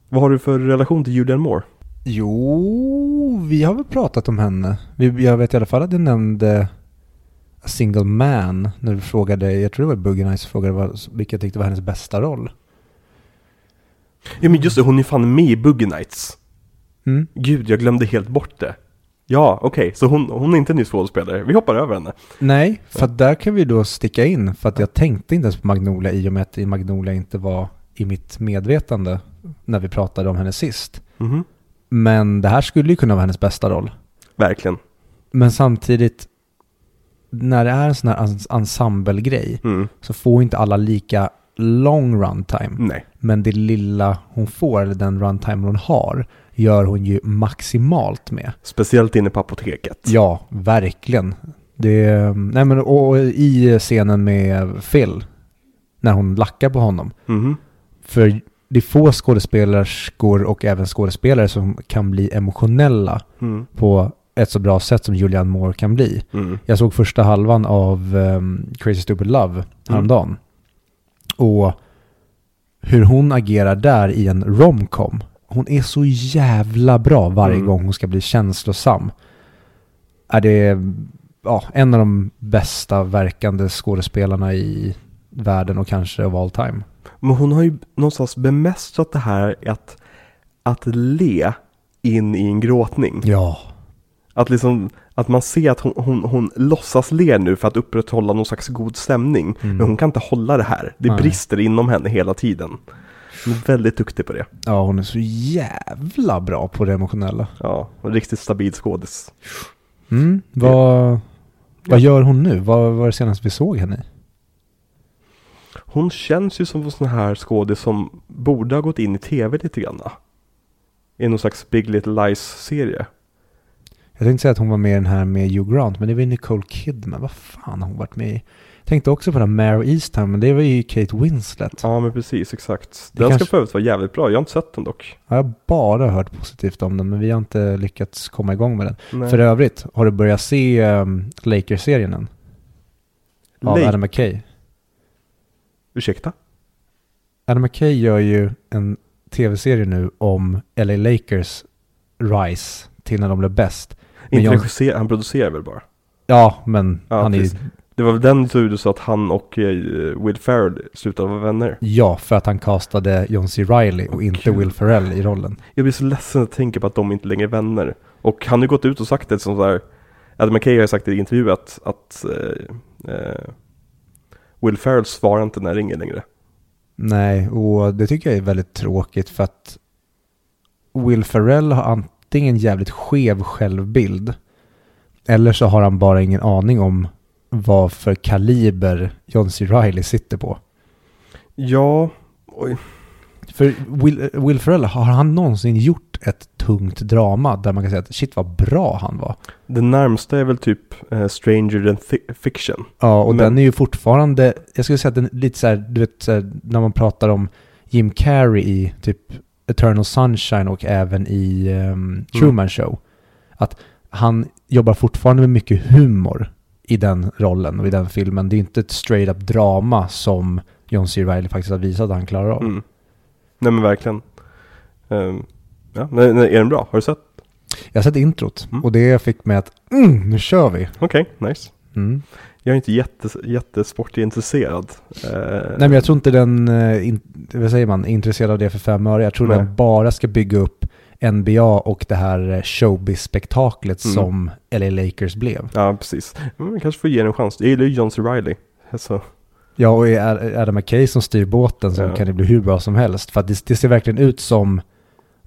Vad har du för relation till Julianne Moore? Jo, vi har väl pratat om henne. Vi, jag vet i alla fall att jag nämnde Single Man när du frågade, jag tror det var Nice som frågade vad, vilka jag tyckte var hennes bästa roll. Ja men just det, hon är fan med i Boogie Nights. Mm. Gud, jag glömde helt bort det. Ja, okej, så hon, hon är inte ny skådespelare. Vi hoppar över henne. Nej, för att där kan vi då sticka in. För att jag tänkte inte ens på Magnolia i och med att Magnolia inte var i mitt medvetande när vi pratade om henne sist. Mhm. Men det här skulle ju kunna vara hennes bästa roll. Verkligen. Men samtidigt, när det är en sån här ens- ensemblegrej Mm. så får inte alla lika lång runtime. Nej. Men det lilla hon får, eller den runtime hon har, gör hon ju maximalt med. Speciellt inne på apoteket. Ja, verkligen. Det, nej men och i scenen med Phil, när hon lackar på honom. Mhm. För det är få skådespelerskor och även skådespelare som kan bli emotionella Mm. på ett så bra sätt som Julianne Moore kan bli. Mm. Jag såg första halvan av ehm, Crazy Stupid Love häromdagen. Och hur hon agerar där i en romcom. Hon är så jävla bra varje Mm. gång hon ska bli känslosam. Är det ja, en av de bästa verkande skådespelarna i världen och kanske of all time. Men hon har ju någonstans bemästrat det här att, att le in i en gråtning. Ja. Att, liksom, att man ser att hon, hon, hon låtsas le nu för att upprätthålla någon slags god stämning. Mm. Men hon kan inte hålla det här. Det Nej. brister inom henne hela tiden. Hon är väldigt duktig på det. Ja, hon är så jävla bra på det emotionella. Ja, en riktigt stabil skådis. Mm. Vad, vad gör hon nu? Vad var det senaste vi såg henne i? Hon känns ju som en sån här skådis som borde ha gått in i tv lite grann. I någon slags Big Little Lies-serie. Jag tänkte säga att hon var med i den här med Hugh Grant, men det var ju Nicole Kidman. Vad fan har hon varit med i? Jag tänkte också på den här Mare Easttown, men det var ju Kate Winslet. Ja men precis, exakt. Det Den kanske- ska för övrigt vara jävligt bra, jag har inte sett den dock. Jag har bara hört positivt om den, men vi har inte lyckats komma igång med den. Nej. För övrigt, har du börjat se um, Lakers-serien än? Av Adam McKay. Ursäkta? Adam McKay gör ju en tv-serie nu om LA Lakers rise till när de blev bäst. Men Inte jag- regisser, han producerar väl bara? Ja, men Ja, han är precis. Det var väl den tur du sa att han och eh, Will Ferrell slutade vara vänner? Ja, för att han castade John C. Reilly och inte Kul. Will Ferrell i rollen. Jag blir så ledsen att tänka på att de inte längre är vänner. Och han har ju gått ut och sagt det som där Adam McKay har sagt i en intervju att, att eh, eh, Will Ferrell svarar inte när jag ringer längre. Nej, och det tycker jag är väldigt tråkigt för att Will Ferrell har antingen jävligt skev självbild eller så har han bara ingen aning om vad för kaliber John C. Reilly sitter på. Ja, oj. För Will, Will Ferrell, har han någonsin gjort ett tungt drama där man kan säga att shit vad bra han var? Det närmsta är väl typ eh, Stranger than Fiction. Ja, och Men- den är ju fortfarande, jag skulle säga att den är lite så här, du vet, så här, när man pratar om Jim Carrey i typ Eternal Sunshine och även i um, Truman Show. Att han jobbar fortfarande med mycket humor i den rollen och i den filmen. Det är inte ett straight up drama som John C. Reilly faktiskt har visat att han klarar av. Mm. Nej men verkligen. Ehm, ja, nej, nej, är den bra? Har du sett? Jag har sett introt Mm. och det fick mig att mm, nu kör vi. Okej, nice. Mm. Jag är inte jätte, jättesportintresserad. Eh, Nej men jag tror inte den, eh, in, vad säger man, är intresserad av det för fem öre. Jag tror Nej. den bara ska bygga upp NBA och det här eh, showbiz-spektaklet Mm. som LA Lakers blev. Ja, precis. Vi kanske får ge den en chans. Jag gillar ju John C. Reilly. Alltså, Ja, och är Adam McKay som styr båten så Ja. kan det bli hur bra som helst. För det, det ser verkligen ut som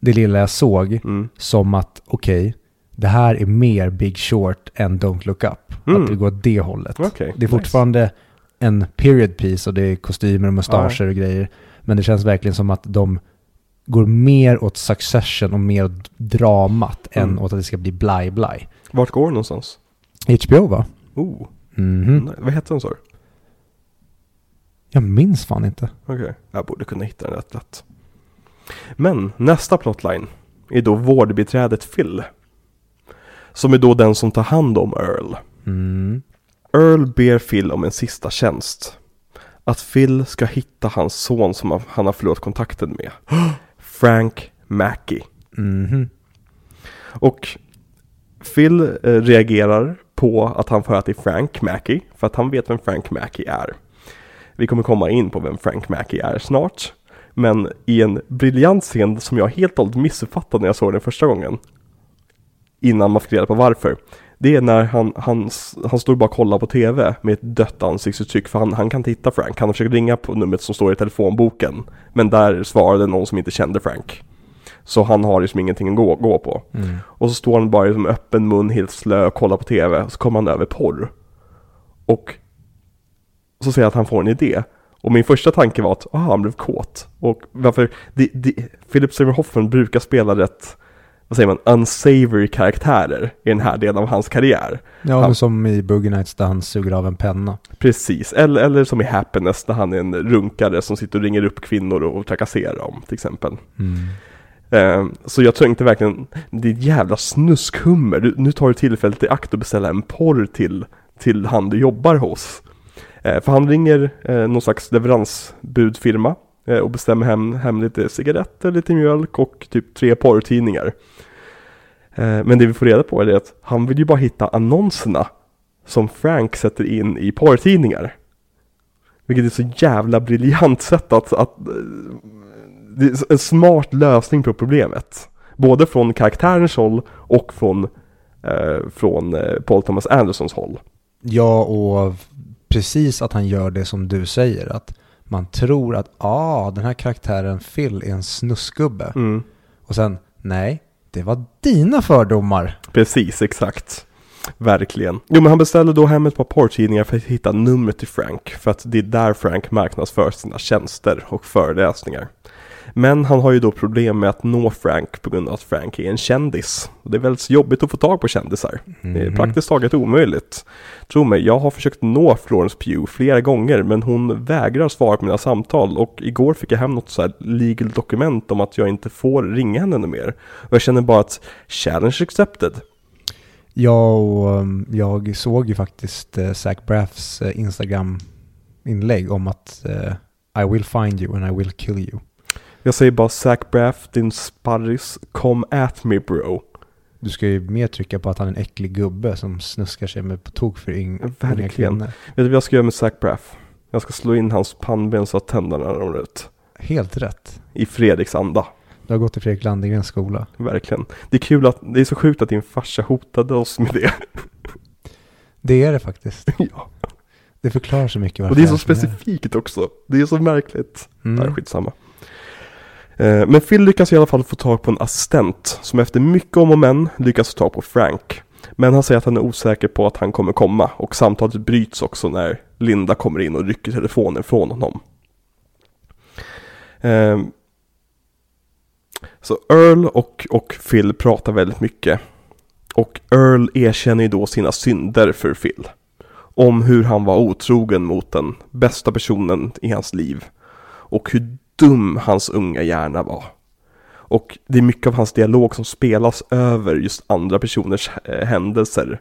det lilla jag såg, mm. som att okej, det här är mer Big Short än Don't Look Up. Mm. Att det går åt det hållet. Okej, Det är nice. fortfarande en period piece och det är kostymer och mustascher och grejer. Men det känns verkligen som att de går mer åt succession och mer åt dramat Mm. än åt att det ska bli blaj-blaj. Vart går den någonstans? HBO va? Oh, Mhm. nej, vad heter den så? Jag minns fan inte. Okej, jag borde kunna hitta den rätt lätt. Men nästa plotline är då vårdbiträdet Phil. Som är då den som tar hand om Earl. Mm. Earl ber Phil om en sista tjänst. Att Phil ska hitta hans son som han- har förlorat kontakten med. Frank Mackey. Mhm. Och Phil eh, reagerar på att han får att det är Frank Mackey, för att han vet vem Frank Mackey är. Vi kommer komma in på vem Frank Mackey är snart. Men i en briljant scen som jag helt och hållet missuppfattade när jag såg den första gången. Innan man fick reda på varför. Det är när han, han, han står bara och kollar på tv med ett dött ansiktsuttryck för han, han kan inte hitta Frank. Han försöker ringa på numret som står i telefonboken. Men där svarade någon som inte kände Frank. Så han har liksom ingenting att gå, gå på. Mm. Och så står han bara med öppen mun, helt slö och kollar på tv. Och så kommer han över porr. Och så säger jag att han får en idé. Och min första tanke var att ah, han blev kåt. Och varför, det, det, Philip Seymour Hoffman brukar spela rätt, vad säger man, unsavory karaktärer i den här delen av hans karriär. Ja, Han- som i Boogie Nights där han suger av en penna. Precis, eller, eller som i Happiness när han är en runkare som sitter och ringer upp kvinnor och, trakasserar dem till exempel. Mm. Eh, Så jag tänkte verkligen, det är jävla snuskhummer. Du, nu tar du tillfället i akt och beställa en porr till, till han du jobbar hos. Eh, För han ringer eh, någon slags leveransbudfirma Eh, och bestämmer hem, hem lite cigaretter, lite mjölk och typ tre porrtidningar. Eh, men det vi får reda på är att han vill ju bara hitta annonserna som Frank sätter in i porrtidningar. Vilket är så jävla briljant sätt att, att eh, det är en smart lösning på problemet. Både från karaktärens håll och från, eh, från Paul Thomas Andersons håll. Ja, och precis att han gör det som du säger. Att man tror att ah, den här karaktären Phil är en snuskgubbe. Mm. Och sen, nej, det var dina fördomar. Precis, exakt. Verkligen. Jo men han beställde då hem ett par porrtidningar för att hitta numret till Frank. För att det är där Frank marknadsför sina tjänster och föreläsningar. Men han har ju då problem med att nå Frank på grund av att Frank är en kändis. Det är väldigt jobbigt att få tag på kändisar. Det är Mhm. praktiskt taget omöjligt. Tro mig, jag har försökt nå Florence Pugh flera gånger men hon vägrar svara på mina samtal och igår fick jag hem något så här legal dokument om att jag inte får ringa henne mer. Och jag känner bara att challenge accepted. Jag, och, um, jag såg ju faktiskt uh, Zach Braffs uh, Instagram-inlägg om att uh, I will find you and I will kill you. Jag säger bara Zach Braff, din sparris, come at me bro. Du ska ju mer trycka på att han är en äcklig gubbe som snuskar sig med på tok för yng- unga kvinnor. Vet du vad jag ska göra med Zach Braff? Jag ska slå in hans pannben så att tänderna ramlar ut. Helt rätt. I Fredriks anda. Du har gått i Fredrik Landegrens skola. Verkligen. Det är kul att, det är så sjukt att din farsa hotade oss med det. Det är det faktiskt. ja. Det förklarar så mycket varför Och det är så specifikt också. Det är så märkligt. Mm. Nej, skitsamma. Eh, men Phil lyckas i alla fall få tag på en assistent som efter mycket om och men lyckas få tag på Frank. Men han säger att han är osäker på att han kommer komma och samtalet bryts också när Linda kommer in och rycker telefonen från honom. Eh, så Earl och, och Phil pratar väldigt mycket. Och Earl erkänner ju då sina synder för Phil. Om hur han var otrogen mot den bästa personen i hans liv. Och hur dum hans unga hjärna var. Och det är mycket av hans dialog som spelas över just andra personers eh, händelser.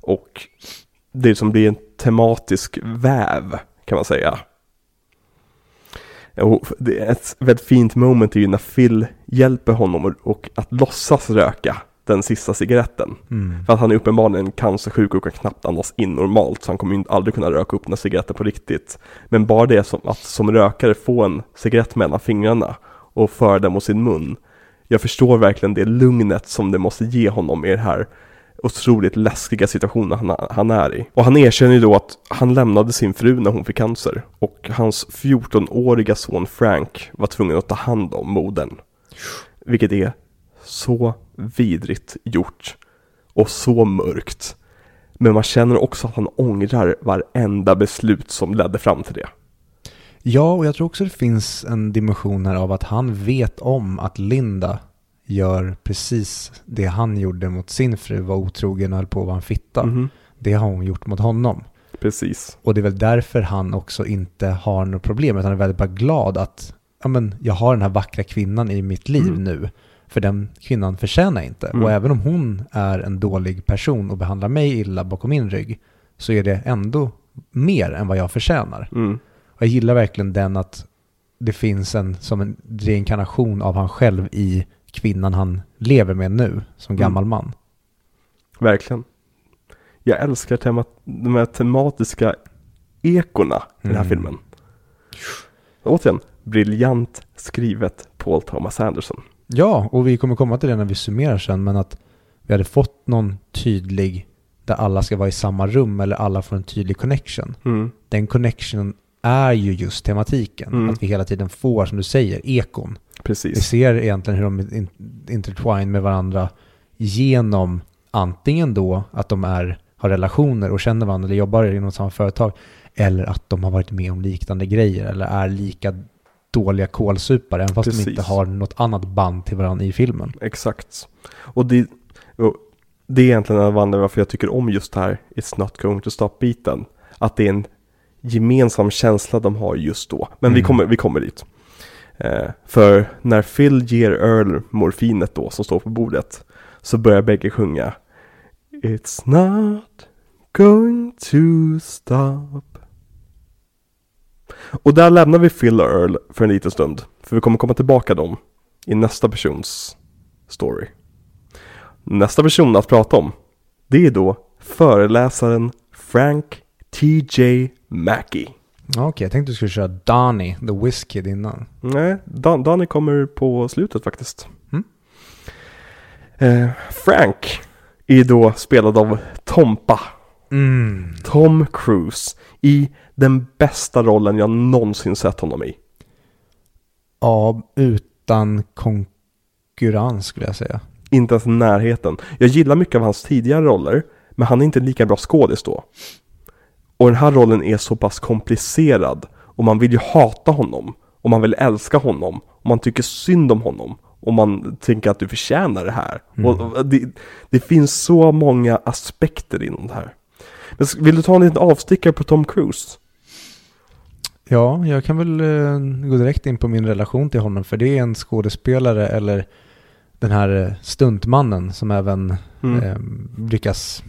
Och det som blir en tematisk väv kan man säga. Och det är ett väldigt fint moment är ju när Phil hjälper honom och att låtsas röka den sista cigaretten. Mm. För att han är uppenbarligen cancersjuk och kan knappt andas in normalt så han kommer aldrig kunna röka upp några cigaretter på riktigt. Men bara det som, att som rökare få en cigarett mellan fingrarna och föra den mot sin mun. Jag förstår verkligen det lugnet som det måste ge honom i den här otroligt läskiga situationen han, han är i. Och han erkänner ju då att han lämnade sin fru när hon fick cancer och hans 14-åriga son Frank var tvungen att ta hand om modern. Vilket är så vidrigt gjort och så mörkt. Men man känner också att han ångrar varenda beslut som ledde fram till det. Ja, och jag tror också det finns en dimension här av att han vet om att Linda gör precis det han gjorde mot sin fru, var otrogen och höll på att vara en fitta. Mhm. Det har hon gjort mot honom. Precis. Och det är väl därför han också inte har något problem, utan är väldigt bara glad att ja, men, jag har den här vackra kvinnan i mitt liv Mm. nu. För den kvinnan förtjänar inte. Mm. Och även om hon är en dålig person och behandlar mig illa bakom min rygg, så är det ändå mer än vad jag förtjänar. Mm. Och jag gillar verkligen den att det finns en som en reinkarnation av han själv i kvinnan han lever med nu, som Mm. gammal man. Verkligen. Jag älskar tema- de här tematiska ekorna i den här Mm. filmen. Återigen, briljant skrivet Paul Thomas Anderson. Ja, och vi kommer komma till det när vi summerar sen, men att vi hade fått någon tydlig, där alla ska vara i samma rum eller alla får en tydlig connection. Mm. Den connectionen är ju just tematiken. Mm. Att vi hela tiden får, som du säger, ekon. Vi Precis. ser egentligen hur de in- intertwine med varandra genom antingen då att de är, har relationer och känner varandra eller jobbar inom samma företag eller att de har varit med om liknande grejer eller är lika dåliga kålsupare även fast Precis. de inte har något annat band till varandra i filmen. Exakt. Och det, och det är egentligen en av anledningarna varför jag tycker om just det här It's not going to stop beaten. Att det är en gemensam känsla de har just då. Men vi, Mm. kommer, vi kommer dit. Eh, för när Phil ger Earl morfinet då som står på bordet så börjar bägge sjunga It's not going to stop. Och där lämnar vi Phil och Earl för en liten stund. För vi kommer komma tillbaka dem i nästa persons story. Nästa person att prata om, det är då föreläsaren Frank T.J. Mackey. Okej, jag tänkte du skulle köra Donnie, the Whiz Kid innan. Nej, Dan- Danny kommer på slutet faktiskt. Mm. Eh, Frank är då spelad av Tompa, Mm. Tom Cruise, i den bästa rollen jag någonsin sett honom i. Ja, utan konkurrens skulle jag säga. Inte ens närheten. Jag gillar mycket av hans tidigare roller, men han är inte lika bra skådis då. Och den här rollen är så pass komplicerad, och man vill ju hata honom, och man vill älska honom, och man tycker synd om honom och man tänker att du förtjänar det här. Mm. Och det, det finns så många aspekter inom det här. Men vill du ta en liten avstickare på Tom Cruise? Ja, jag kan väl eh, gå direkt in på min relation till honom. För det är en skådespelare eller den här eh, stuntmannen som även Mm. eh, lyckas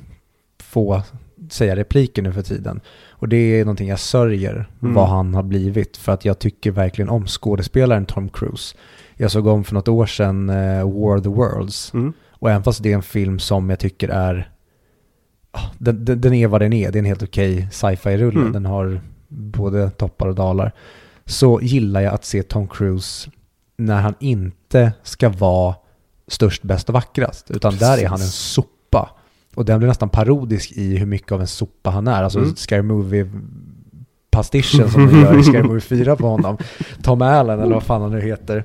få säga repliker nu för tiden. Och det är någonting jag sörjer Mm. vad han har blivit. För att jag tycker verkligen om skådespelaren Tom Cruise. Jag såg om för något år sedan eh, War of the Worlds. Mm. Och även fast det är en film som jag tycker är... Den, den, den är vad den är. Det är en helt okej sci-fi-rulle. Mm. Den har både toppar och dalar. Så gillar jag att se Tom Cruise när han inte ska vara störst, bäst och vackrast. Utan där är han en Precis. sopa. Och den blir nästan parodisk i hur mycket av en sopa han är. Alltså Mm. Scary Movie pastischen som de gör i Scary Movie 4 på honom. Tom Allen eller vad fan han nu heter.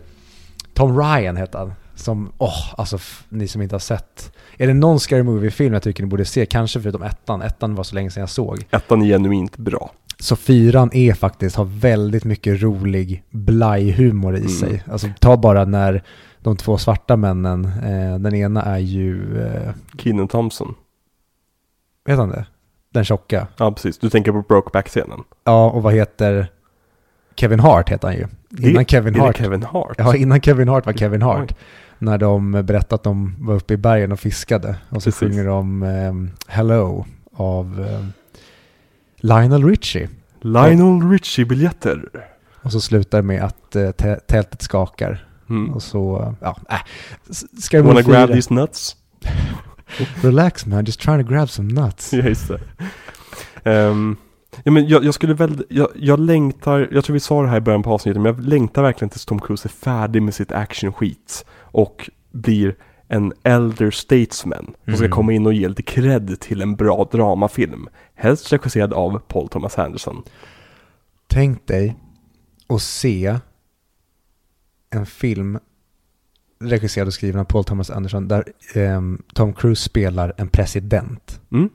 Tom Ryan heter han. Som, åh, alltså f- ni som inte har sett. Är det någon Scary Movie-film jag tycker ni borde se? Kanske förutom ettan. Ettan var så länge sedan jag såg. Ettan är genuint bra. Så fyran är faktiskt, har väldigt mycket rolig blajhumor i Mm. sig. Alltså ta bara när de två svarta männen, eh, den ena är ju, eh, Keenan Thompson. vet han det? Den tjocka. Ja, precis. Du tänker på Brokeback-scenen. Ja, och vad heter Kevin Hart heter han ju. Innan Kevin det Hart. Kevin Hart? Ja, innan Kevin Hart var Kevin Hart. Oj. När de berättade att de var uppe i bergen och fiskade. Och så Precis. sjunger de ehm, Hello av ehm, Lionel Richie. Lionel Richie-biljetter. Och så slutar det med att tä- tältet skakar. Mm. Och så, ja, äh. Ska vi Wanna grab these nuts? Relax man, just trying to grab some nuts. Ja, just det. Ehm, ja, men jag, jag skulle väl, jag, jag längtar, jag tror vi sa det här i början på avsnittet, men jag längtar verkligen tills Tom Cruise är färdig med sitt actionskit och blir en elder statesman och ska Mm. komma in och ge lite cred till en bra dramafilm. Helst regisserad av Paul Thomas Anderson. Tänk dig att se en film regisserad och skriven av Paul Thomas Anderson där ehm, Tom Cruise spelar en president Mm?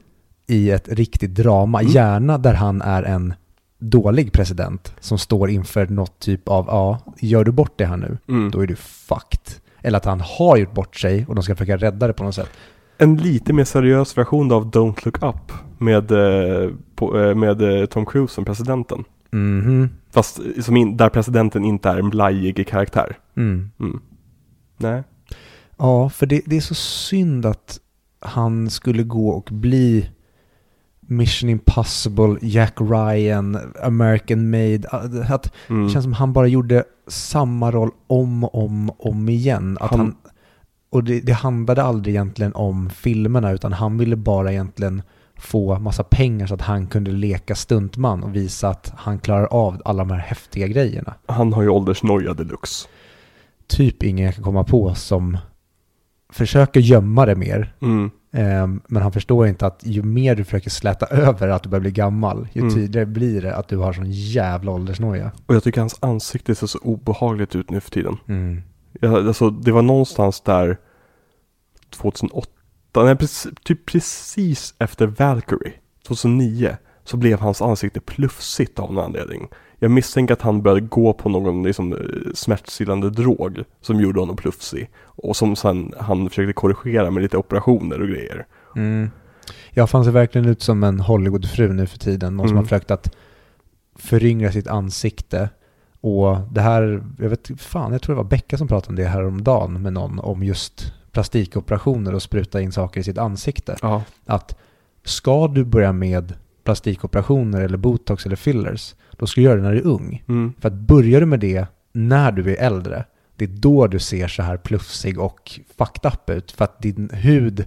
I ett riktigt drama. Mm. Gärna där han är en dålig president som står inför något typ av, ja, gör du bort det här nu, Mm. då är du fucked. Eller att han har gjort bort sig och de ska försöka rädda det på något sätt. En lite mer seriös version av Don't Look Up med, eh, eh, med eh, Tom Cruise som presidenten. Mhm. Fast eh, som in, där presidenten inte är en blajig karaktär. Mm. Mm. Nej. Ja, för det, det är så synd att han skulle gå och bli Mission Impossible, Jack Ryan, American Made. Att Mm. Det känns som han bara gjorde samma roll om och om, om igen. Att Han- han, och det, det handlade aldrig egentligen om filmerna utan han ville bara egentligen få massa pengar så att han kunde leka stuntman och visa att han klarar av alla de här häftiga grejerna. Han har ju åldersnoja deluxe. Typ ingen jag kan komma på som försöker gömma det mer. Mm. Ehm, men han förstår inte att ju mer du försöker släta över att du börjar bli gammal, ju Mm. tydligare blir det att du har sån jävla åldersnoja. Och jag tycker hans ansikte ser så obehagligt ut nu för tiden. Mm. Jag, alltså, det var någonstans där 2008, nej, precis, typ precis efter Valkyrie, 2009, så blev hans ansikte plufsigt av någon anledning. Jag misstänker att han började gå på någon liksom, eh, smärtstillande drog som gjorde honom plufsig. Och som sen han försökte korrigera med lite operationer och grejer. Mm. Jag fann sig verkligen ut som en Hollywoodfru nu för tiden. Någon som Mm. har försökt att föryngra sitt ansikte. Och det här, jag vet fan, jag tror det var Becka som pratade om det här om dagen med någon om just plastikoperationer och spruta in saker i sitt ansikte. Ja. Att ska du börja med plastikoperationer eller botox eller fillers, då ska du göra det när du är ung. Mm. För att börjar du med det när du är äldre, det är då du ser så här plufsig och fucked up ut. För att din hud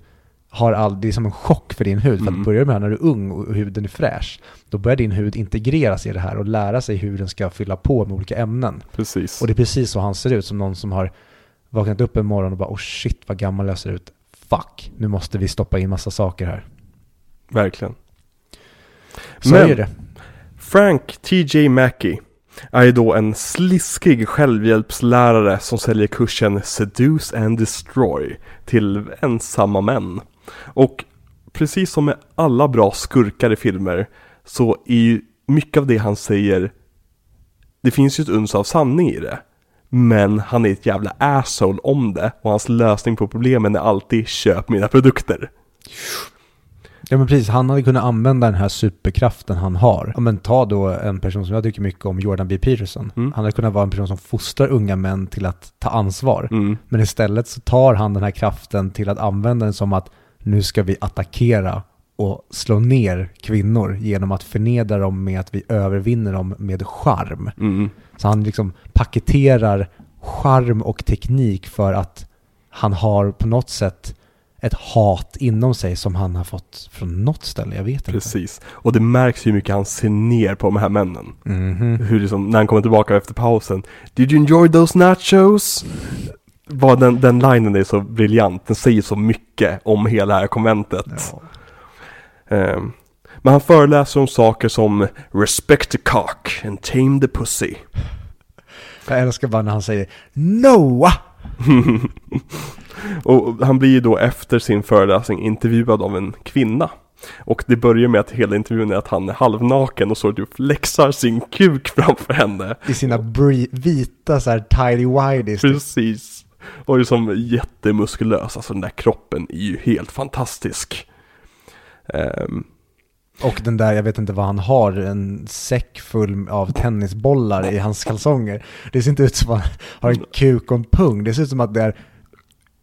har all, det är som en chock för din hud. För Mm. att börjar du med det här när du är ung och huden är fräsch, då börjar din hud integreras i det här och lära sig hur den ska fylla på med olika ämnen. Precis. Och det är precis så han ser ut, som någon som har vaknat upp en morgon och bara oh shit vad gammal jag ser ut. Fuck, nu måste vi stoppa in massa saker här. Verkligen. Så Men- är det. Frank T.J. Mackey är ju då en sliskig självhjälpslärare som säljer kursen Seduce and Destroy till ensamma män. Och precis som med alla bra skurkar i filmer så är ju mycket av det han säger, det finns ju ett uns av sanning i det. Men han är ett jävla asshole om det och hans lösning på problemen är alltid köp mina produkter. Ja men precis, han hade kunnat använda den här superkraften han har. Ja, men ta då en person som jag tycker mycket om, Jordan B. Peterson. Mm. Han hade kunnat vara en person som fostrar unga män till att ta ansvar. Mm. Men istället så tar han den här kraften till att använda den som att nu ska vi attackera och slå ner kvinnor genom att förnedra dem med att vi övervinner dem med charm. Mm. Så han liksom paketerar charm och teknik för att han har på något sätt ett hat inom sig som han har fått från något ställe, jag vet inte. Precis. Och det märks ju hur mycket han ser ner på de här männen. Mhm. Hur liksom, när han kommer tillbaka efter pausen. Did you enjoy those nachos? Vad den, den linen är så briljant. Den säger så mycket om hela det här konventet. Ja. Ehm, men han föreläser om saker som Respect the cock and tame the pussy. Jag älskar bara när han säger Noah! Och han blir ju då efter sin föreläsning intervjuad av en kvinna. Och det börjar med att hela intervjun är att han är halvnaken och så typ flexar sin kuk framför henne. I sina vita så här tidy whities. Precis. Och är som jättemuskulös, alltså den där kroppen är ju helt fantastisk. Ehm, Och den där, jag vet inte vad han har, en säck full av tennisbollar i hans kalsonger. Det ser inte ut som att han har en kuk och en pung. Det ser ut som att det är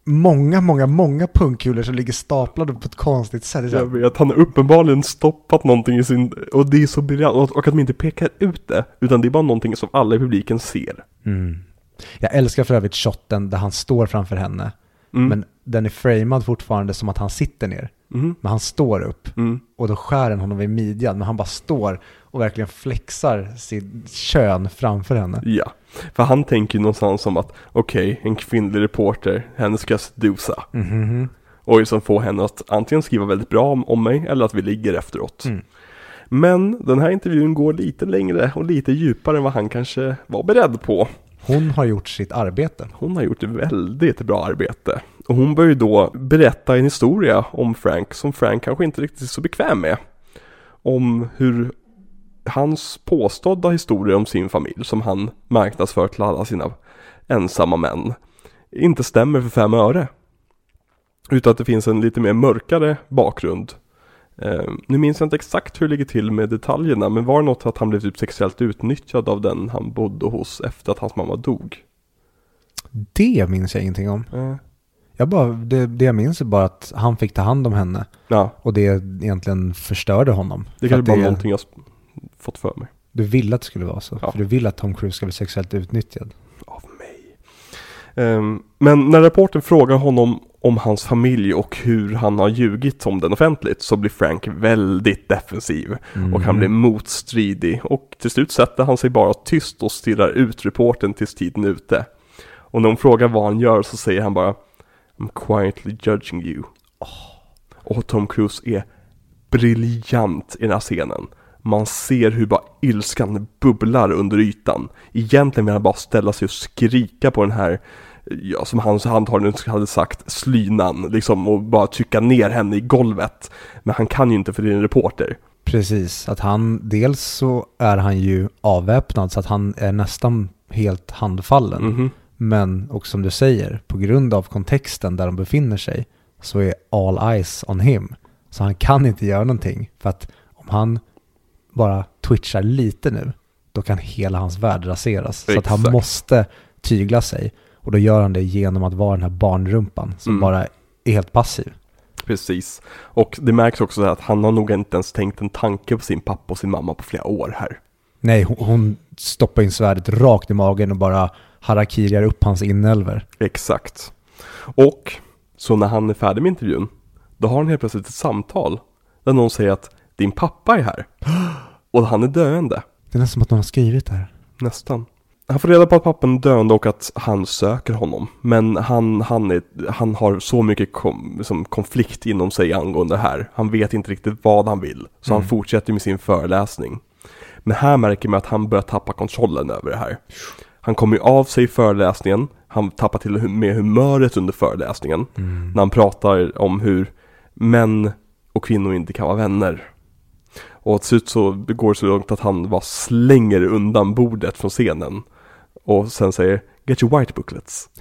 många, många, många pungkulor som ligger staplade på ett konstigt sätt. Jag vet, han har uppenbarligen stoppat någonting i sin, och det är så briljant, och, och att de inte pekar ut det, utan det är bara någonting som alla i publiken ser. Mm. Jag älskar för övrigt shotten där han står framför henne. Mm. Men den är framad fortfarande som att han sitter ner. Mm. Men han står upp. Mm. Och då skär den honom vid midjan. Men han bara står och verkligen flexar sitt kön framför henne. Ja, för han tänker ju någonstans som att okej, en kvinnlig reporter, henne ska jag sedusa. Mhm. Och liksom få henne att antingen skriva väldigt bra om, om mig eller att vi ligger efteråt. Mm. Men den här intervjun går lite längre och lite djupare än vad han kanske var beredd på. Hon har gjort sitt arbete. Hon har gjort ett väldigt bra arbete. Och hon börjar ju då berätta en historia om Frank som Frank kanske inte riktigt är så bekväm med. Om hur hans påstådda historia om sin familj som han marknadsför till alla sina ensamma män inte stämmer för fem öre. Utan att det finns en lite mer mörkare bakgrund. Eh, nu minns jag inte exakt hur det ligger till med detaljerna men var det något att han blev typ sexuellt utnyttjad av den han bodde hos efter att hans mamma dog? Det minns jag ingenting om. Eh, Jag bara, det, det jag minns är bara att han fick ta hand om henne. ja, Och det egentligen förstörde honom. det kanske bara någonting jag fått för mig. Du ville att det skulle vara så. Ja. För du vill att Tom Cruise ska bli sexuellt utnyttjad. Av mig. Ehm, men när rapporten frågar honom om hans familj och hur han har ljugit om den offentligt så blir Frank väldigt defensiv. Och han blir motstridig och till slut sätter han sig bara tyst och stirrar ut reporten tills tiden är ute. Och när hon frågar vad han gör så säger han bara I'm quietly judging you. Och Tom Cruise är briljant i den här scenen. Man ser hur bara ilskan bubblar under ytan. Egentligen vill han bara ställa sig och skrika på den här, ja som han antagligen hade sagt, slynan liksom och bara trycka ner henne i golvet. Men han kan ju inte för det är en reporter. Precis, att han, dels så är han ju avväpnad så att han är nästan helt handfallen. Mhm. Men, och som du säger, på grund av kontexten där de befinner sig så är all eyes on him. Så han kan inte göra någonting. För att om han bara twitchar lite nu, då kan hela hans värld raseras. Så att han Exakt. måste tygla sig. Och då gör han det genom att vara den här barnrumpan som Mm. bara är helt passiv. Precis. Och det märks också att han har nog inte ens tänkt en tanke på sin pappa och sin mamma på flera år här. Nej, hon, hon stoppar in svärdet rakt i magen och bara harakiriar upp hans inälvor. Exakt. Och så när han är färdig med intervjun, då har han helt plötsligt ett samtal där någon säger att din pappa är här. Och han är döende. Det är nästan som att någon har skrivit det här. Nästan. Han får reda på att pappan är döende och att han söker honom. Men han, han, är, han har så mycket kom, liksom konflikt inom sig angående det här. Han vet inte riktigt vad han vill. Så han fortsätter med sin föreläsning. Men här märker man att han börjar tappa kontrollen över det här. Han kommer ju av sig i föreläsningen. Han tappar till och med humöret under föreläsningen. När han pratar om hur män och kvinnor inte kan vara vänner. Och till slut så går det så långt att han bara slänger undan bordet från scenen. Och sen säger Get your white booklets.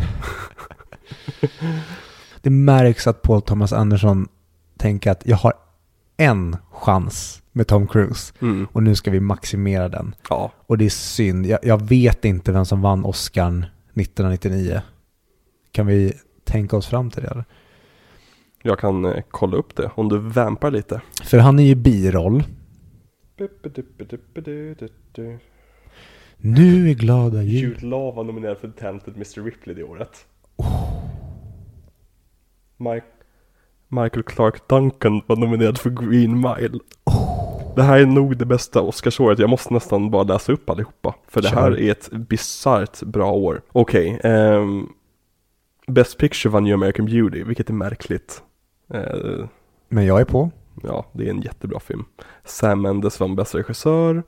Det märks att Paul Thomas Anderson tänker att jag har en chans med Tom Cruise Mm. och nu ska vi maximera den. Ja, Och det är synd. Jag, jag vet inte vem som vann Oscarn 1999. Kan vi tänka oss fram till det? Eller? jag kan eh, kolla upp det om du vampar lite. För han är ju biroll. Nu är glada jul. Jude Law var nominerad för Talented Mr. Ripley det året. Mike, Michael Clark Duncan var nominerad för Green Mile. Det här är nog det bästa Oscarsåret. Jag måste nästan bara läsa upp allihopa. För det här är ett bisarrt bra år. Okej, ehm, Best Picture vann ju American Beauty, vilket är märkligt. Eh, Men jag är på. Ja, det är en jättebra film. Sam Mendes vann bästa regissör.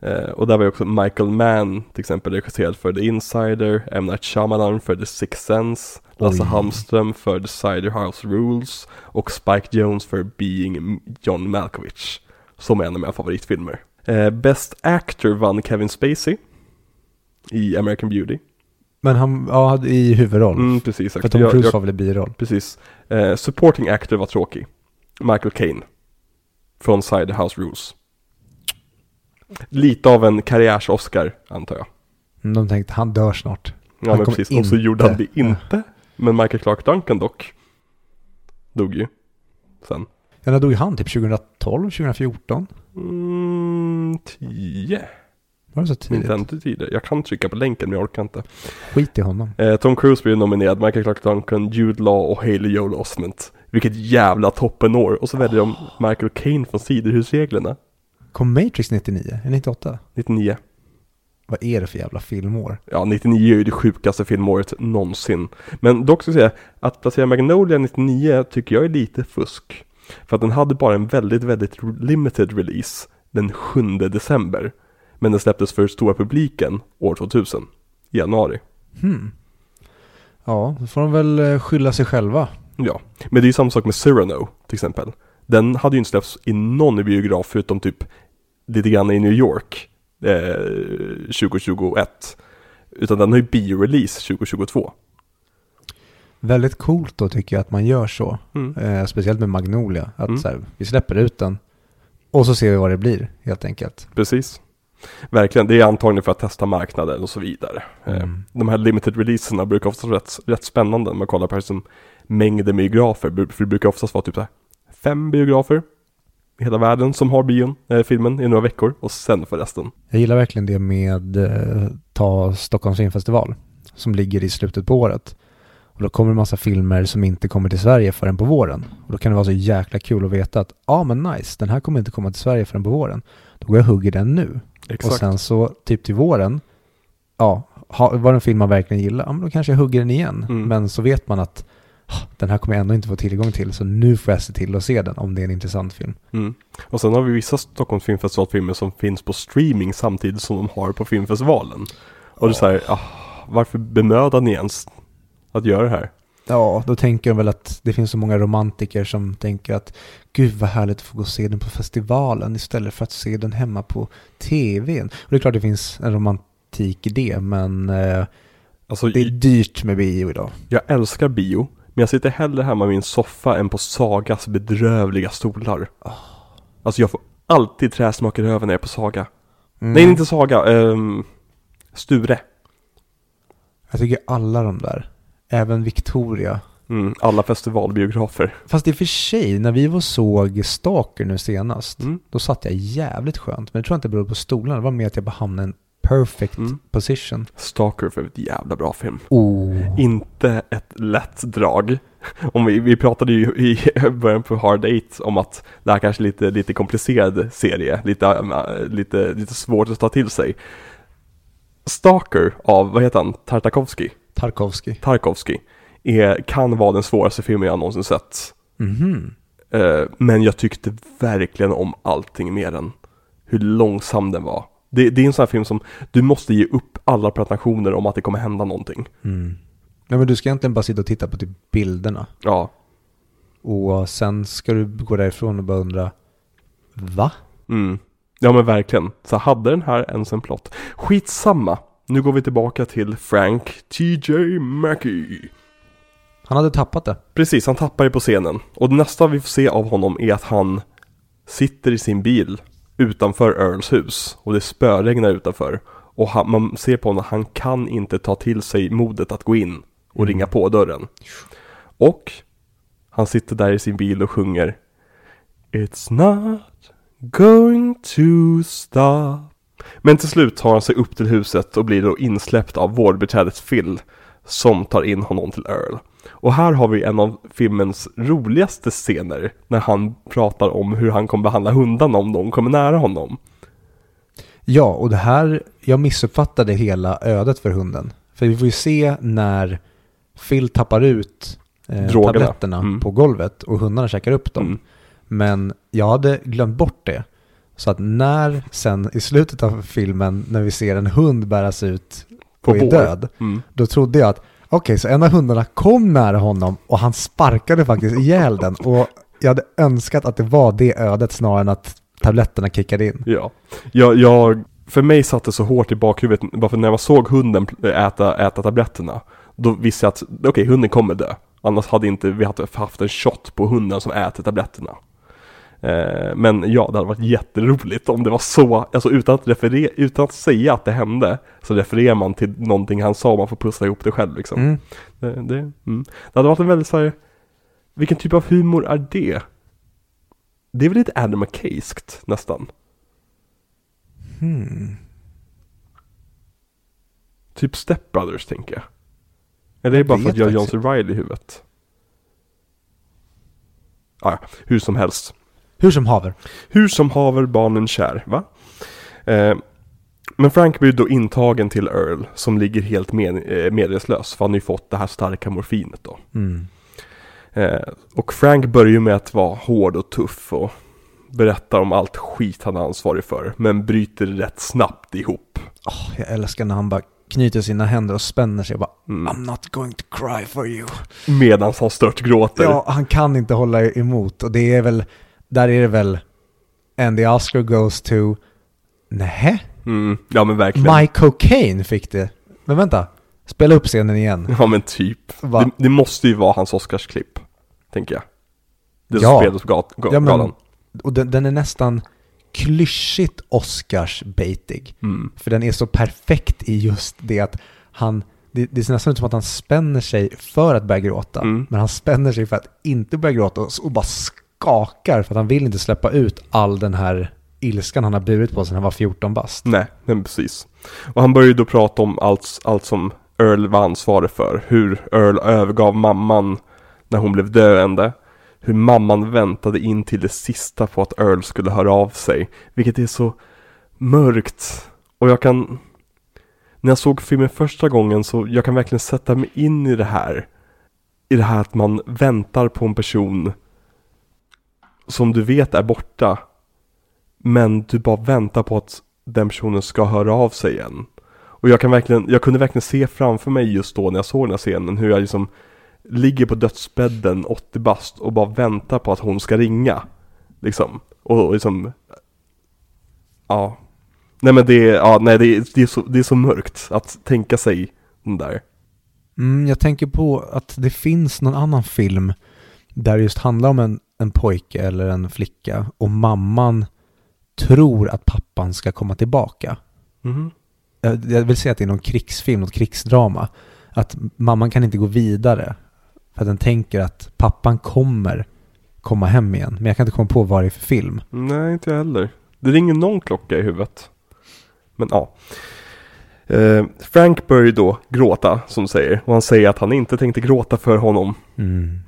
Eh, och där var ju också Michael Mann till exempel regisserad för The Insider, M. Night Shyamalan för The Sixth Sense, Lasse Oj. Hamström för The Cider House Rules och Spike Jones för Being John Malkovich, som är en av mina favoritfilmer. Eh, Best Actor vann Kevin Spacey i American Beauty. Men han ja, i huvudroll. Mm, precis. För. Tom Jag- Cruise jag- var väl i biroll. Precis. Eh, supporting actor var tråkig. Michael Caine. Från Cider House Rules. Lite av en karriärs-Oscar, antar jag. Mm, De tänkte han dör snart. Ja, Han men kommer precis. Och så inte- gjorde han det inte. Men Michael Clark Duncan dock. Dog ju. Sen. Ja, när dog han? Typ 2012, 2014? Mm, tio. Var det så tidigt? Inte tidigare. Jag kan trycka på länken men jag orkar inte. Skit i honom. Eh, Tom Cruise blir nominerad, Michael Clark Duncan, Jude Law och Haley Joel Osment. Vilket jävla toppenår. Och så väljer de Michael Caine från Siderhusreglerna. Kom Matrix 99? Eller 98? 99. Vad är det för jävla filmår? Ja, 99 är ju det sjukaste filmåret någonsin. Men dock ska jag säga, att placera Magnolia 99 tycker jag är lite fusk. För att den hade bara en väldigt, väldigt limited release den 7 december. Men den släpptes för stora publiken år 2000, i januari. Hmm. Ja, då får de väl eh, skylla sig själva. Ja, men det är ju samma sak med Cyrano till exempel. Den hade ju inte släppts i någon biograf förutom typ lite grann i New York eh, 2021. Utan den har ju biorelease 2022. Väldigt coolt då tycker jag att man gör så. Mm. Eh, speciellt med Magnolia. Att Mm. så här, vi släpper ut den. Och så ser vi vad det blir helt enkelt. Precis. Verkligen, det är antagligen för att testa marknaden och så vidare. Eh, Mm. De här limited releaserna brukar oftast vara rätt, rätt spännande när man kollar på liksom mängden biografer. För det brukar oftast vara typ så här fem biografer i hela världen som har bion, eh, filmen i några veckor och sen för resten. Jag gillar verkligen det med eh, ta Stockholms filmfestival. Som ligger i slutet på året. Och då kommer det massa filmer som inte kommer till Sverige förrän på våren. Och då kan det vara så jäkla kul att veta att ja ah, men nice, den här kommer inte komma till Sverige förrän på våren. Då går jag och hugger den nu. Exakt. Och sen så typ till våren, ja, ha, var det en film man verkligen gillar, ja men då kanske jag hugger den igen. Mm. Men så vet man att den här kommer jag ändå inte få tillgång till, så nu får jag se till att se den om det är en intressant film. Mm. Och sen har vi vissa Stockholms filmfestivalfilmer som finns på streaming samtidigt som de har på filmfestivalen. Och det är så här, ah, varför bemödar ni ens att göra det här? Ja, då tänker de väl att det finns så många romantiker som tänker att gud vad härligt att få gå och se den på festivalen istället för att se den hemma på tvn. Och det är klart det finns en romantik i det, men eh, Alltså, det är dyrt med bio idag. jag älskar bio, men jag sitter hellre hemma i min soffa än på Sagas bedrövliga stolar. Alltså jag får alltid träsmak i röven när jag är på Saga. Mm. Nej, inte Saga, ehm, Sture. Jag tycker alla de där, även Victoria. Mm, alla festivalbiografer. Fast i och för sig, när vi var såg Stalker nu senast, Mm. då satt jag jävligt skönt. Men jag tror inte det berodde på stolarna, det var mer att jag bara hamnade i en perfect Mm. position. Stalker för ett jävla bra film. Oh. Inte ett lätt drag. Om vi, vi pratade ju i början på Hard Eight om att det här kanske är lite, lite komplicerad serie, lite, äh, lite, lite svårt att ta till sig. Stalker av, vad heter han, Tartakovsky? Tarkovsky. Tarkovsky är, kan vara den svåraste filmen jag någonsin sett. Mhm. Eh, men jag tyckte verkligen om allting med den. Hur långsam den var. Det, det är en sån här film som du måste ge upp alla pretensioner om att det kommer hända någonting. Mm. Nej men du ska egentligen bara sitta och titta på typ bilderna. Ja, Och sen ska du gå därifrån och bara undra, va? mm. Ja men verkligen. Så hade den här ens en plott. Skitsamma. nu går vi tillbaka till Frank TJ Mackey. Han hade tappat det. Precis, han tappar ju på scenen. Och det nästa vi får se av honom är att han sitter i sin bil utanför Earls hus. Och det spöregnar utanför. Och han, man ser på honom att han kan inte ta till sig modet att gå in och Mm. ringa på dörren. Och han sitter där i sin bil och sjunger It's not going to stop Men till slut tar han sig upp till huset och blir då insläppt av vårdbiträdet Phil Som tar in honom till Earl Och här har vi en av filmens roligaste scener När han pratar om hur han kommer behandla hundarna om de kommer nära honom Ja, och det här, jag missuppfattade hela ödet för hunden. För vi får ju se när Phil tappar ut eh, tabletterna Mm. på golvet och hundarna käkar upp dem. Mm. Men jag hade glömt bort det. Så att när sen i slutet av filmen, när vi ser en hund bäras ut På och är död, mm. då trodde jag att okej, så en av hundarna kom nära honom och han sparkade faktiskt ihjäl den. Och jag hade önskat att det var det ödet snarare än att tabletterna kickade in. Ja, jag, jag, för mig satt det så hårt i bakhuvudet, bara för när jag såg hunden äta, äta tabletterna, då visste jag att, okej, hunden kommer dö. Annars hade inte vi haft en shot på hunden som äter tabletterna. Eh, men ja, det hade varit jätteroligt om det var så, alltså utan att, referera, utan att säga att det hände, så refererar man till någonting han sa, man får pussla ihop det själv liksom. Mm. Det, det, mm. det hade varit en väldigt så här, vilken typ av humor är det? Det är väl lite Adam McKayskt nästan. Hmm. Typ Step Brothers tänker jag. Eller är det bara för att jag har John C. Reilly i huvudet? Ah, ja, hur som helst. Hur som haver. Hur som haver barnen kär, va? Eh, men Frank blir då intagen till Earl som ligger helt med, eh, medvetslös för han har ju fått det här starka morfinet då. Mm. Eh, och Frank börjar ju med att vara hård och tuff och berättar om allt skit han är ansvarig för men bryter rätt snabbt ihop. Åh, jag älskar när han bara knyter sina händer och spänner sig och bara Mm. I'm not going to cry for you. Medan han stört gråter. Ja, han kan inte hålla emot och det är väl, där är det väl, and the Oscar goes to, nähä? Mm, ja men verkligen. My Cocaine fick det. Men vänta, spela upp scenen igen. Ja men typ. Det, det måste ju vara hans Oscarsklipp. Tänker jag. Det som Ja. spelades på gat, ga, Ja, men- galan. Och den, den är nästan klyschigt Oscars-baitig. Mm. För den är så perfekt i just det att han, det, det ser nästan ut som att han spänner sig för att börja gråta. Mm. Men han spänner sig för att inte börja gråta och, och bara skakar för att han vill inte släppa ut all den här ilskan han har burit på sedan han var 14 bast. Nej, men precis. Och han börjar ju då prata om allt, allt som Earl var ansvarig för. Hur Earl övergav mamman när hon blev döende. Hur mamman väntade in till det sista på att Earl skulle höra av sig. Vilket är så mörkt. Och jag kan... När jag såg filmen första gången så jag kan verkligen sätta mig in i det här. I det här att man väntar på en person som du vet är borta. Men du bara väntar på att den personen ska höra av sig igen. Och jag kan verkligen, jag kunde verkligen se framför mig just då när jag såg den här scenen hur jag liksom ligger på dödsbädden 80 bast och bara väntar på att hon ska ringa. Liksom. Och, och liksom, ja. Nej men det, ja, nej, det, är, det, är så, det är så mörkt att tänka sig den där. Mm, jag tänker på att det finns någon annan film där det just handlar om en, en pojke eller en flicka och mamman tror att pappan ska komma tillbaka. Mhm. Jag, jag vill säga att det är någon krigsfilm, något krigsdrama. Att mamman kan inte gå vidare för att den tänker att pappan kommer komma hem igen. Men jag kan inte komma på vad det är för film. Nej, inte jag heller. Det ringer någon klocka i huvudet. Men ja. Eh, Frank börjar då gråta, som säger. Och han säger att han inte tänkte gråta för honom. Mm.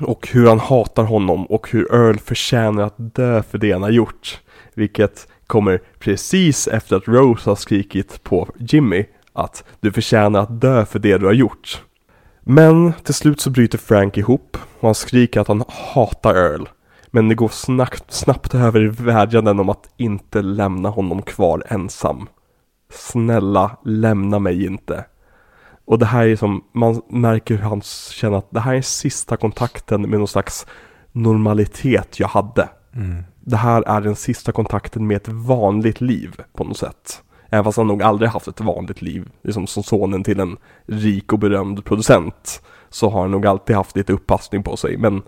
Och hur han hatar honom och hur Earl förtjänar att dö för det han har gjort. Vilket kommer precis efter att Rose har skrikit på Jimmy att du förtjänar att dö för det du har gjort. Men till slut så bryter Frank ihop och han skriker att han hatar Earl. Men det går snabbt, snabbt över i vädjanden om att inte lämna honom kvar ensam. Snälla, lämna mig inte. Och det här är som, man märker hur han känner att det här är sista kontakten med någon slags normalitet jag hade. Mm. Det här är den sista kontakten med ett vanligt liv på något sätt. Även fast han nog aldrig haft ett vanligt liv, liksom som sonen till en rik och berömd producent. Så har han nog alltid haft lite uppassning på sig. Men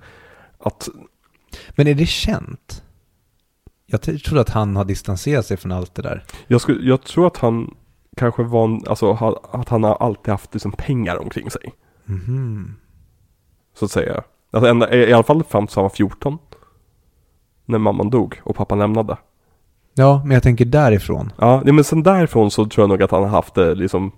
att, Men är det känt? Jag t- trodde att han har distanserat sig från allt det där. jag, skulle, jag tror att han kanske var, en- alltså att han har alltid haft liksom pengar omkring sig. Mhm. Så att säga. Alltså ända, i alla fall fram tills han var 14. När mamman dog och pappan lämnade. Ja, men jag tänker därifrån. Ja, men sen därifrån så tror jag nog att han har haft det liksom,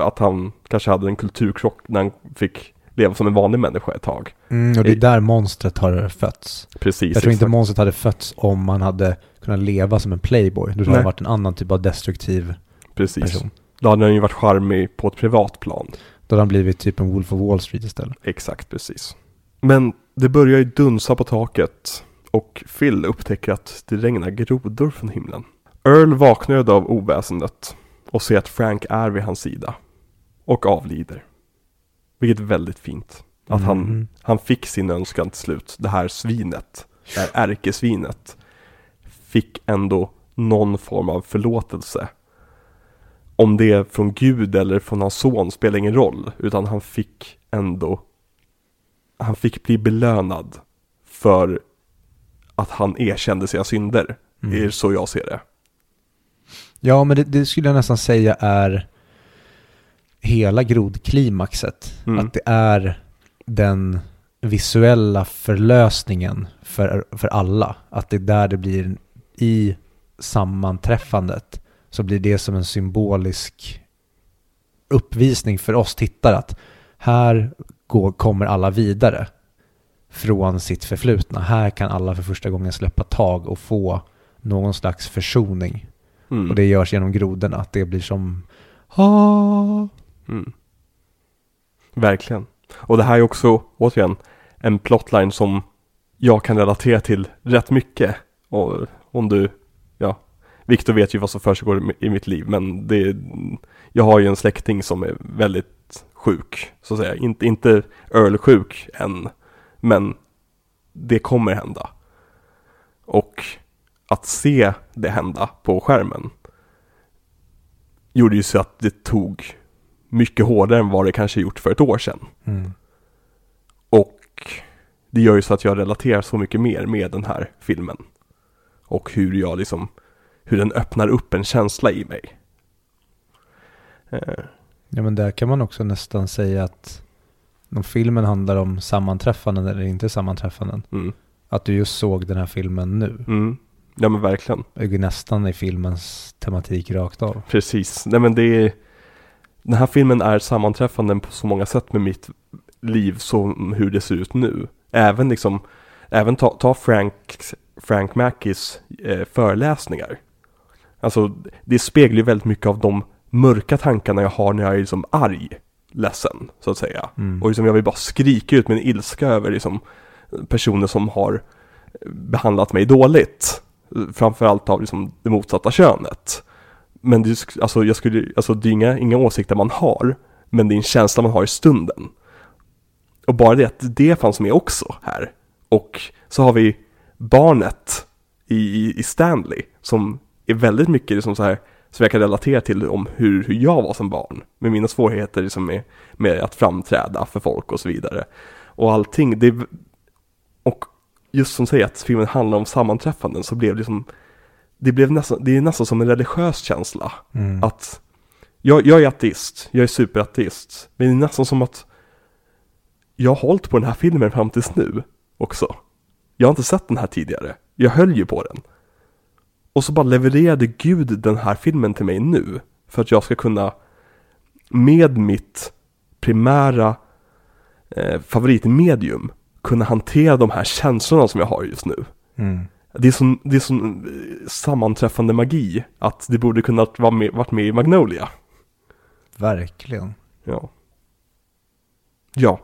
att han kanske hade en kulturkrock när han fick leva som en vanlig människa ett tag. Mm, och det är där monstret har fötts. Precis. Jag tror inte exakt. monstret hade fötts om man hade kunnat leva som en playboy. Då hade han varit en annan typ av destruktiv Precis. person. Då hade han ju varit charmig på ett privat plan. Då hade han blivit typ en Wolf of Wall Street istället. Exakt, precis. Men det börjar ju dunsa på taket och Phil upptäcker att det regnar grodor från himlen. Earl vaknar av oväsendet och ser att Frank är vid hans sida och avlider. Vilket är väldigt fint. Att han, Mhm. han fick sin önskan till slut. Det här svinet, det här ärkesvinet, fick ändå någon form av förlåtelse. Om det är från Gud eller från hans son spelar ingen roll, utan han fick ändå, han fick bli belönad för att han erkände sina synder. Det är Mm. så jag ser det. Ja, men det, det skulle jag nästan säga är hela grodklimaxet. Mm. Att det är den visuella förlösningen för, för alla. Att det är där det blir i sammanträffandet så blir det som en symbolisk uppvisning för oss tittare att här går, kommer alla vidare från sitt förflutna. Här kan alla för första gången släppa tag och få någon slags försoning. Mm. Och det görs genom grodorna. Att det blir som... Ah. Mm. Verkligen. Och det här är också, återigen, en plotline som jag kan relatera till rätt mycket. Och om du, Viktor vet ju vad som försiggår i- mitt liv, men det, jag har ju en släkting som är väldigt sjuk, så att säga. Inte, inte Earl-sjuk än, men det kommer hända. Och att se det hända på skärmen gjorde ju så att det tog mycket hårdare än vad det kanske gjort för ett år sedan. Mm. Och det gör ju så att jag relaterar så mycket mer med den här filmen. Och hur jag liksom, hur den öppnar upp en känsla i mig. Eh, Ja men där kan man också nästan säga att om filmen handlar om sammanträffanden eller inte sammanträffanden. mm, Att du just såg den här filmen nu. mm. Ja men verkligen. Det går nästan i filmens tematik rakt av. Precis. Nej men det är, den här filmen är sammanträffande på så många sätt med mitt liv som hur det ser ut nu. Även liksom, även ta, ta Frank, Frank Mackies eh, föreläsningar. Alltså det speglar ju väldigt mycket av de mörka tankarna jag har när jag är liksom arg, ledsen så att säga. Mm. Och liksom jag vill bara skrika ut min ilska över liksom personer som har behandlat mig dåligt. Framförallt av liksom det motsatta könet. Men det, alltså, jag skulle, alltså, det är inga, inga åsikter man har, men det är en känsla man har i stunden. Och bara det att det fanns med också här. Och så har vi barnet i, i Stanley som är väldigt mycket liksom så här som jag kan relatera till om hur, hur jag var som barn. Med mina svårigheter liksom med, med att framträda för folk och så vidare. Och allting, det och just som säger att filmen handlar om sammanträffanden så blev det liksom det blev nästan, det är nästan som en religiös känsla. Mm. Att jag, jag är ateist, jag är superateist. Men det är nästan som att jag har hållit på den här filmen fram tills nu också. Jag har inte sett den här tidigare. Jag höll ju på den. Och så bara levererade Gud den här filmen till mig nu. För att jag ska kunna med mitt primära eh, favoritmedium kunna hantera de här känslorna som jag har just nu. Mm. Det är sån, det är sån eh, sammanträffande magi att det borde kunnat vara med, varit med i Magnolia. Verkligen. Ja. Ja.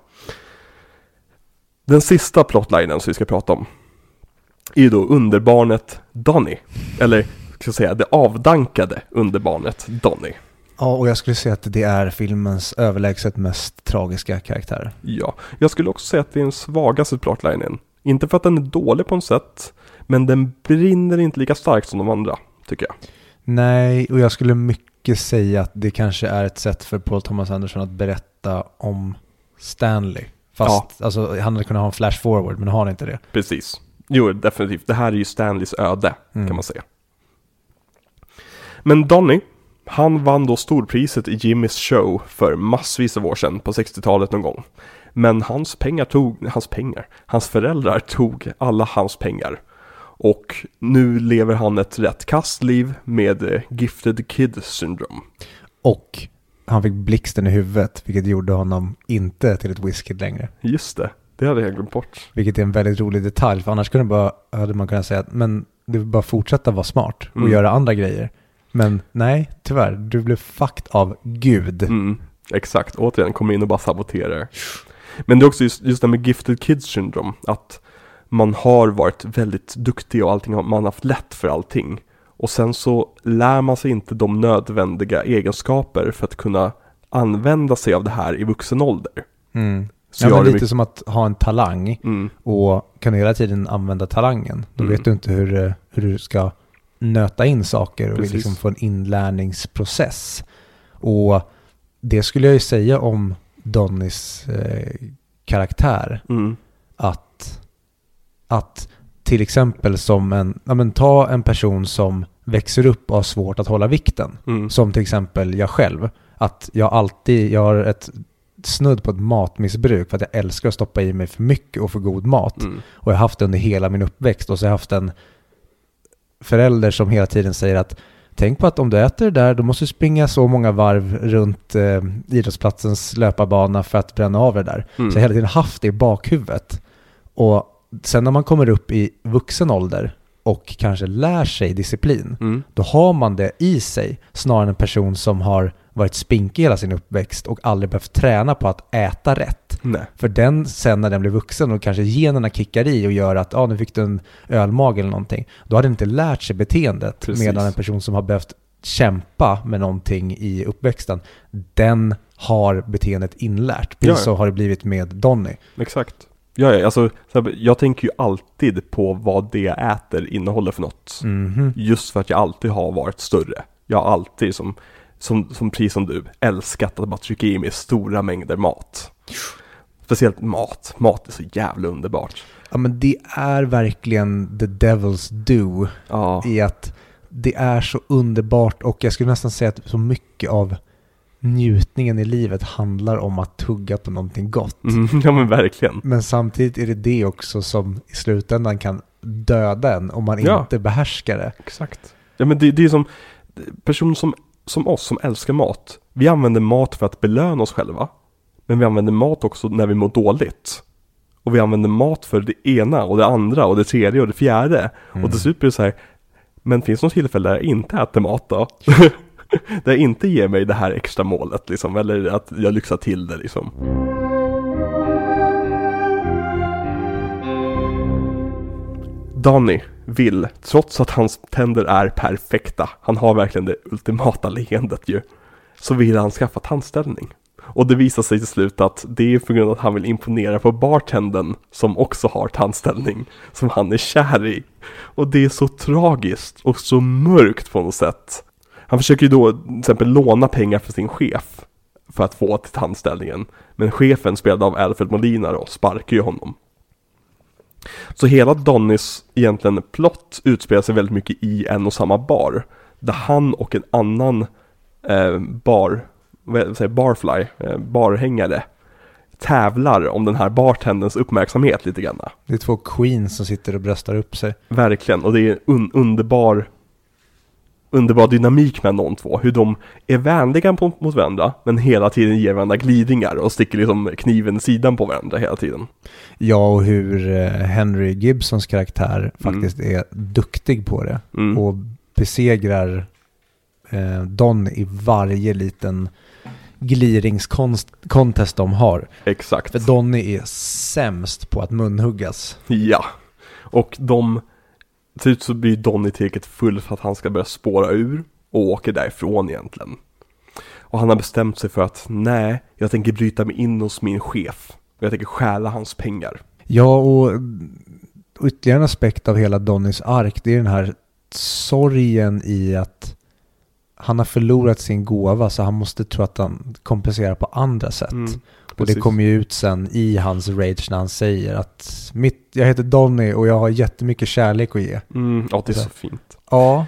Den sista plotlinen som vi ska prata om är ju då underbarnet Donny. Eller, ska jag säga, det avdankade underbarnet Donny. Ja, och jag skulle säga att det är filmens överlägset mest tragiska karaktär. Ja, jag skulle också säga att det är den svagaste plotlinen. Inte för att den är dålig på något sätt, men den brinner inte lika starkt som de andra, tycker jag. Nej, och jag skulle mycket säga att det kanske är ett sätt för Paul Thomas Anderson att berätta om Stanley. Fast alltså, han hade kunnat ha en flash forward, men har han inte det. Precis. Jo, definitivt. Det här är ju Stanleys öde, Mm. kan man säga. Men Donny, han vann då storpriset i Jimmys show för massvis av år sedan, på 60-talet någon gång. Men hans pengar tog, hans pengar, hans föräldrar tog alla hans pengar. Och nu lever han ett rätt kastliv med eh, gifted kid syndrome. Och han fick blixten i huvudet, vilket gjorde honom inte till ett whisky längre. Just det, det hade jag glömt bort. Vilket är en väldigt rolig detalj, för annars kunde bara, hade man kunnat säga att men det vill bara fortsätta vara smart och Mm. göra andra grejer. Men nej, tyvärr, du blev fucked av Gud. Mm, exakt, återigen, kommer in och bara saboterar. Men det är också just, just det med gifted kids syndrome, att man har varit väldigt duktig och allting, man har haft lätt för allting. Och sen så lär man sig inte de nödvändiga egenskaper för att kunna använda sig av det här i vuxen ålder. Mm. Så Ja, men lite mycket- som att ha en talang Mm, och kan du hela tiden använda talangen. Då Mm. vet du inte hur, eh, hur du ska nöta in saker och Precis. liksom få en inlärningsprocess. Och det skulle jag ju säga om Donnys eh, karaktär. mm, Att, att till exempel som en, ja men ta en person som växer upp och har svårt att hålla vikten. mm, Som till exempel jag själv. Att jag alltid, jag har ett snudd på ett matmissbruk för att jag älskar att stoppa i mig för mycket och för god mat. mm, Och jag har haft det under hela min uppväxt och så har jag haft en förälder som hela tiden säger att tänk på att om du äter det där då måste du springa så många varv runt eh, idrottsplatsens löparbana för att bränna av det där. mm. Så jag har hela tiden haft det i bakhuvudet. Och sen när man kommer upp i vuxen ålder och kanske lär sig disciplin, Mm, då har man det i sig snarare än en person som har varit spinkig hela sin uppväxt och aldrig behövt träna på att äta rätt. nej, För den sen när den blir vuxen och kanske generna kickar i och gör att ah, nu fick du en ölmage eller någonting, då har den inte lärt sig beteendet. Precis. Medan en person som har behövt kämpa med någonting i uppväxten, den har beteendet inlärt. Precis Ja, så har det blivit med Donny. exakt. Ja, ja, alltså, jag tänker ju alltid på vad det jag äter innehåller för något. Mhm. Just för att jag alltid har varit större. Jag har alltid, som, som, som precis som du, älskat att bara trycka i mig stora mängder mat. Speciellt mat. Mat är så jävla underbart. Ja men det är verkligen the devil's do Ja, i att det är så underbart och jag skulle nästan säga att så mycket av njutningen i livet handlar om att tugga på någonting gott. mm, ja men verkligen. Men samtidigt är det det också som i slutändan kan döda en om man Ja. inte behärskar det. Exakt. Ja men det, det är som personer som, som oss som älskar mat. Vi använder mat för att belöna oss själva. Men vi använder mat också när vi mår dåligt. Och vi använder mat för det ena och det andra och det tredje och det fjärde. Mm. Och till slut blir det så här. Men finns det något tillfälle där jag inte äter mat då? där jag inte ger mig det här extra målet liksom. Eller att jag lyxar till det liksom. Danny vill, trots att hans tänder är perfekta, han har verkligen det ultimata leendet ju, så vill han skaffa tandställning. Och det visar sig till slut att det är på grund av att han vill imponera på bartendern som också har tandställning, som han är kär i. Och det är så tragiskt och så mörkt på något sätt. Han försöker ju då till exempel låna pengar för sin chef för att få till tandställningen. Men chefen spelad av Alfred Molina då sparkar ju honom. Så hela Donnys egentligen plott utspelar sig väldigt mycket i en och samma bar. Där han och en annan eh, bar, vad säger barfly, eh, barhängare tävlar om den här bartenderns uppmärksamhet lite grann. Det är två queens som sitter och bröstar upp sig. Verkligen, och det är en un underbar underbar dynamik med de två. Hur de är vänliga mot, varandra, men hela tiden ger varandra glidningar och sticker liksom kniven i sidan på varandra hela tiden. Ja, och hur eh, Henry Gibsons karaktär faktiskt är duktig på det. Mm. Och besegrar eh, Don i varje liten gliringscontest de har. Exakt. För Donny är sämst på att munhuggas. Ja. Och de, till slut så blir Donny tillräckligt full för att han ska börja spåra ur och åker därifrån egentligen. Och han har bestämt sig för att nej, jag tänker bryta mig in hos min chef. Och jag tänker stjäla hans pengar. Ja, och och ytterligare en aspekt av hela Donnys ark, det är den här sorgen i att han har förlorat sin gåva så han måste tro att han kompenserar på andra sätt. Mm, och det kommer ju ut sen i hans rage när han säger att mitt, jag heter Donny och jag har jättemycket kärlek att ge. Mm, ja, det är Så. så fint. Ja,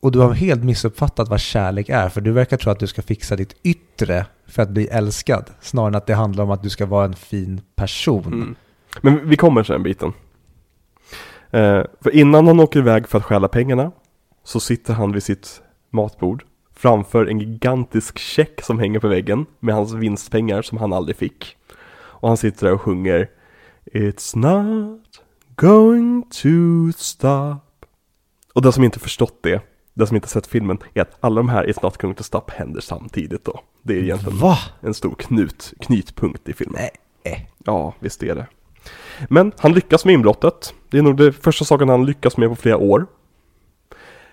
och du har helt missuppfattat vad kärlek är. För du verkar tro att du ska fixa ditt yttre för att bli älskad. Snarare än att det handlar om att du ska vara en fin person. Mm. Men vi kommer till den biten. Eh, för innan han åker iväg för att stjäla pengarna så sitter han vid sitt matbord framför en gigantisk check som hänger på väggen med hans vinstpengar som han aldrig fick. Och han sitter där och sjunger It's not going to stop. Och den som inte förstått det, den som inte sett filmen, är att alla de här It's not going to stop händer samtidigt då. Det är egentligen Va? en stor knut, knytpunkt i filmen. Nej. Ja, visst är det. Men han lyckas med inbrottet. Det är nog det första saken han lyckas med på flera år.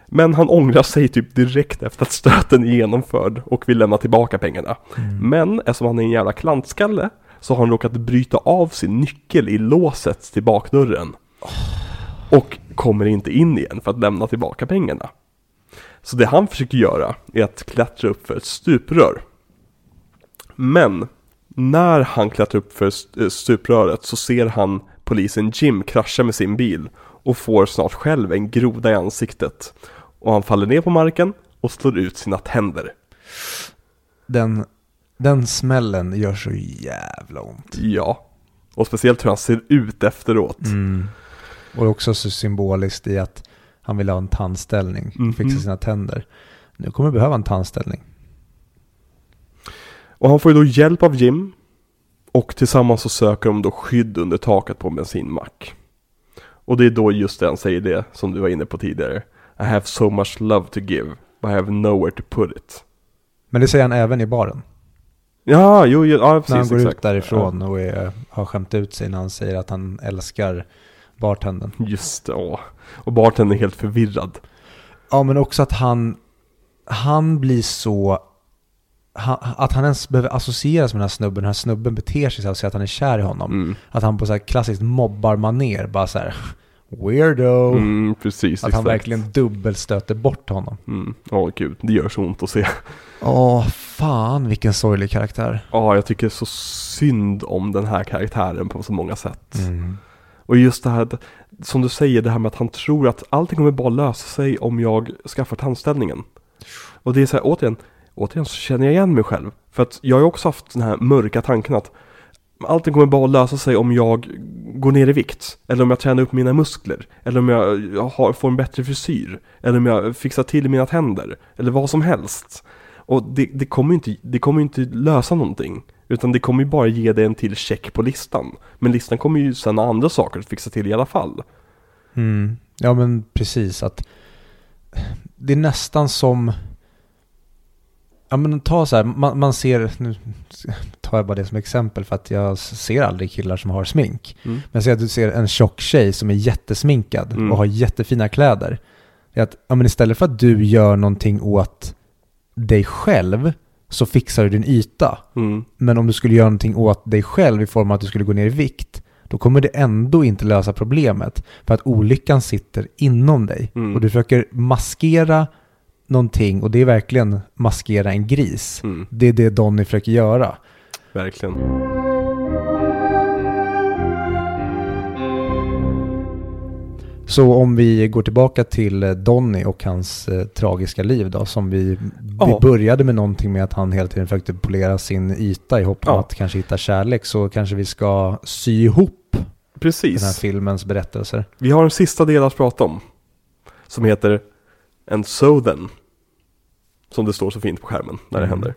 Men han ångrar sig typ direkt efter att stöten är genomförd och vill lämna tillbaka pengarna. Men eftersom han är en jävla klantskalle så har han råkat bryta av sin nyckel i låset till bakdörren. Och kommer inte in igen för att lämna tillbaka pengarna. Så det han försöker göra är att klättra upp för ett stuprör. Men när han klättrar upp för eh, stupröret så ser han polisen Jim krascha med sin bil och får snart själv en groda i ansiktet. Och han faller ner på marken och slår ut sina tänder. Den, den smällen gör så jävla ont. Ja. Och speciellt hur han ser ut efteråt. Mm. Och också så symboliskt i att han vill ha en tandställning, Mhm. fixa sina tänder. Nu kommer du behöva en tandställning. Och han får ju då hjälp av Jim. Och tillsammans så söker de då skydd under taket på en bensinmack. Och det är då just det han säger det som du var inne på tidigare. I have so much love to give, but I have nowhere to put it. Men det säger han även i baren. Ja, jo, jo ja, precis, när han går exakt. ut därifrån och är, har skämt ut sig när han säger att han älskar bartendern. Ja, just det, åh. Och bartendern är helt förvirrad. Ja, men också att han, han blir så... Han, att han ens behöver associeras med den här snubben, den här snubben beter sig så här och säger att han är kär i honom. Mm. Att han på så här klassiskt mobbar-maner bara så här weirdo. Mm, precis, att han exakt. verkligen dubbelstöter bort honom. Mm. Åh gud, det gör så ont att se. Åh, fan vilken sorglig karaktär. Ja, jag tycker så synd om den här karaktären på så många sätt. Mm. Och just det här, som du säger, det här med att han tror att allting kommer bara lösa sig om jag skaffar tandställningen. Och det är så här, återigen, återigen så känner jag igen mig själv. För att jag har också haft den här mörka tanken att allting kommer bara att lösa sig om jag går ner i vikt. Eller om jag tränar upp mina muskler. Eller om jag, har, får en bättre frisyr. Eller om jag fixar till mina tänder. Eller vad som helst. Och det, det kommer ju inte, det kommer inte lösa någonting. Utan det kommer ju bara ge dig en till check på listan. Men listan kommer ju sen ha andra saker att fixa till i alla fall. Mm. Ja men precis att det är nästan som Ja men ta så här, man, man ser, nu tar jag bara det som exempel för att jag ser aldrig killar som har smink. Mm. Men säg att du ser en tjock tjej som är jättesminkad Mm. och har jättefina kläder. Det är att, ja men istället för att du gör någonting åt dig själv så fixar du din yta. Mm. Men om du skulle göra någonting åt dig själv i form av att du skulle gå ner i vikt, då kommer det ändå inte lösa problemet. För att olyckan sitter inom dig. Mm. Och du försöker maskera någonting och det är verkligen maskera en gris. Mm. Det är det Donny försöker göra. Verkligen. Så om vi går tillbaka till eh, Donny och hans eh, tragiska liv då, som vi, Ja. vi började med någonting med att han hela tiden försökte polera sin yta i hopp om Ja. att kanske hitta kärlek, så kanske vi ska sy ihop den här Precis. filmens berättelser. Vi har en sista del att prata om. Som heter And so then. Som det står så fint på skärmen när det Mm. händer.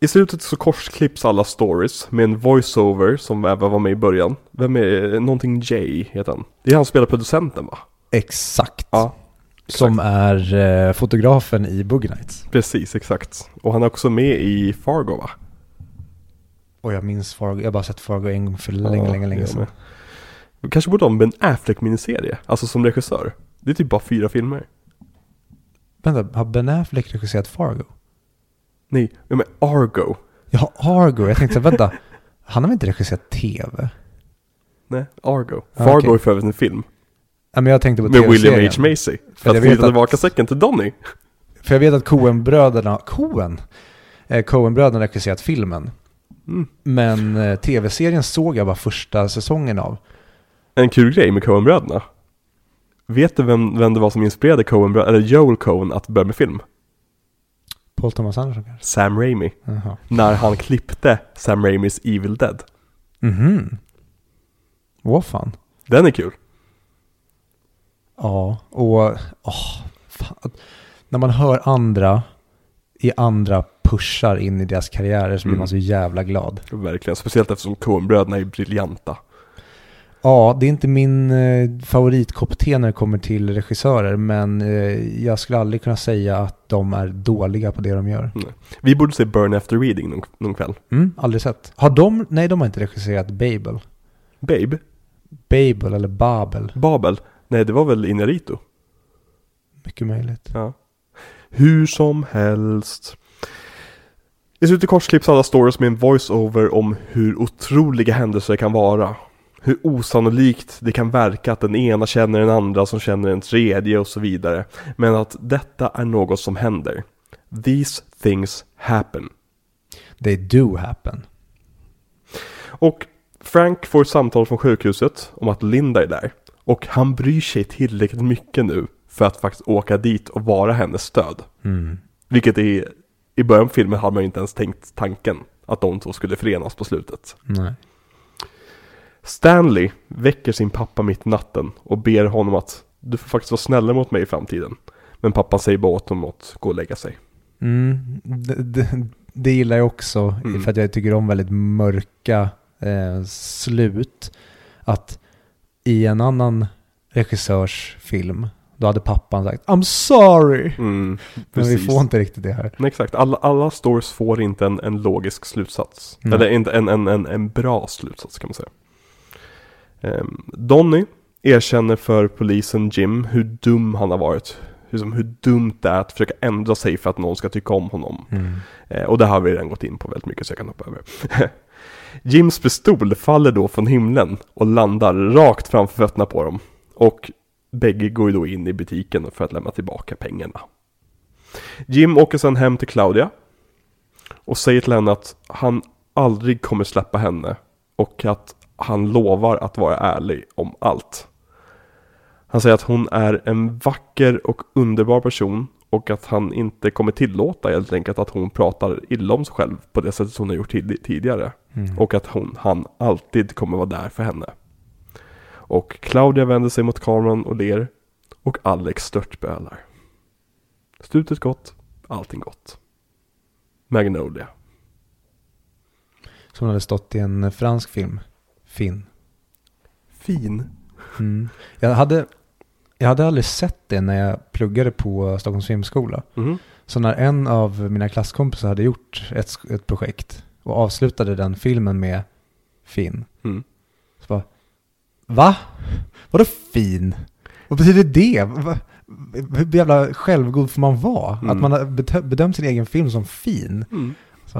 I slutet så korsklipps alla stories med en voiceover som även var med i början. Vem är, någonting Jay heter han. Det är han som spelar producenten va? Exakt. Ja, Som är eh, fotografen i Boogie Nights. Precis, exakt. Och han är också med i Fargo va? Och jag minns Fargo, jag har bara sett Fargo en gång för länge, Ja, länge, länge sedan. kanske borde ha en Ben Affleck miniserie, alltså som regissör. Det är typ bara fyra filmer. Vänta, har Ben Affleck regisserat Fargo? Nej, jag men Argo. Ja, Argo. Jag tänkte så här, vänta. Han har väl inte regisserat tv? Nej, Argo. Ah, Fargo okej. är för övrigt en film. Ja, men jag tänkte på Med William. H. Macy. För För att jag knyta att- tillbaka säcken till Donny. För jag vet att Coen-bröderna, Coen? Eh, Coen-bröderna regisserat filmen. Mm. Men eh, tv-serien såg jag bara första säsongen av. En kul grej med Coen-bröderna. Vet du vem, vem det var som inspirerade Coen, eller Joel Coen att börja med film? Paul Thomas Anderson kanske? Sam Raimi. Jaha. När han klippte Sam Raimis Evil Dead. Mhm. Vad fan. Den är kul. Ja, och åh, fan. när man hör andra i andra pushar in i deras karriärer så blir Mm. man så jävla glad. Verkligen. Speciellt eftersom Coen-bröderna är briljanta. Ja, det är inte min eh, favoritkopp te när det kommer till regissörer, men eh, jag skulle aldrig kunna säga att de är dåliga på det de gör. Vi borde se Burn After Reading någon, någon kväll. Mm, aldrig sett. Har de, nej de har inte regisserat Babel. Babe? Babel eller Babel, Babel? Nej, det var väl Inarito? mycket möjligt. Ja. Hur som helst. I slutet kort klipps alla stories med en voice-over om hur otroliga händelser kan vara. Hur osannolikt det kan verka att den ena känner den andra som känner den tredje och så vidare. Men att detta är något som händer. These things happen. They do happen. Och Frank får ett samtal från sjukhuset om att Linda är där. Och han bryr sig tillräckligt mycket nu för att faktiskt åka dit och vara hennes stöd. Mm. Vilket i, i början av filmen hade man ju inte ens tänkt tanken att de två skulle förenas på slutet. Nej. Stanley väcker sin pappa mitt i natten och ber honom att du får faktiskt vara snällare mot mig i framtiden. Men pappan säger bara åt honom att gå och lägga sig. Mm, det, det, det gillar jag också, Mm. för att jag tycker om väldigt mörka eh, slut. Att i en annan regissörs film, då hade pappan sagt I'm sorry. Mm, Men vi får inte riktigt det här. Men exakt, alla, alla stories får inte en, en logisk slutsats. Nej. Eller inte en, en, en, en bra slutsats kan man säga. Um, Donny erkänner för polisen Jim hur dum han har varit. Hur, som, hur dumt det är att försöka ändra sig för att någon ska tycka om honom. Mm. Eh, och det har vi redan gått in på väldigt mycket så jag kan hoppa över. Jims pistol faller då från himlen och landar rakt framför fötterna på dem. Och bägge går ju då in i butiken för att lämna tillbaka pengarna. Jim åker sedan hem till Claudia och säger till henne att han aldrig kommer släppa henne och att han lovar att vara ärlig om allt. Han säger att hon är en vacker och underbar person och att han inte kommer tillåta helt enkelt att hon pratar illa om sig själv på det sättet som hon har gjort tid- tidigare. Mm. Och att hon, han alltid kommer vara där för henne. Och Claudia vänder sig mot kameran och ler. Och Alex störtbölar. Slutet gott, allting gott. Magnolia. Som hade stått i en fransk film. Finn. Fin. Mm. Jag, hade, jag hade aldrig sett det när jag pluggade på Stockholms filmskola. Mhm. Så när en av mina klasskompisar hade gjort ett, ett projekt och avslutade den filmen med Finn. Mm. Så bara, va? Vadå fin? Vad betyder det? Va, hur jävla självgod får man vara? Mm. Att man har bedö- bedömt sin egen film som fin? Mm. Så,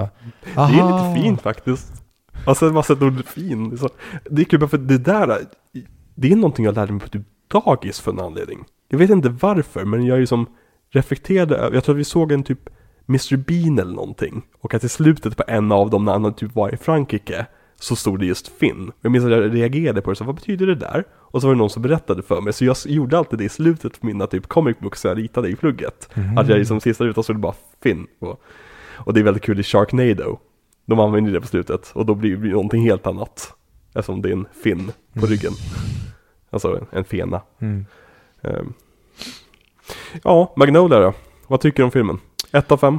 Det är lite fint faktiskt. Alltså bara sett ordet fin. Det är, så, det är kul bara för det där, det är någonting jag lärde mig på typ dagis för en anledning. Jag vet inte varför, men jag är ju som reflekterade över, jag tror att vi såg en typ Mr Bean eller någonting. Och att i slutet på en av dem, när han typ var i Frankrike, så stod det just Finn. Jag minns att jag reagerade på det, så vad betyder det där? Och så var det någon som berättade för mig, så jag gjorde alltid det i slutet på mina typ comic books jag ritade i plugget. Mhm. Att jag liksom sista rutan stod bara Finn. Och, och det är väldigt kul i Sharknado. De använder det på slutet och då blir det någonting helt annat. Eftersom det är en fin på ryggen. Alltså en, en fena. Mm. Ehm. Ja, Magnolia då? Vad tycker du om filmen? Ett av fem?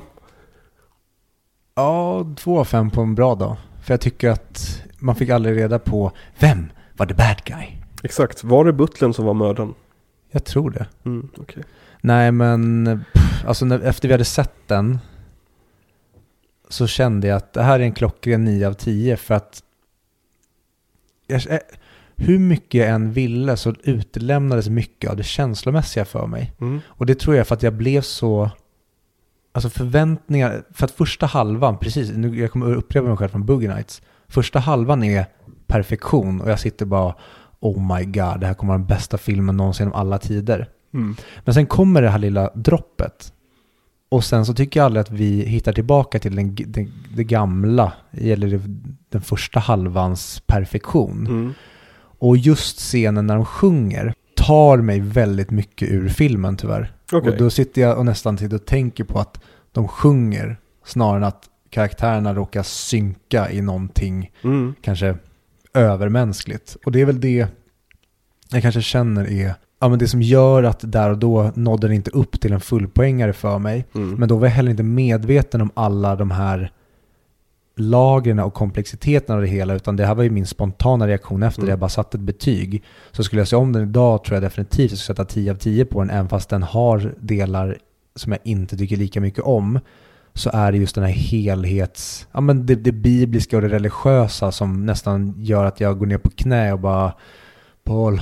Ja, två av fem på en bra dag. För jag tycker att man fick aldrig reda på vem var the bad guy. Exakt, var det butlern som var mördaren? Jag tror det. Mm, okej. Nej men, pff, alltså när, efter vi hade sett den så kände jag att det här är en klockren 9 av 10 för att jag, eh, hur mycket jag än ville så utelämnades mycket av det känslomässiga för mig. Mm. Och det tror jag för att jag blev så, alltså förväntningar, för att första halvan, precis, nu, jag kommer upprepa mig själv från Boogie Nights, första halvan är perfektion och jag sitter bara, oh my god, det här kommer vara den bästa filmen någonsin om alla tider. Mm. Men sen kommer det här lilla droppet. Och sen så tycker jag aldrig att vi hittar tillbaka till den, den, det gamla, eller den första halvans perfektion. Mm. Och just scenen när de sjunger tar mig väldigt mycket ur filmen tyvärr. Okej. Och då sitter jag och nästan till och tänker på att de sjunger snarare än att karaktärerna råkar synka i någonting Mm. kanske övermänskligt. Och det är väl det jag kanske känner är ja, men det som gör att där och då nådde den inte upp till en fullpoängare för mig. Mm. Men då var jag heller inte medveten om alla de här lagren och komplexiteten av det hela, utan det här var ju min spontana reaktion efter Mm. det. Jag bara satte ett betyg. Så skulle jag se om den idag tror jag definitivt jag skulle sätta 10 av 10 på den, även fast den har delar som jag inte tycker lika mycket om. Så är det just den här helhets, ja men det, det bibliska och det religiösa som nästan gör att jag går ner på knä och bara Paul,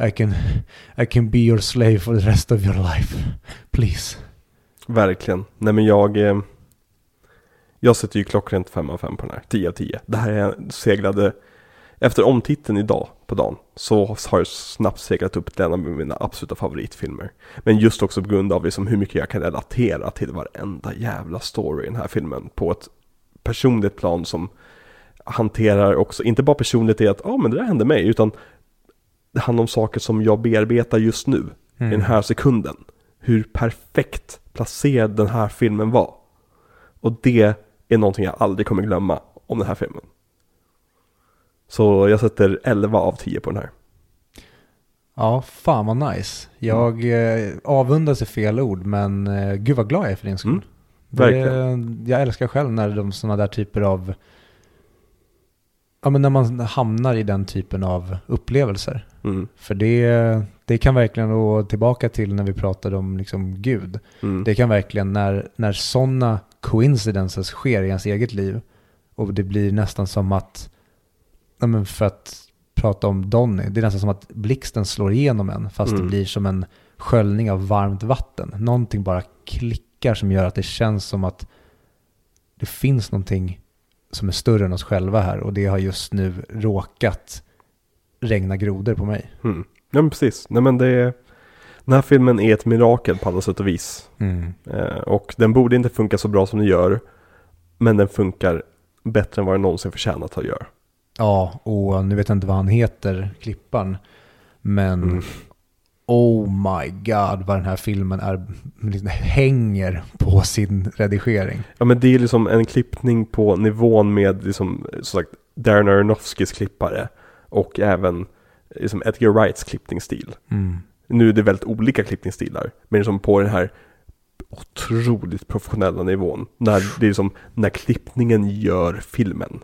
i can, I can be your slave for the rest of your life. Please. Verkligen. Nej men jag... Eh, jag sätter ju klockrent 5 av 5 på den här. 10 av 10. Det här är seglade... Efter omtiteln idag på dagen så har jag snabbt seglat upp till en av mina absoluta favoritfilmer. Men just också på grund av liksom hur mycket jag kan relatera till varenda jävla story i den här filmen på ett personligt plan som hanterar också, inte bara personligt i att ja ah, men det där hände mig, utan det handlar om saker som jag bearbetar just nu i den här sekunden. Hur perfekt placerad den här filmen var. Och det är någonting jag aldrig kommer glömma om den här filmen. Så jag sätter 11 av 10 på den här. Ja, fan vad nice. Jag eh, avundas är fel ord, men eh, gud vad glad jag är för din skull. Mm, Det- verkligen. jag älskar själv när de sådana där typer av, ja men när man hamnar i den typen av upplevelser. Mm, För det, det kan verkligen gå tillbaka till när vi pratade om liksom Gud. mm, Det kan verkligen, när, när sådana coincidences sker i ens eget liv och det blir nästan som att, men för att prata om Donny, det är nästan som att blixten slår igenom en fast Mm. det blir som en sköljning av varmt vatten. Någonting bara klickar som gör att det känns som att det finns någonting som är större än oss själva här och det har just nu råkat regna grodor på mig. mm. Ja men precis. Nej men det är, den här filmen är ett mirakel på alla sätt och vis. Eh, och den borde inte funka så bra som den gör. Men den funkar bättre än vad den någonsin förtjänat att göra. Ja, och nu vet jag inte vad han heter, klipparen. Men Mm. oh my god vad den här filmen är, liksom hänger på sin redigering. Ja men det är liksom en klippning på nivån med liksom, som sagt, Darren Aronofskys klippare. Och även liksom Edgar Wrights klippningsstil. Mm. Nu är det väldigt olika klippningsstilar. Men liksom på den här otroligt professionella nivån. När det är liksom, när klippningen gör filmen.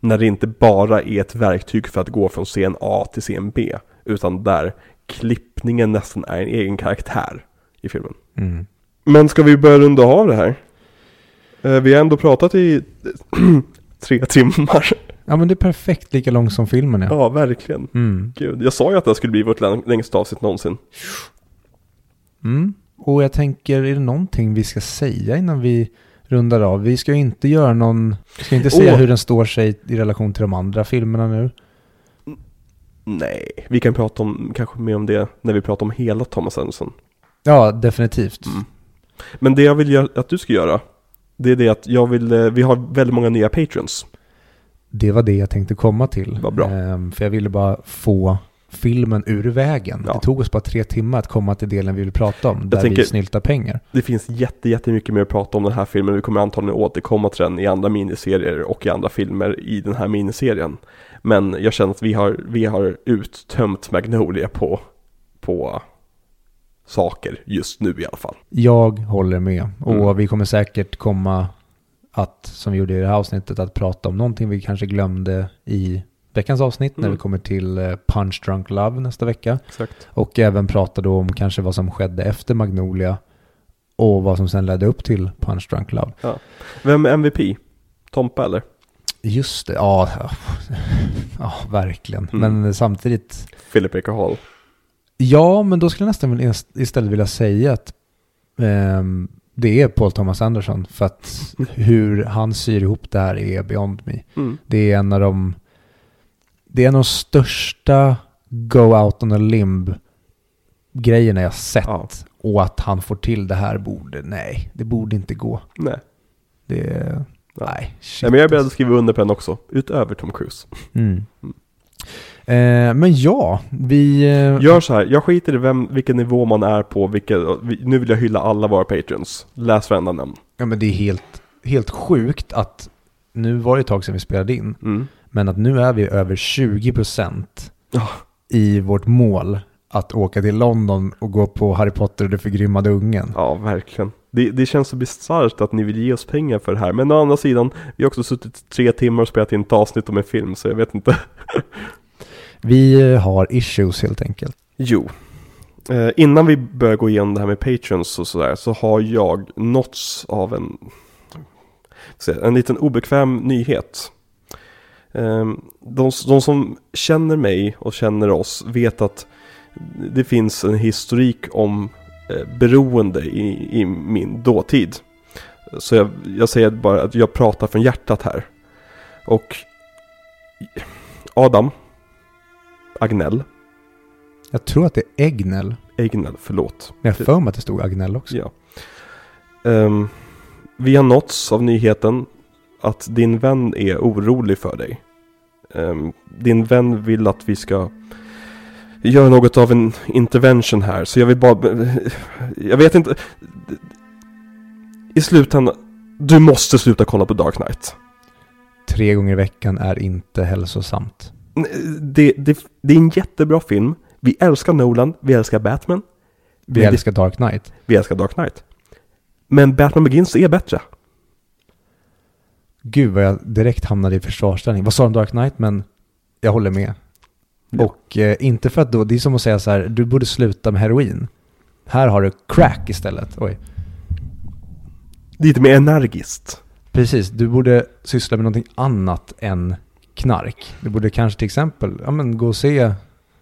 När det inte bara är ett verktyg för att gå från scen A till scen B. Utan där klippningen nästan är en egen karaktär i filmen. Mm. Men ska vi börja runda av det här? Eh, Vi har ändå pratat i tre timmar. Ja men det är perfekt lika lång som filmen är. Ja, verkligen. Mm. Gud, jag sa ju att det här skulle bli vårt läng- längsta avsnitt någonsin. Mm. Och jag tänker, är det någonting vi ska säga innan vi rundar av? Vi ska ju inte göra någon, vi ska inte säga Åh. hur den står sig i relation till de andra filmerna nu. Nej, vi kan prata om, kanske mer om det när vi pratar om hela Thomas Anderson. Ja, definitivt. Mm. Men det jag vill att du ska göra, det är det att jag vill, eh, vi har väldigt många nya patrons. Det var det jag tänkte komma till. Vad bra. Ehm, för jag ville bara få filmen ur vägen. Ja. Det tog oss bara tre timmar att komma till delen vi vill prata om, där tänker- vi snyltar pengar. Det finns jätte, jättemycket mer att prata om den här filmen. Vi kommer antagligen återkomma till den i andra miniserier och i andra filmer i den här miniserien. Men jag känner att vi har, vi har uttömt Magnolia på, på saker just nu i alla fall. Jag håller med. Och Mm. vi kommer säkert komma att, som vi gjorde i det här avsnittet, att prata om någonting vi kanske glömde i veckans avsnitt när Mm. vi kommer till eh, Punch Drunk Love nästa vecka. Exakt. Och även prata då om kanske vad som skedde efter Magnolia och vad som sen ledde upp till Punch Drunk Love. Vem är MVP? Tompa eller? Just det, ja, ja verkligen. Mm. Men samtidigt, Philip Baker Hall. ja, men då skulle jag nästan istället vilja säga att ehm, det är Paul Thomas Anderson. För att hur han syr ihop det här är beyond me. Mm. Det är en av de Det är en av de största go out on a limb grejerna jag sett. Ja. Och att han får till det här borde, nej, det borde inte gå. Nej. Det, Ja. nej, shit. Nej, men jag är beredd att skriva under på den också. Utöver Tom Cruise. Mm. Eh, men ja, vi... Eh, Gör så här, jag skiter i vem, vilken nivå man är på, vilka, nu vill jag hylla alla våra patrons. Läs varenda namn. Ja men det är helt, helt sjukt att nu var det ett tag sedan vi spelade in, Mm. men att nu är vi över 20% Ja. i vårt mål att åka till London och gå på Harry Potter och den förgrymmade ungen. Ja, verkligen. Det, det känns så bisarrt att ni vill ge oss pengar för det här. Men å andra sidan, vi har också suttit tre timmar och spelat in ett avsnitt om en film, så jag vet inte. Vi eh, har issues helt enkelt. Jo. Eh, innan vi börjar gå igenom det här med patrons och sådär, så har jag nåtts av en, en liten obekväm nyhet. Eh, de, de som känner mig och känner oss vet att det finns en historik om eh, beroende i, i min dåtid. Så jag, jag säger bara att jag pratar från hjärtat här. Och Adam Agnell, Jag tror att det är Egnell. Agnell, förlåt. Men jag för mig att det stod Agnell också. Ja. Ehm, vi har nåtts av nyheten att din vän är orolig för dig. Ehm, din vän vill att vi ska göra något av en intervention här. Så jag vill bara... Jag vet inte. I slutändan, du måste sluta kolla på Dark Knight. Tre gånger i veckan är inte hälsosamt. Det, det, det är en jättebra film. Vi älskar Nolan, vi älskar Batman, Vi det- älskar Dark Knight. vi älskar Dark Knight. Men Batman Begins är bättre. Gud vad jag direkt hamnade i försvarsställning. Vad sa du om Dark Knight? Men jag håller med. Ja. Och eh, inte för att då, det är som att säga så här, du borde sluta med heroin. Här har du crack istället. Oj. Lite mer energiskt. Precis, du borde syssla med någonting annat än knark. Du borde kanske till exempel, ja men gå och se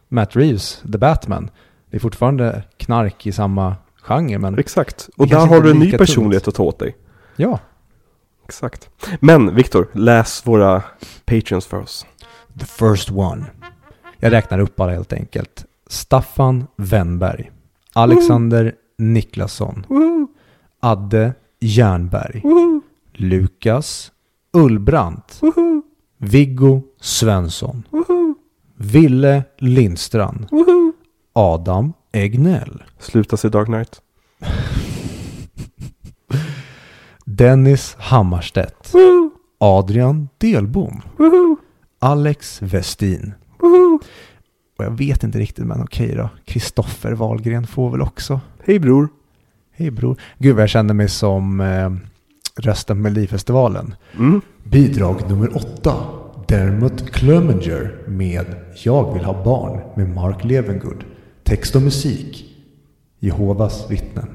Matt Reeves, The Batman. Det är fortfarande knark i samma genre, men Exakt. Och där har du en ny personlighet att ta åt dig. ja. Exakt. Men Viktor, läs våra patrons för oss. The first one. Jag räknar upp alla helt enkelt. Staffan Wennberg. Alexander Niklasson. Adde Jernberg. Lukas Ullbrandt. Viggo Svensson. Ville Lindstrand. Adam Egnell. Sluta se Dark Knight. Dennis Hammarstedt. Adrian Delbom. Alex Westin. Och jag vet inte riktigt, men okej då. Kristoffer Wahlgren får väl också. Hej bror. Hej bror. Gud vad jag kände mig som eh, rösten på Melodifestivalen. Mm. Bidrag nummer åtta. Dermot Clemenger med Jag vill ha barn med Mark Levengood. Text och musik. Jehovas vittnen.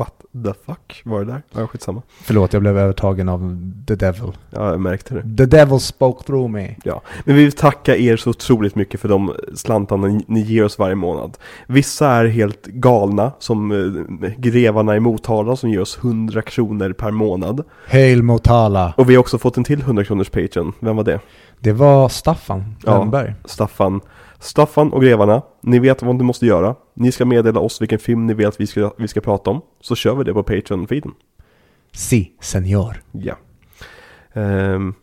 What the fuck var det där? Ja, skitsamma. Förlåt, jag blev övertagen av The Devil. Ja, jag märkte det. The Devil spoke through me. Ja, men vi vill tacka er så otroligt mycket för de slantarna ni, ni ger oss varje månad. Vissa är helt galna, som eh, grevarna i Motala som ger oss 100 kronor per månad. Hail Motala. Och vi har också fått en till 100 kronors Patreon. Vem var det? Det var Staffan Ja. Wennberg. Staffan. Staffan och grevarna, ni vet vad ni måste göra. Ni ska meddela oss vilken film ni vill att vi ska, vi ska prata om. Så kör vi det på Patreon-feeden. Si, senor. Ja. Ehm,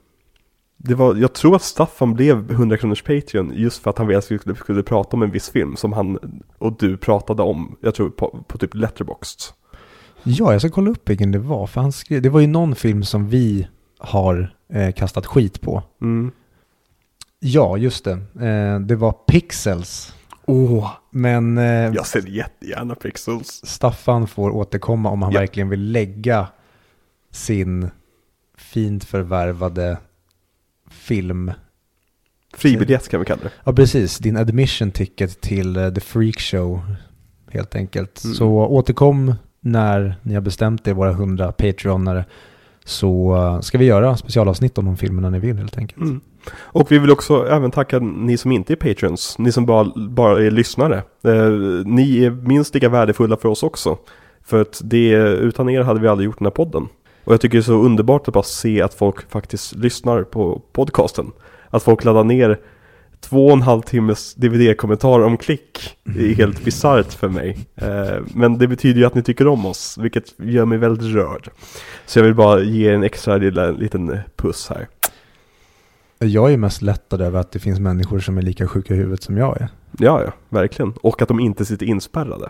det var, jag tror att Staffan blev 100 kronors Patreon just för att han ville att vi skulle, skulle prata om en viss film som han och du pratade om, jag tror på, på typ Letterboxd. Ja, jag ska kolla upp vilken det var. För han skrev, det var ju någon film som vi har eh, kastat skit på. Mm. Ja, just det. Eh, det var Pixels. Åh, Men eh, jag ser jättegärna Pixels. Staffan får återkomma om han Ja. verkligen vill lägga sin fint förvärvade film. Fribiljett kan vi kalla det. Ja, precis. Din admission ticket till eh, The Freak Show. Helt enkelt. Mm. Så återkom när ni har bestämt er, våra 100 Patreonare. Så eh, ska vi göra specialavsnitt om de filmerna ni vill helt enkelt. Mm. Och vi vill också även tacka ni som inte är patrons, ni som bara, bara är lyssnare. Eh, ni är minst lika värdefulla för oss också. För att det, utan er hade vi aldrig gjort den här podden. Och jag tycker det är så underbart att bara se att folk faktiskt lyssnar på podcasten. Att folk laddar ner två och en halv timmes DVD-kommentar om klick Det är helt bisarrt för mig. Eh, men det betyder ju att ni tycker om oss, vilket gör mig väldigt rörd. Så jag vill bara ge en extra lilla, liten puss här. Jag är mest lättad över att det finns människor som är lika sjuka i huvudet som jag är. Ja, ja, verkligen. Och att de inte sitter inspärrade.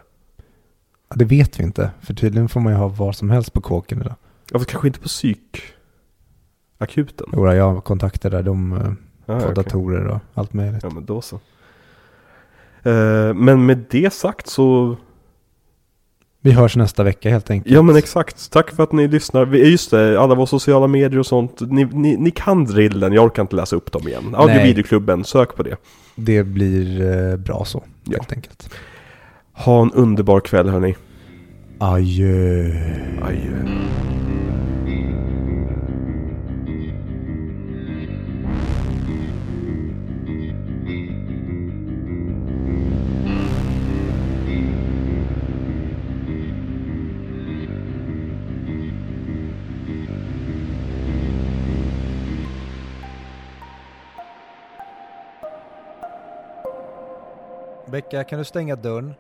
Ja, det vet vi inte, för tydligen får man ju ha vad som helst på kåken idag. Ja, fast kanske inte på psykakuten. Jodå, jag har kontakter där de eh, Ja, får okej. datorer och allt möjligt. Ja, men då så. Eh, men med det sagt så Vi hörs nästa vecka helt enkelt. Ja men exakt, tack för att ni lyssnar. Vi- Just det, alla våra sociala medier och sånt. Ni, ni, ni kan drillen, jag orkar inte läsa upp dem igen. Audio videoklubben, sök på det. Det blir eh, bra så, Ja. helt enkelt. Ha en underbar kväll hörni. Adjö. Adjö. Becka, kan du stänga dörren?